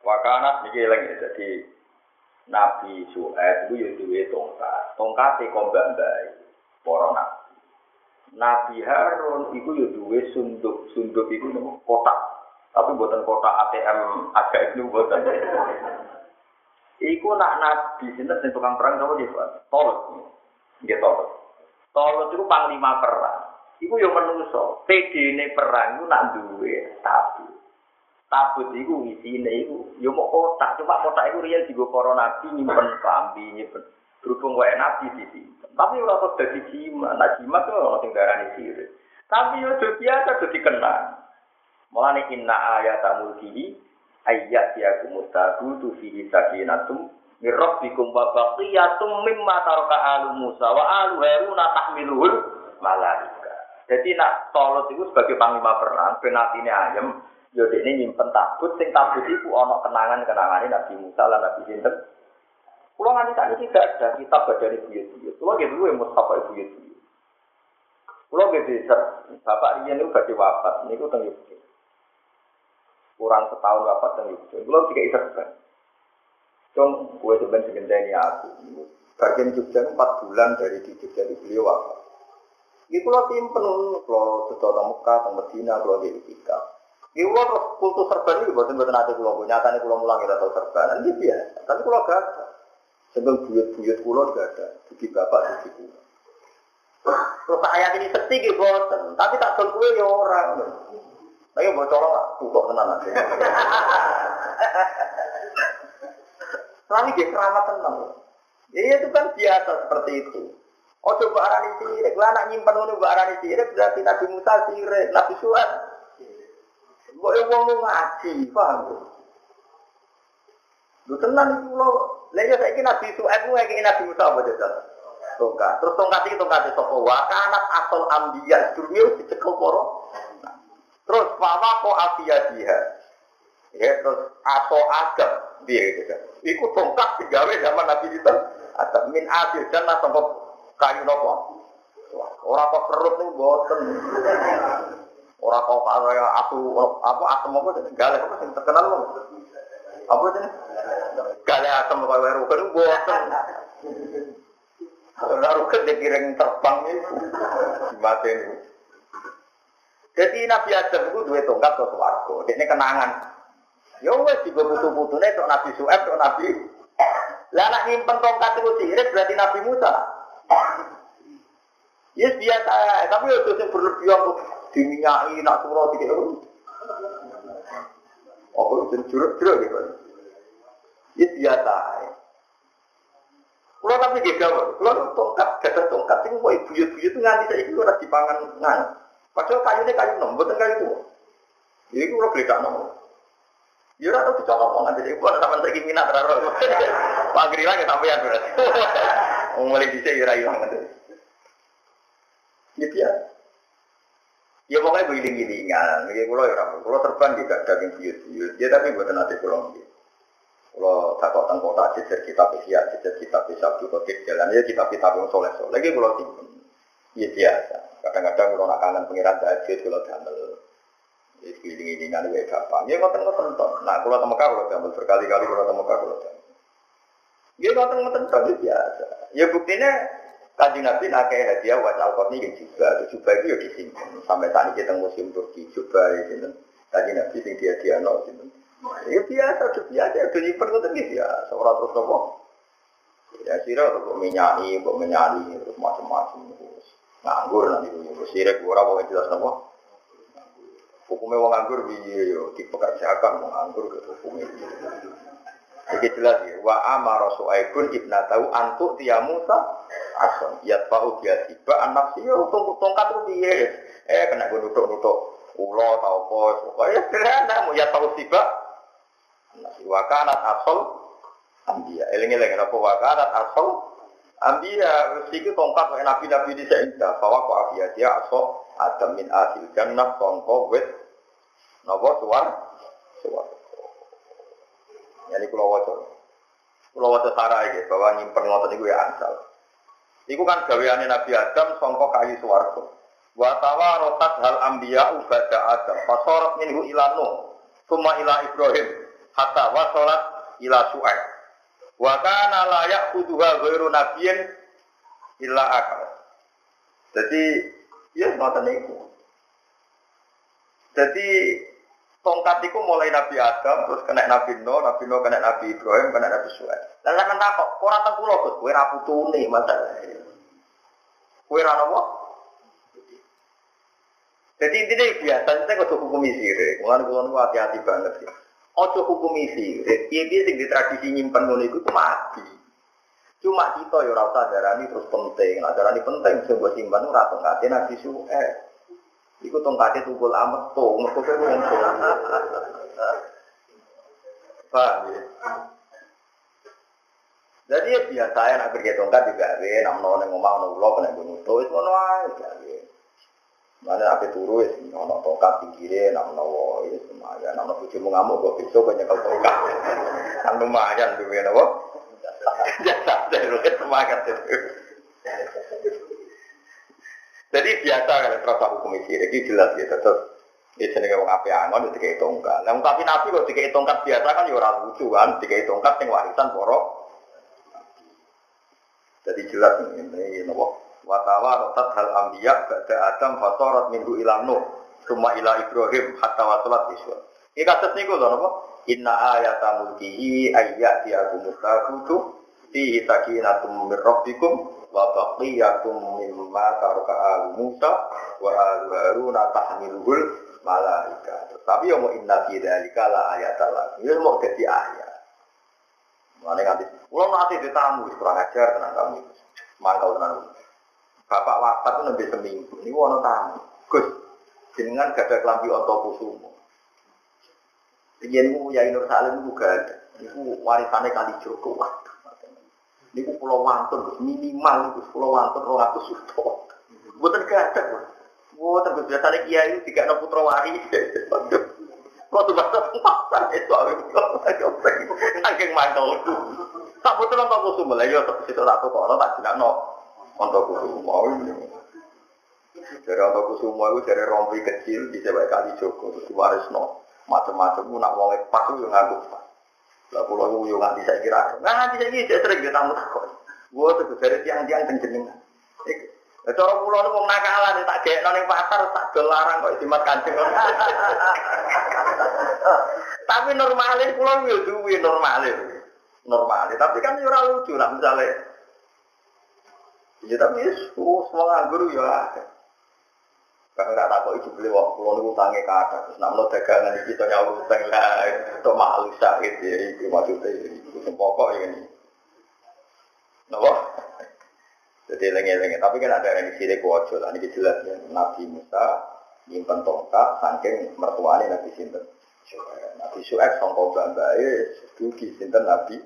Wakanat niki lagi jadi Nabi Suhaib itu ya duwe tongkat. Tongkate kombak bae para nabi. Nabi Harun itu ya duwe sunduk. Sunduk itu kotak. Tapi buatan kotak ATM agak itu buatan. Iku nak nabi sinten sing tukang perang sapa dia, Pak? Tolot. Nggih tolot. Tolot itu panglima perang. Iku yo menungso. PD-ne perang iku nak duwe tapi tabut iku isine iku yo mau kotak cuma kotak iku riyen digo para nabi nyimpen klambi nyimpen berhubung wae nabi di sini tapi ora kok dadi jimat nah jimat tuh ora sing darani sire tapi yo do biasa do dikenang mulane inna ayat mulkihi ayat ya kumutabu tu fihi sakinatum min rabbikum wa baqiyatum mimma taraka alu Musa wa alu Harun tahmiluhul malaika. Jadi nak tolot itu sebagai panglima perang penatine ayam Yo ini nyimpen tabut, sing tabut itu ono kenangan-kenangan Nabi Musa lan Nabi Sinten. Kulo nganti saat ini tidak ada kitab dari buyut-buyut. Kulo gitu dulu yang Mustafa buyut-buyut. Kulo gitu bapak dia ini badhe wafat, niku teng Yogyakarta. Kurang setahun wafat teng Yogyakarta. Kulo tiga iserban. Cung, gue sebenarnya segendani aku. Bagian Jogja empat bulan dari di Jogja beliau wafat. Ini kalau simpen, kalau setelah Mekah, teng Medina, kalau di Itikaf. Iku terus kultus serban ini buatan ada pulau nyata nih pulau mulang kita tahu serban ini biasa. Tapi pulau gak Sebelum buyut-buyut pulau gak ada. Bagi bapak di situ. Terus ayat ini sepi gitu buatan. Tapi tak gue ya orang. Tapi mau colong lah, tutup tenan aja. Selalu dia keramat tenang. Ya itu kan biasa seperti itu. Oh coba arani sirik, lah anak nyimpan unu arani sirik berarti Nabi Musa sirik, Nabi Suhaib Kok yang wong ngaji, paham? Lu tenan itu lo, lagi saya kira nabi itu, aku nggak kira nabi Musa apa jajal? Tongkat, terus tongkat itu tongkat itu sopo wakanat asal ambiya dunia dicekel poro. Terus kok afia dia, ya terus atau agam dia gitu kan. Iku tongkat digawe zaman nabi itu, atau min adil dan atau kayu nopo. Orang kok perut nih boten. Orang kau kaya aku apa asam apa galak apa yang terkenal loh. Apa ini? Galak asam kaya weru kan bosan. Kan piring terbang itu mati ini. Jadi Nabi Adam itu dua tongkat ke swarga. Ini kenangan. Ya wes juga butuh-butuhnya itu Nabi Su'eb, itu Nabi. Lah anak nyimpen tongkat itu sirik berarti Nabi Musa. Yes biasa, tapi itu yang berlebihan diminyaki nak dikek apa? Oh, itu juruk-juruk gitu. Itu biasa. Kalau tapi gak gawat, kalau tongkat, gak tongkat, itu mau buyut-buyut itu nganti saya itu harus dipangan ngan. Padahal kayunya kayu nom, bukan kayu itu. Jadi kalau beli tak nom. Ya ora tau dicolok wong nanti iku ada sampean saiki minat ora. Pagri lagi sampean berarti. Mulai dhisik ya ilang nanti. Gitu ya. Ya pokoknya giling-gilingan, ini kalau ya orang, kalau terbang juga daging buyut-buyut, ya tapi buat nanti pulang. Kalau takut tentang kota jejer kitab isya, jejer kitab isya, juga jalan ya kitab kitab yang soleh soleh. Lagi kalau simpen, ya biasa. Kadang-kadang kalau nak kangen pengiran tahajud, kalau damel, ya giling-gilingan ya gampang. Ya ngoten ngoten toh. Nah kalau temu kalau damel berkali-kali kalau temu kalau damel. Ya ngoten ngoten toh ya biasa. Ya buktinya Kaji Nabi nakai hadiah buat alkohol ini juga, juga itu ya disimpan. Sampai ini kita musim Turki juga ya, Kaji Nabi sing dia dia no, gitu. Ya biasa, biasa, udah nyimpen itu gitu ya. Seorang terus nopo. Ya sira kok minyaki, kok minyaki terus macam-macam nganggur nanti itu sirik ora kok jelas nopo. Hukumnya wong nganggur piye yo dipekerjakan wong nganggur ke hukumnya. Iki jelas ya. Wa amara Suaibun ibnatahu antuk tiya Musa ason. Ya pau dia tiba anak sih yo tongkat tuh piye. Eh kena gue nutuk-nutuk ulo tau apa. Pokoknya sederhana mau ya tahu tiba. Wa kanat asal ambia. Eling-eling apa wa kanat asal ambia. Siki tongkat wa nabi-nabi di seindah. Bahwa kok abia dia asal adam min asil jannah songko wet. Nopo suar. Suar. Jadi kalau wajar, kalau wajar sarah ya bahwa nyimpen ngotot itu ya ansal. Iku kan gaweane Nabi Adam songko kayu suwargo. Watawa rotat hal ambia ubada Adam. Fasorat minhu ilanu. Suma ila Ibrahim. Hatta wasolat ila Su'aib. Wa kana layak kuduha ghairu nabiyin illa akal. Jadi, ya ngoten niku. Jadi tongkat itu mulai Nabi Adam, terus kena Nabi Nuh, Nabi Nuh kena Nabi Ibrahim, kena Nabi Suhaib. Saya tak kok, kok rata kulo kok, kue rapu tuni masalah. Kue rata apa? Jadi intinya biasa, kita kok hukum sirik. Mulai kulo hati-hati banget ya. Ojo hukum sirik, iya dia sing di tradisi nyimpen ngono itu mati. Cuma kita ya rasa darani terus penting, nah darani penting sebuah simpan ora tongkate Nabi Suhaib. Iku tongkatnya tukul amat tuh, mereka kan wong. Paham ya? Jadi ya biasa ya nak pergi tongkat juga nak menawa neng omah neng ulo kena gunung itu aja ya. Mana apa turu ya, nak tongkat pinggirnya, nak menawa ya lumayan, nak menawa bujumu ngamuk, gue besok banyak kalau tongkat. Kan lumayan tuh ya, nabo. Jasa dari semangat itu. Jadi biasa kan terasa hukum sirik ini jelas ya tetap ini jenenge wong ape angon dikai tongkat. Nah, tapi nabi kok dikai tongkat biasa kan ya ora lucu kan, dikai tongkat yang warisan poro. Jadi jelas ini nopo watawa rotat hal ambiya ba'da adam minggu ilang nuh summa ila ibrahim hatta wasolat iswa. Ini kasus niku lho nopo inna ayata mulkihi ayat diagumus takutu fihi sakinatum min rabbikum wa baqiyatum mimma taraka al Musa wa al Harun malaika. Tapi yang mau inna fi dzalika la ayatal lagi. Ya mau jadi ayat. Mana nganti kalau nanti ditamu kurang ajar tenang kamu itu. Mangkal tenang. Bapak wafat itu lebih seminggu. Ini wono tamu. Gus, jenengan gak ada kelambi onto kusumo. Ingin ya Nur Salim itu gak ada. Itu warisannya kali Joko. Ini pulau wantun, minimal itu pulau wantun roh ratus juta. Buatan gak ada, buatan gue biasanya kiai tiga enam putra wari. Kalau tuh bahasa pasar itu aku saking itu. Tak betul nonton kusum lah, ya situ satu kono tak tidak no nonton kusum mau ini. Dari nonton kusum itu dari rompi kecil di sebagai kali Joko terus macam-macam nak wong pas itu ngaku pas. Lah kula ku yo nganti saya kira. Nah nganti saiki saya sering yo tamu takon. Gua tuh dari tiang-tiang penjenengan. Iki cara kula nu wong nakalan tak gekno ning pasar tak dolarang kok jimat kancing. Tapi normalnya kula yo duwe normalnya. Normalnya, tapi kan ora lucu lah misalnya. Ya tapi semua nganggur ya Karena tak takut itu beli waktu pulau niku tangi kata, terus namun dagangan di kita nyawa utang lah, itu malu sakit ya, itu maksudnya itu pokok ini. Napa? Jadi lengi-lengi, tapi kan ada yang di sini ini jelas ya, Nabi Musa nyimpen tongkat, saking mertuanya Nabi Sinten. Nabi Su'ek songkok bambai, dugi Sinten Nabi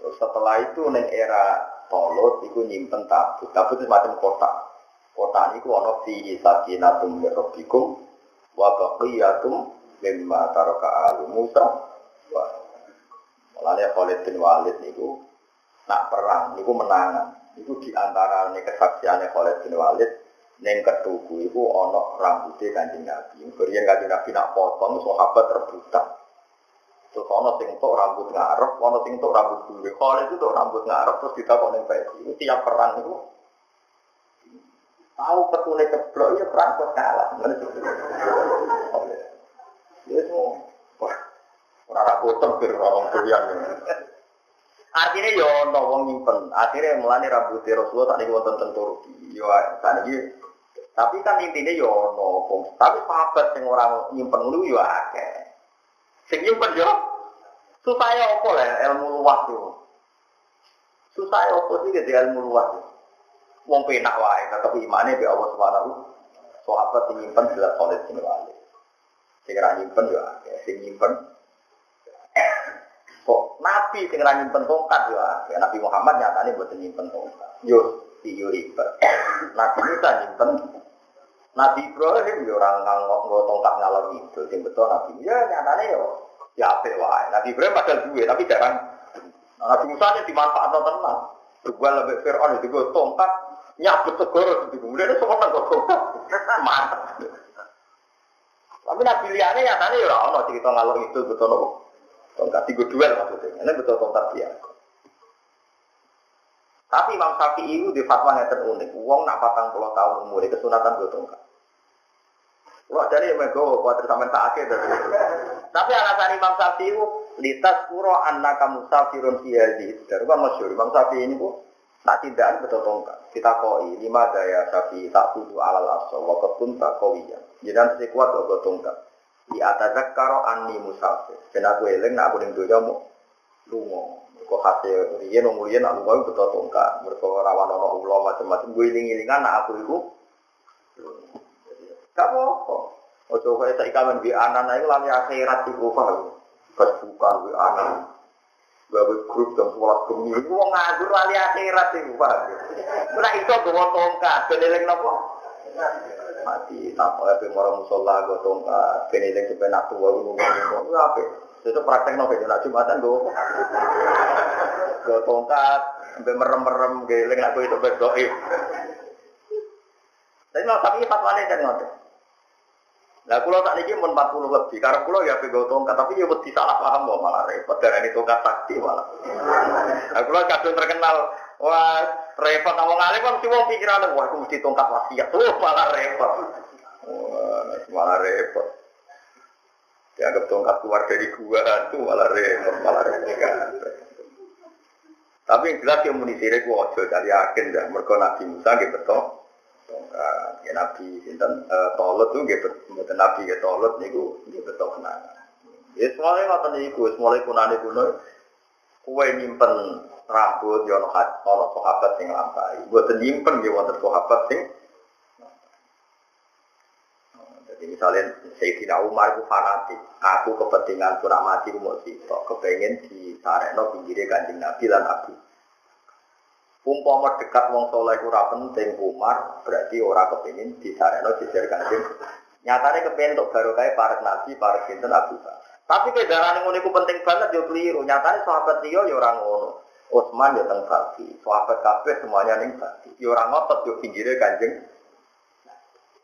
Terus setelah itu neng era Tolut, itu nyimpen tabut, tabut itu semacam kotak. Kotak ini ono fi sakinatum min rabbikum wa baqiyatum mimma taraka alu Musa. Mulane Khalid bin Walid niku nak perang niku menangan. Niku di antara nih kesaksiannya Khalid bin Walid neng ketuku iku ana rambutnya Kanjeng Nabi. Kemudian Kanjeng Nabi nak potong sahabat rebutan. Terus ana sing tok rambut ngarep, ana sing tok rambut gure. Khalid itu tok rambut ngarep terus ditakok ning. Itu tiap perang itu tahu petune ceblok ya perang kok kalah. Ya semua. Wah, ora ra boten bir orang doyan. Artinya yo ono wong nyimpen. Akhirnya mulane rambut Rasulullah tak niku wonten teng Turki. Yo saniki tapi kan intinya yo ono wong. Tapi sahabat sing ora nyimpen ngono yo akeh. Sing nyimpen yo supaya apa lah ilmu luas yo. Supaya apa sih gede ilmu luas yo. Wong penak wae tetep imane be Allah Subhanahu sahabat sing nyimpen jelas solid sing wali. Sing ora nyimpen yo akeh. Sing nyimpen kok nabi sing ora nyimpen tongkat yo akeh. Nabi Muhammad nyatane buat nyimpen tongkat. Yo iyo ribet. Nabi Musa nyimpen Nabi Ibrahim yo orang nganggok nggo tongkat ngalor itu betul Nabi ya nyatane yo ya apik wae. Nabi Ibrahim padahal duwe tapi jarang Nabi Musa nya dimanfaatkan tenang. Juga lebih Fir'aun itu gue tongkat nyabut segoro itu kemudian semua kok tongkat mantap. Tapi Nabi liane nyatane yo ora ono cerita ngalor itu betul nopo. Tongkat tiga duel maksudnya. Ini betul tongkat biasa. Tapi Imam Syafi'i itu di fatwa yang terunik. Uang nak patang puluh tahun umur kesunatan gue tongkat. Wah dari yang mego kuatir sampai tak akhir Tapi alasan Imam Syafi'i itu litas kuro anak kamu safirun fiyazi. Dari kan masyur Imam Syafi'i ini bu tak tidak betul tongkat. Kita koi lima daya Syafi'i tak tuju alal aso waktu pun tak kowiya. Jadi sekuat gue tongkat. Di atas karo ani musafir. Dan aku eling nak aku ning doya mau lungo. Kok hasil riyen wong riyen nak lungo betul tongkat. Mergo rawan ulo macam-macam. Gue iling-ilingan nak aku iku Gak apa-apa. Ojo kaya saiki kamen anak iku lali akhirat iku paham. Facebookan di anak. Gawe grup jam 11 bengi iku wong nganggur lali akhirat iku paham. Ora iso gawa tongkat, ben eling napa? Mati tanpa apa moro musola go tongkat, ben eling sampe nak tuwa ngono-ngono. Apik. Itu praktek nopo nak Jumatan go. Go tongkat, sampai merem-merem geling aku itu berdoa. Tapi mau tapi fatwane kan ngoten. Lah kula tak niki mun 40 lebih, karena kula ya pego tongkat, tapi ya wedi salah paham kok malah repot darani tongkat sakti malah. Lah kula kadung terkenal wah repot wong alim kan wong pikirane wah aku mesti tongkat wasiat. Oh malah repot. Wah, malah repot. Dianggap tongkat keluar dari gua itu malah repot, malah repot. Tapi yang jelas yang muni sire gua ojo dari yakin dah. Mergo Nabi Musa gitu betul tongkat. Ya nabi sinten tolut tuh gitu nabi ya tolut niku nggih betul kenangan. Ya semuanya ngoten niku semuanya kunane kuno. Kue nyimpen rambut ya ono ono sahabat sing lampahi mboten nyimpen nggih wonten sahabat sing jadi misalnya Sayyidina Umar itu fanatik aku kepentingan pura mati mau sitok kepengen di sareno pinggirnya kanjeng Nabi dan Abu Umpama dekat wong soleh ora penting Umar, berarti ora kepengin disareno jejer kanjeng. Nyatane kepengin untuk baru kayak para nabi, para sinten Abu Tapi kedaran ngono iku penting banget yo keliru. Nyatane sahabat liya yo ora ngono. Utsman yo teng sahabat kabeh semuanya ning Baki. Yo ora ngotot yo kanjeng.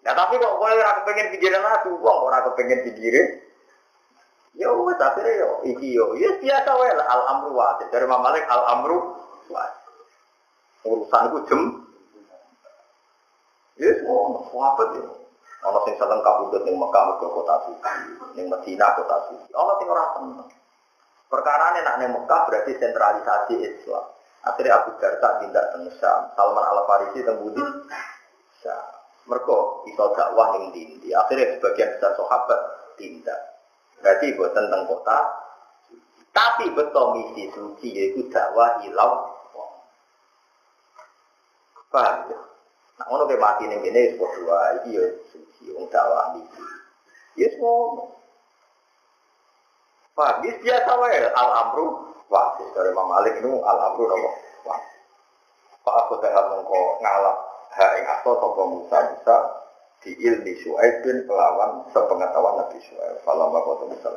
Nah tapi kok kowe ora kepengin pinggire nabi, wong ora kepengin pinggire Ya wes akhirnya yo iki yo, ya biasa wae al amru wa dari Imam al amru wa urusan itu jem. Ya semua sahabat ya. Ono sing seneng kabudut ning Mekah ke kota suci, ning Madinah kota suci. Ono sing ora seneng. Perkara nak ning Mekah berarti sentralisasi Islam. Akhirnya Abu Darda tindak teng Syam, Salman Al Farisi teng Budi. Syam. Mereka iso dakwah ning dindi. Akhirnya sebagian besar sahabat tindak. Berarti buat tentang kota. Tapi betul misi suci yaitu dakwah ilau. Paham ya? Nah, ngono kayak mati ning kene wis padha iki ya suci wong dakwah misi. Ya semua. Paham? Ini biasa wae al amru wah dari Imam Malik itu al amru nopo wah. Pak aku tak mongko ngalap hak ing sapa Musa Musa di ilmi Syuaib bin pelawan sepengetahuan Nabi. Falam bapak Musa